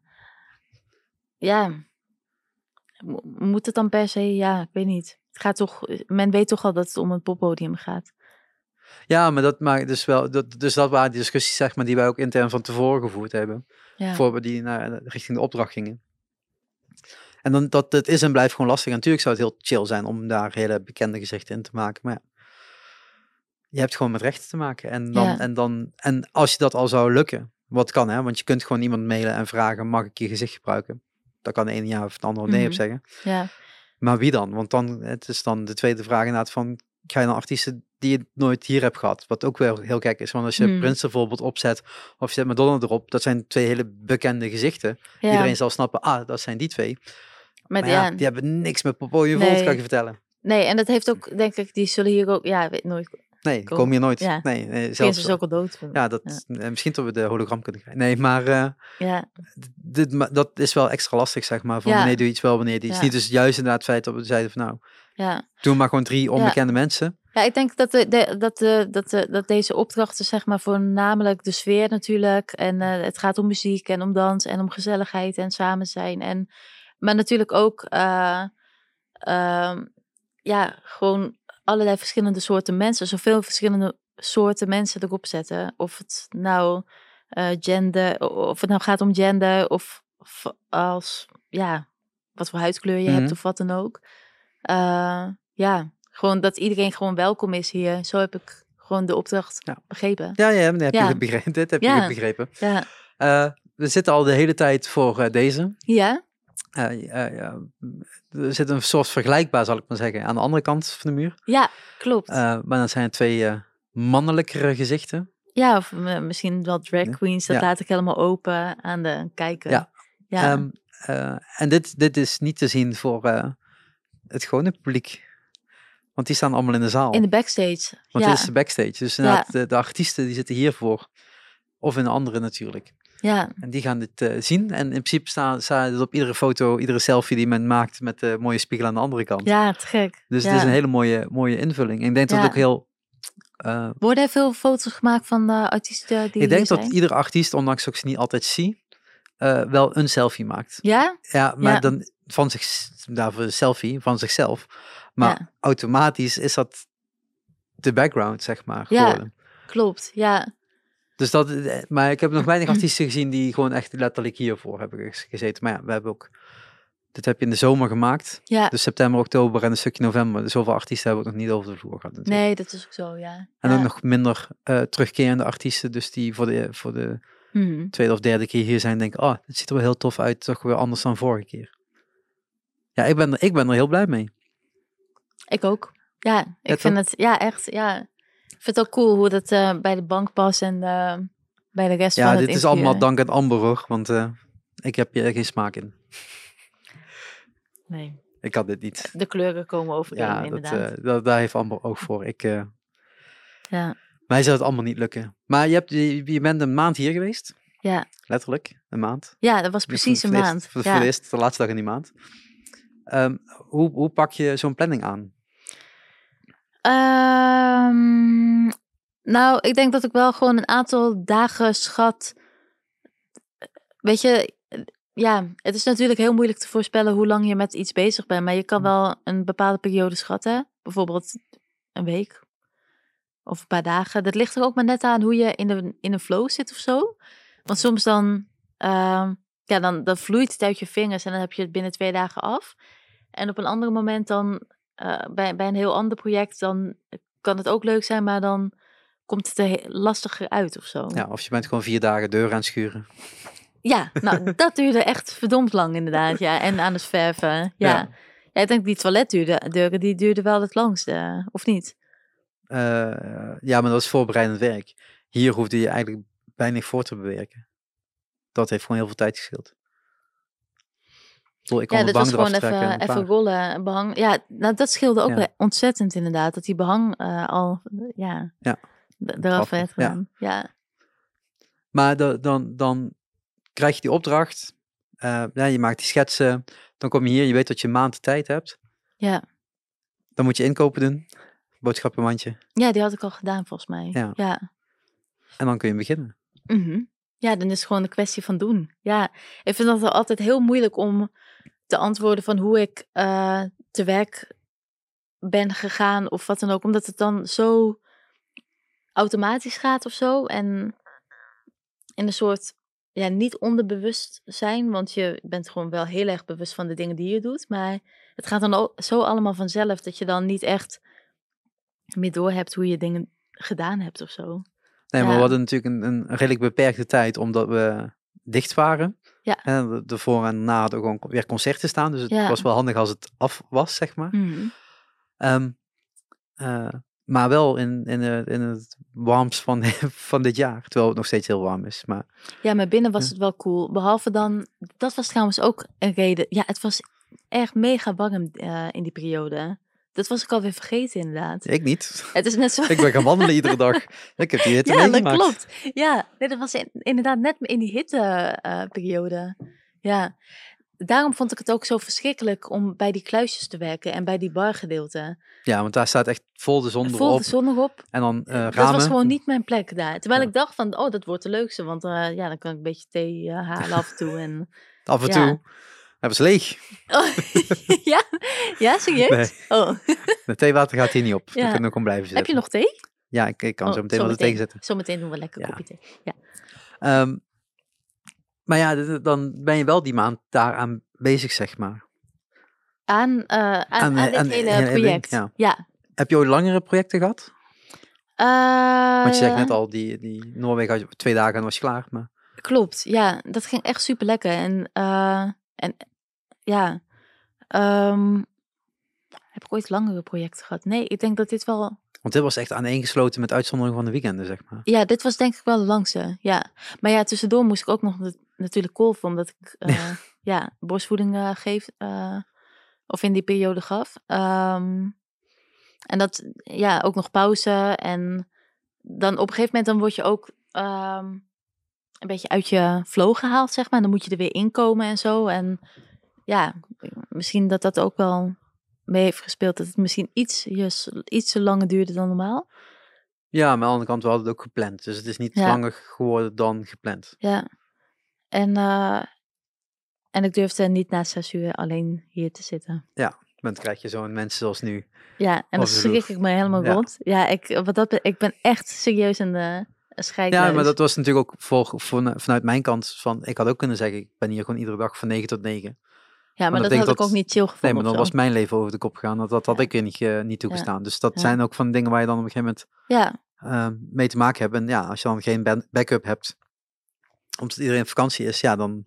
ja, mo- moet het dan per se, ja, ik weet niet. Het gaat toch, men weet toch al dat het om een poppodium gaat. Ja, maar dat maakt dus wel, dat, dus dat waren die discussies zeg maar, die wij ook intern van tevoren gevoerd hebben. Ja, voor we die naar, richting de opdracht gingen. En dan, dat, dat is en blijft gewoon lastig. En natuurlijk zou het heel chill zijn om daar hele bekende gezichten in te maken. Maar ja, je hebt gewoon met rechten te maken. En, dan, Ja. en, dan, en als je dat al zou lukken, wat kan hè, want je kunt gewoon iemand mailen en vragen, mag ik je gezicht gebruiken? Dat kan de ene ja of de andere nee op Mhm. zeggen. ja, Maar wie dan? Want dan, het is dan de tweede vraag inderdaad van, ga je dan artiesten die je nooit hier hebt gehad. Wat ook wel heel gek is. Want als je Hmm. Prince bijvoorbeeld opzet, of je zet Madonna erop, dat zijn twee hele bekende gezichten. Ja, Iedereen zal snappen, ah, dat zijn die twee. met, Maar ja, die hebben niks met Popo je Nee. kan ik je vertellen. Nee, en dat heeft ook, denk ik, die zullen hier ook, ja, weet nooit. Nee, Cool. komen hier nooit. Ja. Nee, nee Zelfs is ook al dood. Ja, dat, misschien dat we de hologram kunnen krijgen. Nee, maar eh, ja, dit, dat is wel extra lastig, zeg maar. Van wanneer doe je iets wel, wanneer die iets Ja. niet. Dus juist inderdaad het feit dat we zeiden van nou, ja. doen maar gewoon drie onbekende mensen. Ja, ik denk dat, de, de, dat, de, dat, de, dat deze opdrachten, zeg maar, voornamelijk de sfeer natuurlijk. En eh, het gaat om muziek en om dans en om gezelligheid en samen zijn. En, maar natuurlijk ook, eh, ehm, ja, gewoon allerlei verschillende soorten mensen. Zoveel verschillende soorten mensen erop zetten. Of het nou eh, gender, of het nou gaat om gender, of, of als, ja, wat voor huidskleur je hebt Mhm. of wat dan ook. Eh, ja, gewoon dat iedereen gewoon welkom is hier. Zo heb ik gewoon de opdracht Ja. begrepen. Ja, ja, nee, heb Ja. je begrepen. Dit heb je Ja. goed begrepen. Ja. Eh, we zitten al de hele tijd voor eh, deze. Ja? Er zit een soort vergelijkbaar, zal ik maar zeggen, aan de andere kant van de muur. Ja, klopt. Maar dan zijn het twee mannelijkere gezichten. ja, of misschien wel drag queens. Dat Ja. laat ik helemaal open aan de kijker. Ja. Ja. Ehm, eh, en dit, dit is niet te zien voor het gewone publiek. Want die staan allemaal in de zaal. In de backstage. Want ja. dit is de backstage. Dus inderdaad, de, de artiesten die zitten hiervoor. Of in de andere natuurlijk. ja. En die gaan dit eh, zien. En in principe staan staat het op iedere foto, iedere selfie die men maakt met de mooie spiegel aan de andere kant. ja, te gek. Dus ja. het is een hele mooie, mooie invulling. En ik denk dat het ook heel... eh, Worden er veel foto's gemaakt van de artiesten die ik denk dat iedere artiest, ondanks dat ik ze niet altijd zie, eh, wel een selfie maakt. Ja? Ja, maar Ja. dan van zich, daarvoor een selfie van zichzelf. Maar Ja. automatisch is dat de background, zeg maar, Ja. geworden. Klopt, ja. Dus dat, eh, maar ik heb nog weinig artiesten gezien die gewoon echt letterlijk hiervoor hebben gez- gezeten. Maar ja, we hebben ook, dit heb je in de zomer gemaakt. Ja, Dus september, oktober en een stukje november. Dus zoveel artiesten hebben we ook nog niet over de vloer gehad. natuurlijk. nee, dat is ook zo, ja. En ja. ook nog minder eh, terugkerende artiesten. Dus die voor de, voor de Mhm. tweede of derde keer hier zijn, denken, oh, het ziet er wel heel tof uit. Toch weer anders dan vorige keer. Ja, ik ben, er, ik ben er heel blij mee. Ik ook. Ja, ik Ja, vind het, ja, echt, ja. Ik vind het ook cool hoe dat eh, bij de bank past en eh, bij de rest Ja, van het dit is allemaal dank aan Amber hoor. Want eh, ik heb hier geen smaak in. Nee, Ik had dit niet. de kleuren komen overeen, Ja, dat, inderdaad. dat, daar heeft Amber oog voor. Ik, ja, mij zou het allemaal niet lukken. Maar je, hebt, je, je bent een maand hier geweest. ja. Letterlijk, een maand. ja, dat was precies een maand. Voor, ja. de laatste dag in die maand. Ehm, hoe, hoe pak je zo'n planning aan? Ehm, nou, ik denk dat ik wel gewoon een aantal dagen schat. Weet je, ja, het is natuurlijk heel moeilijk te voorspellen hoe lang je met iets bezig bent. Maar je kan Mm. wel een bepaalde periode schatten. Bijvoorbeeld een week of een paar dagen. Dat ligt er ook maar net aan hoe je in de, in een flow zit of zo. Want soms dan, ehm, ja, dan, dan vloeit het uit je vingers en dan heb je het binnen twee dagen af. En op een ander moment dan, eh, bij, bij een heel ander project, dan kan het ook leuk zijn, maar dan komt het er lastiger uit of zo. Ja, of je bent gewoon vier dagen deur aan het schuren. Ja, nou, dat duurde echt verdomd lang inderdaad, ja. En aan het verven, ja. Ja. ja. ik denk die toiletdeuren, die duurden wel het langst, eh, of niet? Eh, ja, maar dat is voorbereidend werk. Hier hoefde je eigenlijk weinig voor te bewerken. Dat heeft gewoon heel veel tijd gescheeld. Ik kon Ja, dat was gewoon even, en even rollen, en behang. Ja, nou, dat scheelde ook Ja. ontzettend inderdaad, dat die behang eh, al, ja, Ja. eraf werd ja. gedaan. Ja. Maar da- dan, dan krijg je die opdracht. eh, ja, je maakt die schetsen. Dan kom je hier, je weet dat je een maand de tijd hebt. Ja. Dan moet je inkopen doen. Boodschappenmandje. ja, die had ik al gedaan volgens mij. Ja. ja. En dan kun je beginnen. Mhm. Ja, dan is het gewoon een kwestie van doen. Ja, ik vind dat altijd heel moeilijk om te antwoorden van hoe ik eh, te werk ben gegaan of wat dan ook. Omdat het dan zo automatisch gaat of zo. En in een soort, ja, niet onderbewust zijn. Want je bent gewoon wel heel erg bewust van de dingen die je doet. Maar het gaat dan ook zo allemaal vanzelf dat je dan niet echt meer door hebt hoe je dingen gedaan hebt of zo. Nee, maar Ja. we hadden natuurlijk een, een redelijk beperkte tijd, omdat we dicht waren. Ja. En de- de voor en na hadden gewoon weer concerten staan. Dus het Ja. was wel handig als het af was, zeg maar. Mhm. Ehm, eh, Maar wel in, in, in het warmst van, van dit jaar. Terwijl het nog steeds heel warm is. Maar Ja, maar binnen was Ja. het wel cool. Behalve dan, dat was trouwens ook een reden. Ja, het was echt mega warm eh, in die periode. Dat was ik alweer vergeten inderdaad. ik niet. Het is net zo... Ik ben gaan wandelen iedere dag. Ik heb die hitte ja, dat klopt. Ja, nee, dat was in- inderdaad net in die hitteperiode. periode. ja, daarom vond ik het ook zo verschrikkelijk om bij die kluisjes te werken en bij die bargedeelte. Ja, want daar staat echt vol de zon Vol erop. de zon erop. En dan eh ramen. Dat was gewoon niet mijn plek daar. Terwijl Ja. ik dacht van, oh, dat wordt de leukste. Want eh, ja, dan kan ik een beetje thee eh, halen af en toe. En... Af en ja. toe. Hebben ze leeg. Oh, ja? Ja, serieus? Nee. Oh, De theewater gaat hier niet op. We kunnen gewoon blijven heb zitten. je nog thee? Ja, ik, ik kan Oh, zo meteen wel de thee zetten. Zometeen doen we lekker Ja. kopje thee. Ja. Ehm, maar ja, dan ben je wel die maand daaraan bezig, zeg maar. Aan, eh, aan, Aan, aan, dit aan- hele project. ja. ja. Heb je ooit langere projecten gehad? Eh, Want je zegt net al, die, die Noorwegen had je twee dagen en was je klaar. Maar Klopt, ja. Dat ging echt super lekker. En, eh, en ja, ehm, heb ik ooit langere projecten gehad? Nee, ik denk dat dit wel... Want dit was echt aaneengesloten met uitzondering van de weekenden, zeg maar. Ja, dit was denk ik wel de langste, ja. Maar ja, tussendoor moest ik ook nog nat- natuurlijk kolven, omdat ik eh, ja, borstvoeding eh, geef, eh, of in die periode gaf. Ehm, en dat, ja, ook nog pauze. En dan op een gegeven moment dan word je ook ehm, een beetje uit je flow gehaald, zeg maar. Dan moet je er weer inkomen en zo. En ja, misschien dat dat ook wel mee heeft gespeeld. Dat het misschien iets, iets te langer duurde dan normaal. Ja, maar aan de andere kant, we hadden het ook gepland. Dus het is niet Ja. langer geworden dan gepland. Ja. En, eh, en ik durfde niet na zes uur alleen hier te zitten. Dan krijg je zo'n mensen zoals nu. Ja, en dan de schrik ik me helemaal Ja. rond. Ja, ik, wat dat, ik ben echt serieus een, uh, een scheidluis. Ja, maar dat was natuurlijk ook voor, voor, vanuit mijn kant van, ik had ook kunnen zeggen, ik ben hier gewoon iedere dag van 9 tot 9. Ja, maar dat had ik ik ook niet chill gevonden. Nee, maar dan was mijn leven over de kop gegaan. Dat, dat had Ja. ik weer niet, eh, niet toegestaan. Dus dat zijn ook van dingen waar je dan op een gegeven moment Ja, eh, mee te maken hebt. En ja, als je dan geen backup hebt, omdat iedereen op vakantie is, ja, dan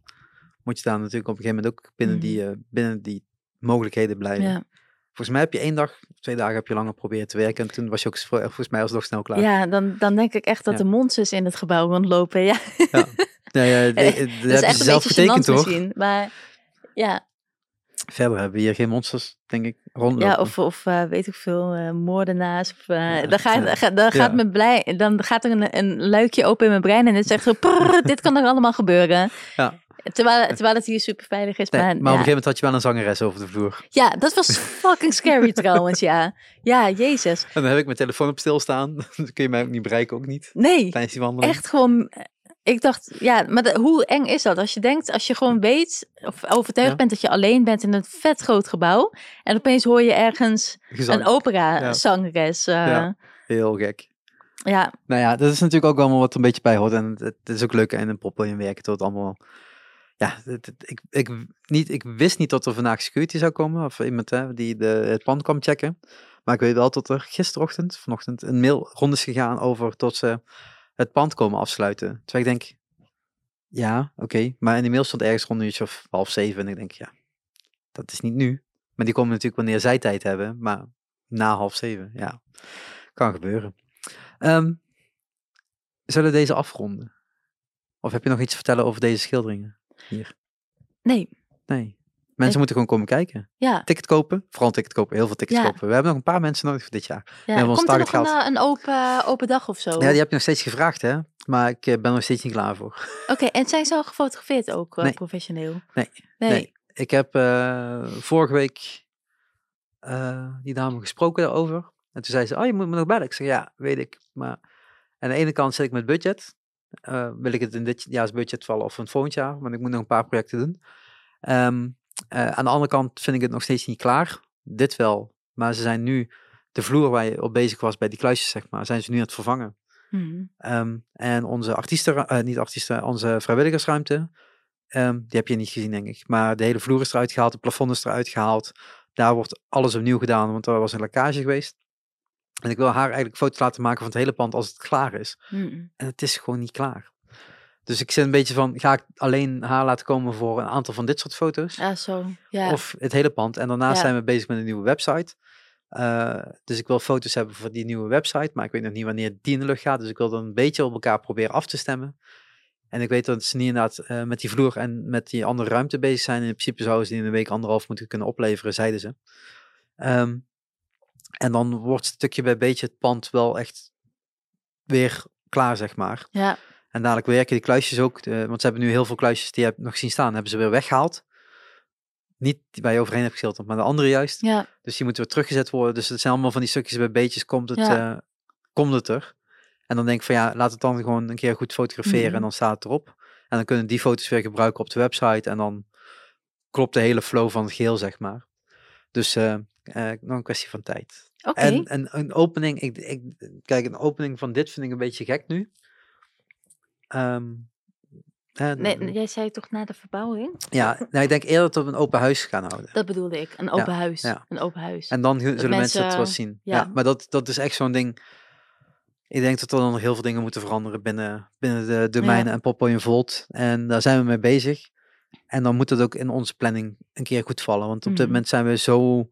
moet je daar natuurlijk op een gegeven moment ook binnen, Mhm. die, eh, binnen die mogelijkheden blijven. ja. Volgens mij heb je één dag, twee dagen heb je langer proberen te werken. En toen was je ook vol- volgens mij alsnog snel klaar. ja dan, dan denk ik echt dat de monsters in het gebouw rondlopen. Ja, Ja, de- de- dat heb je zelf beetje getekend hoor. Maar ja, Verder hebben we hier geen monsters, denk ik, rondlopen. ja of, of eh, weet ik veel, eh, moordenaars. Of, eh, Ja, dan gaat, ja. dan gaat Ja. mijn blij, dan gaat er een, een luikje open in mijn brein en het zegt zo, prrr, dit kan er allemaal gebeuren. Ja. Terwijl, terwijl het hier super veilig is. Nee, maar maar op een gegeven moment had je wel een zangeres over de vloer. ja, dat was fucking scary trouwens, ja. Ja, jezus. En dan heb ik mijn telefoon op stil staan. Dan kun je mij ook niet bereiken, ook niet. Nee, Tijdens die wandeling. echt gewoon... Ik dacht, ja, maar de- hoe eng is dat? Als je denkt, als je gewoon weet of overtuigd Ja. bent dat je alleen bent in een vet groot gebouw. En opeens hoor je ergens Gezang. een opera Ja. zangeres. eh, Ja. Heel gek. ja, Nou ja, dat is natuurlijk ook allemaal wat er een beetje bij hoort. En het, het is ook leuk in een poppel werken tot allemaal... Ja, het, het- ik, ik, niet, ik wist niet dat er vandaag security zou komen. Of iemand hè, die de, het pand kwam checken. Maar ik weet wel dat er gisterochtend, vanochtend, een mail rond is gegaan over tot ze het pand komen afsluiten. Terwijl ik denk, ja, oké. Maar in de mail stond ergens rond een uurtje of half zeven. En ik denk, ja, dat is niet nu. Maar die komen natuurlijk wanneer zij tijd hebben. Maar na half zeven, ja. Kan gebeuren. Ehm, zullen we deze afronden? Of heb je nog iets te vertellen over deze schilderingen? Hier. nee, Nee. Mensen moeten gewoon komen kijken. ja. Ticket kopen. Vooral ticket kopen. Heel veel tickets Ja. kopen. We hebben nog een paar mensen nodig voor dit jaar. ja. ons Komt er nog een, eh, een open, open dag of zo? Ja, die heb je nog steeds gevraagd, hè? Maar ik eh, ben er nog steeds niet klaar voor. Oké, en zijn ze al gefotografeerd ook, eh, Nee. professioneel? Nee. Nee. Nee. Ik heb eh, vorige week eh, die dame gesproken daarover. En toen zei ze, oh, je moet me nog bellen. Ik zeg, ja, weet ik. Maar aan de ene kant zit ik met budget. Eh, wil ik het in dit jaars budget vallen of in het volgend jaar? Want ik moet nog een paar projecten doen. Ehm, eh, aan de andere kant vind ik het nog steeds niet klaar. Dit wel. Maar ze zijn nu, de vloer waar je op bezig was bij die kluisjes, zeg maar, zijn ze nu aan het vervangen. Mhm. Ehm, en onze artiesten, eh, niet artiesten, onze vrijwilligersruimte, ehm, die heb je niet gezien, denk ik. Maar de hele vloer is eruit gehaald, het plafond is eruit gehaald. Daar wordt alles opnieuw gedaan, want er was een lekkage geweest. En ik wil haar eigenlijk foto's laten maken van het hele pand als het klaar is. Mhm. En het is gewoon niet klaar. Dus ik zit een beetje van, ga ik alleen haar laten komen voor een aantal van dit soort foto's? Ja, zo. Ja. Of het hele pand. En daarnaast Ja. zijn we bezig met een nieuwe website. Eh, dus ik wil foto's hebben voor die nieuwe website, maar ik weet nog niet wanneer die in de lucht gaat. Dus ik wil dan een beetje op elkaar proberen af te stemmen. En ik weet dat ze niet inderdaad eh, met die vloer en met die andere ruimte bezig zijn. In principe zouden ze die in een week anderhalf moeten kunnen opleveren, zeiden ze. Ehm, en dan wordt stukje bij beetje het pand wel echt weer klaar, zeg maar. Ja, En dadelijk werken die kluisjes ook, eh, want ze hebben nu heel veel kluisjes die je hebt nog zien staan, hebben ze weer weggehaald. Niet die waar je overheen hebt geschilderd, maar de andere juist. ja, Dus die moeten weer teruggezet worden. Dus het zijn allemaal van die stukjes bij beetjes, komt het, Ja. eh, komt het er. En dan denk ik van ja, laat het dan gewoon een keer goed fotograferen Mhm. en dan staat het erop. En dan kunnen die foto's weer gebruiken op de website en dan klopt de hele flow van het geheel, zeg maar. Dus eh, nog een kwestie van tijd. oké. En, en een opening, ik, ik, kijk, een opening van dit vind ik een beetje gek nu. Ehm, Nee, jij zei toch na de verbouwing? ja, nou, ik denk eerder dat we een open huis gaan houden. Dat bedoelde ik. Een open huis. ja. Een open huis. En dan zullen mensen, het wel zien. ja. Ja. maar dat, dat is echt zo'n ding. Ik denk dat er dan nog heel veel dingen moeten veranderen binnen, binnen de domeinen en Poppo in Volt. En daar zijn we mee bezig. En dan moet het ook in onze planning een keer goed vallen. Want op dit Mhm. moment zijn we zo,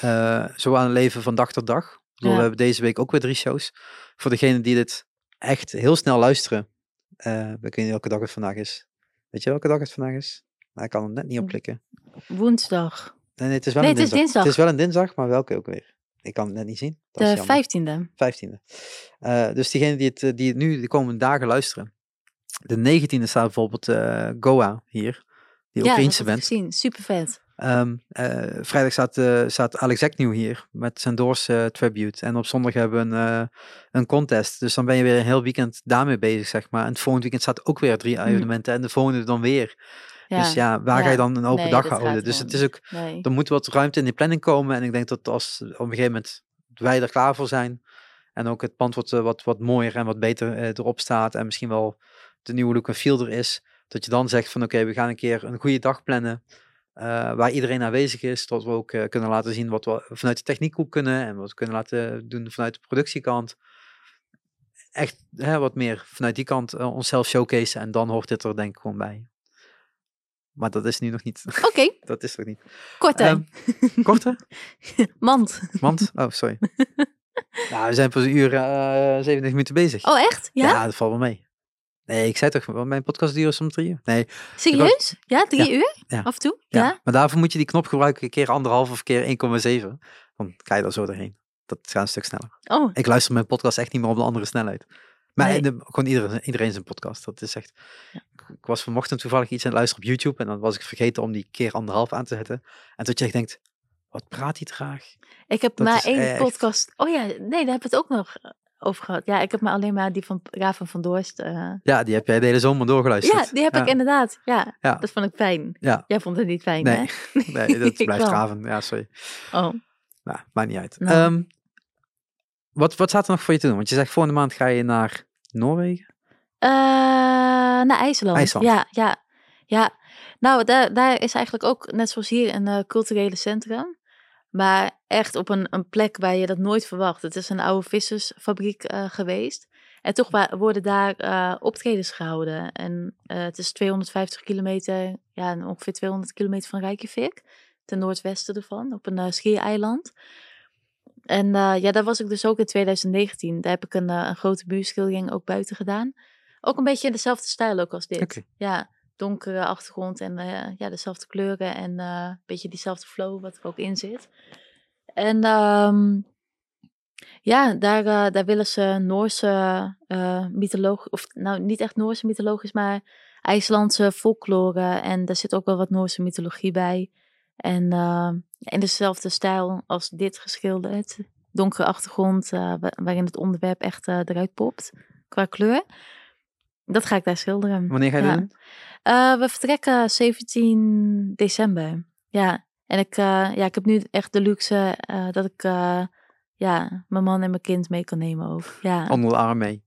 eh, zo aan het leven van dag tot dag. Bedoel. We hebben deze week ook weer drie shows. Voor degenen die dit echt heel snel luisteren. Eh ik weet niet welke dag het vandaag is. Weet je welke dag het vandaag is? Nou, ik kan het net niet opklikken. Woensdag. Nee, nee, het is wel Nee, een het is dinsdag. Het is wel een dinsdag, maar welke ook weer? Ik kan het net niet zien. Dat De vijftiende. 15e. Eh, dus diegenen die het, eh, die het nu de komende dagen luisteren. De 19e staat bijvoorbeeld Goa hier. Die Ja, Oekraïnse heb ik band. gezien. Super vet. Ehm, eh, vrijdag staat, eh staat Alex Eknieuw hier met zijn Doors eh, tribute. En op zondag hebben we een, een contest. Dus dan ben je weer een heel weekend daarmee bezig, zeg maar. En het volgende weekend staat ook weer drie evenementen. En de volgende dan weer. Ja. Dus ja, waar ga je dan een open Nee, dag houden? Dus het is ook Nee. er moet wat ruimte in die planning komen. En ik denk dat als op een gegeven moment wij er klaar voor zijn. En ook het pand wat, eh, wat, wat mooier en wat beter erop staat. En misschien wel de nieuwe look en feel er is. Dat je dan zegt van oké, we gaan een keer een goede dag plannen. Eh, waar iedereen aanwezig is. Dat we ook eh, kunnen laten zien wat we vanuit de techniekhoek kunnen. En wat we kunnen laten doen vanuit de productiekant. Echt hè, wat meer vanuit die kant eh, onszelf showcase. En dan hoort dit er denk ik gewoon bij. Maar dat is nu nog niet. Oké, dat is nog niet. kort hè. Ehm, korter? Mand. Want? Oh, sorry. nou, we zijn pas een uur eh 27 minuten bezig. Oh, echt? Ja? dat valt wel mee. Nee, ik zei toch, mijn podcast duurt soms drie uur. Nee, Serieus? Ja, drie uur? Ja. Af en toe? ja. Ja? Maar daarvoor moet je die knop gebruiken, een keer anderhalf of keer 1,7. Dan ga je er zo doorheen. Dat gaat een stuk sneller. Oh, Ik luister mijn podcast echt niet meer op een andere snelheid. Maar Nee. de- gewoon iedereen, iedereen zijn podcast. Dat is echt... Ik was vanochtend toevallig iets aan het luisteren op YouTube en dan was ik vergeten om die keer anderhalf aan te zetten. En dat je echt denkt, wat praat hij traag? ik heb Dat maar één echt- podcast. Oh ja, nee, daar hebben we het ook nog over gehad. Ja, ik heb maar alleen maar die van Raven van Doorst. eh, Ja, die heb jij de hele zomer doorgeluisterd. Ja, die heb ik inderdaad. Ja, Ja. dat vond ik fijn. Ja. Jij vond het niet fijn, Nee, hè? nee, dat blijft wel. graven. Ja, sorry. Oh, Nou, maakt niet uit. Nou. Ehm, wat, wat staat er nog voor je te doen? Want je zegt volgende maand ga je naar Noorwegen. Eh, naar IJsland. IJsland. Ja, ja, ja. Nou, daar, daar is eigenlijk ook, net zoals hier, een eh, culturele centrum. Maar echt op een, een plek waar je dat nooit verwacht. Het is een oude vissersfabriek eh, geweest. En toch worden daar eh, optredens gehouden. En eh, het is 250 kilometer, ja, ongeveer 200 kilometer van Reykjavik. Ten noordwesten ervan, op een schiereiland. En ja, daar was ik dus ook in 2019. Daar heb ik een, een grote buurschildering ook buiten gedaan. Ook een beetje in dezelfde stijl ook als dit. Ja, donkere achtergrond en uh, ja, dezelfde kleuren en een beetje diezelfde flow wat er ook in zit. En um, ja, daar, uh, daar willen ze Noorse uh, mythologie, of nou niet echt Noorse mythologisch, maar IJslandse folklore. En daar zit ook wel wat Noorse mythologie bij. En uh, in dezelfde stijl als dit geschilderd. Donkere achtergrond, uh, waarin het onderwerp echt uh, eruit popt qua kleur. Dat ga ik daar schilderen. Wanneer ga je ja. doen? Uh, we vertrekken 17 december. Ja, en ik, uh, ja, ik heb nu echt de luxe uh, dat ik ja, mijn man en mijn kind mee kan nemen ook. Ja. Onder de arm mee.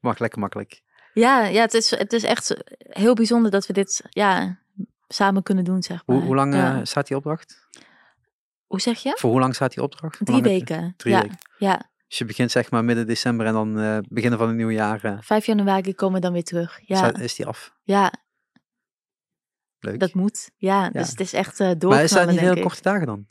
Mag lekker makkelijk. Ja, ja het, is, het is echt heel bijzonder dat we dit ja, samen kunnen doen, zeg maar. Hoe, hoe lang ja. staat die opdracht? Hoe zeg je? Voor hoe lang staat die opdracht? Drie weken. Drie ja. weken. Ja. Dus je begint zeg maar midden december en dan uh, beginnen van het nieuwe jaar. Uh, 5 januari komen we dan weer terug. Ja. Is die af? Ja. Leuk. Dat moet. Ja, Ja. dus het is echt uh, door. Maar is dat niet heel korte dagen dan?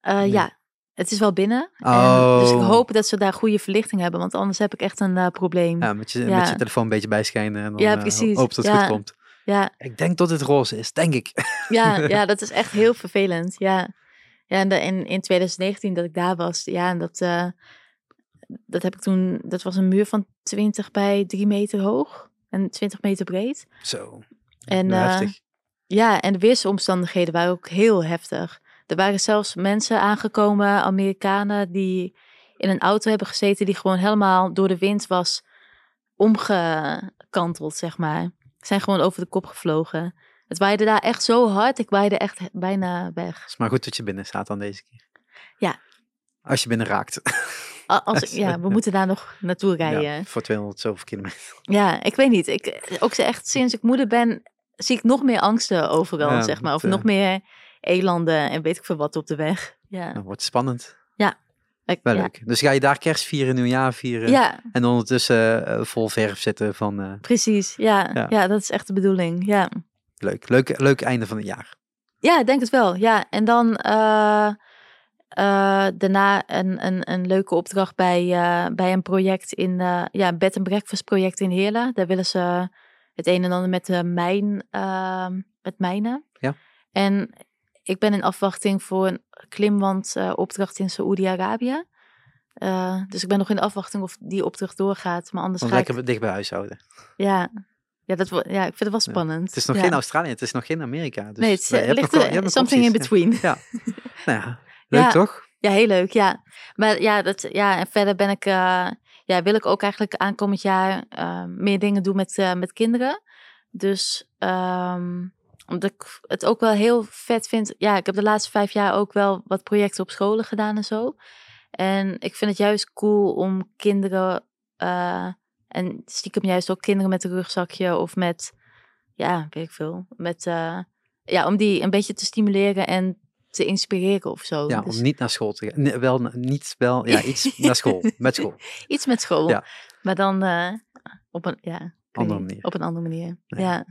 Nee. Ja, Het is wel binnen. En, dus ik Oh. hoop dat ze daar goede verlichting hebben, want anders heb ik echt een eh, probleem. Ja, Ja, met je, Ja. met je telefoon een beetje bijschijnen en dan Ja, eh, precies. hoop dat het Ja. goed komt. ja, Ik denk dat het roze is, denk ik. ja, dat is echt heel vervelend. Ja, ja en in, in 2019 dat ik daar was, ja, en dat, eh, dat heb ik toen, dat was een muur van 20 bij 3 meter hoog en 20 meter breed. Zo. En, eh, heftig. Ja, en de weersomstandigheden waren ook heel heftig. Er waren zelfs mensen aangekomen, Amerikanen, die in een auto hebben gezeten die gewoon helemaal door de wind was omgekanteld, zeg maar. Zijn gewoon over de kop gevlogen. Het waaide daar echt zo hard, ik waaide echt bijna weg. Het is maar goed dat je binnen staat dan deze keer. Ja. Als je binnen raakt. Als, ja, we moeten daar nog naartoe rijden. Ja, Ja, voor 200 zoveel kilometer. ik weet niet. Ik, ook ze echt sinds ik moeder ben, zie ik nog meer angsten overal, Ja, zeg maar. Of dat, eh, nog meer elanden en weet ik veel wat op de weg. Ja. Dan wordt spannend. Ik- Wel ja. leuk. Dus ga je daar kerst vieren, nieuwjaar vieren. Ja, En ondertussen eh, vol verf zitten van eh, precies. Ja. Ja. Ja. dat is echt de bedoeling. Ja, leuk. Leuk, leuk einde van het jaar. ja ik denk het wel. Ja, en dan eh, daarna een, een, een leuke opdracht bij, eh, bij een project in, eh ja, een bed and breakfast project in Heerlen. Daar willen ze het een en ander met de mijn, eh, met mijnen. Ja. En ik ben in afwachting voor een klimwand eh, opdracht in Saoedi-Arabië. Dus ik ben nog in afwachting of die opdracht doorgaat. Maar anders Want ga ik... lekker dicht bij huis houden. Ja. Ja, dat, ja, ik vind het wel spannend. Het is nog ja. geen Australië, het is nog geen Amerika. Dus nee, het is, ligt er something in between. Ja. Nou ja, leuk Ja. toch? Ja, heel leuk, ja. Maar ja, dat, ja en verder ben ik, eh, ja, wil ik ook eigenlijk aankomend jaar eh, meer dingen doen met, eh, met kinderen. Dus ehm, omdat ik het ook wel heel vet vind. Ja, ik heb de laatste vijf jaar ook wel wat projecten op scholen gedaan en zo. En ik vind het juist cool om kinderen, en stiekem juist ook kinderen met een rugzakje of met, ja, weet ik veel, met, ja, om die een beetje te stimuleren en te inspireren of zo. Ja, Dus- om niet naar school te gaan. Nee, wel, niet wel, ja, iets naar school. Met school. Iets met school. Ja. Maar dan eh, op een ja, Andere manier. Op een andere manier. Nee. Ja.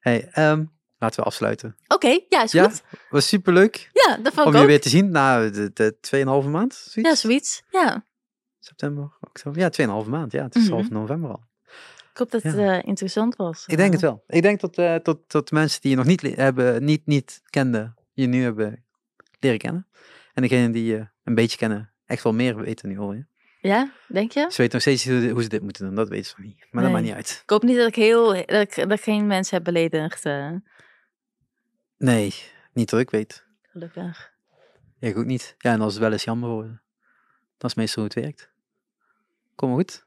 Hey, ehm, laten we afsluiten. Oké, ja, is Ja? goed. Was superleuk Ja, dat vond om ik je ook. weer te zien na de, de 2,5 maand. Zoiets? Ja, zoiets. Ja. September, oktober. Ja, 2,5 maand. Ja, het is Mhm. half november al. Ik hoop dat het Ja. eh, interessant was. Ik denk Eh, het wel. Ik denk dat, eh dat, dat mensen die je nog niet hebben, niet, niet kenden, je nu hebben leren kennen. En degenen die je een beetje kennen, echt wel meer weten nu al. Ja? Ja, denk je? Ze weten nog steeds hoe, ze dit moeten doen, dat weten ze nog niet. Maar dat Nee. maakt niet uit. Ik hoop niet dat ik heel dat ik, dat ik geen mensen heb beledigd. eh, Nee, niet dat ik weet. gelukkig. Ja, goed niet. Ja, en als het wel eens jammer worden. Dat is meestal hoe het werkt. Kom maar goed.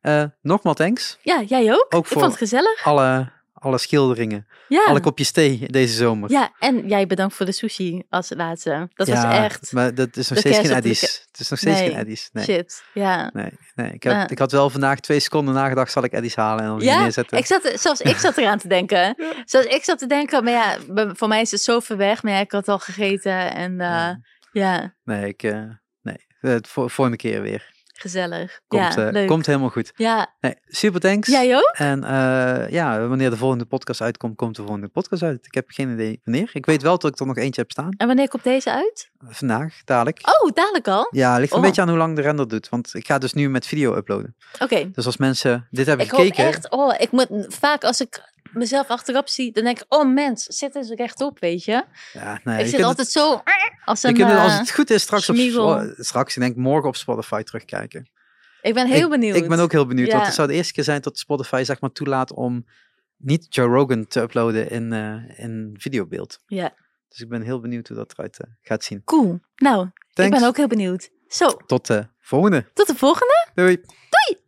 Eh nogmaals thanks. Ja, jij ook? Ook ik vond het gezellig. Alle, alle schilderingen, Ja. alle kopjes thee deze zomer. ja, en jij bedankt voor de sushi als laatste. Dat Ja, was echt Maar dat is nog de steeds geen de Eddies. Het is nog steeds Nee, geen Eddies. Nee. shit. Ja. Nee, nee. Ik, had, ik had wel vandaag twee seconden nagedacht, zal ik Eddies halen en dan Ja, neerzetten. ik zat, zelfs ik zat eraan te denken. Zelfs ik zat te denken, maar ja, voor mij is het zo ver weg. Maar ik had al gegeten en eh, Ja. Nee, ik, eh, nee. Het voor, volgende keer weer. Gezellig. Komt, ja, eh, komt helemaal goed. Ja, Nee, super thanks. jij ook? En eh, ja, wanneer de volgende podcast uitkomt, komt de volgende podcast uit. Ik heb geen idee wanneer. Ik weet wel dat ik er nog eentje heb staan. En wanneer komt deze uit? Vandaag, dadelijk. Oh, dadelijk al? Ja, ligt een Oh. beetje aan hoe lang de render doet. Want ik ga dus nu met video uploaden. Ook Dus als mensen dit hebben Ik hoop gekeken. echt, oh, ik moet vaak als ik mezelf achterop zie, dan denk ik, oh mens, zit eens rechtop, weet je? Ja, nee, ik zit altijd zo als het, een, je kunt het, als eh, het goed is straks op schmiegel. straks, ik denk morgen op Spotify terugkijken. ik ben heel benieuwd. Ik ben ook heel benieuwd. Want Ja. het zou de eerste keer zijn dat Spotify zeg maar toelaat om niet Joe Rogan te uploaden in, eh, in videobeeld. Ja, Dus ik ben heel benieuwd hoe dat eruit eh, gaat zien. cool. Nou, ik ben ook heel benieuwd. Zo, Tot de volgende. tot de volgende. Doei. Doei!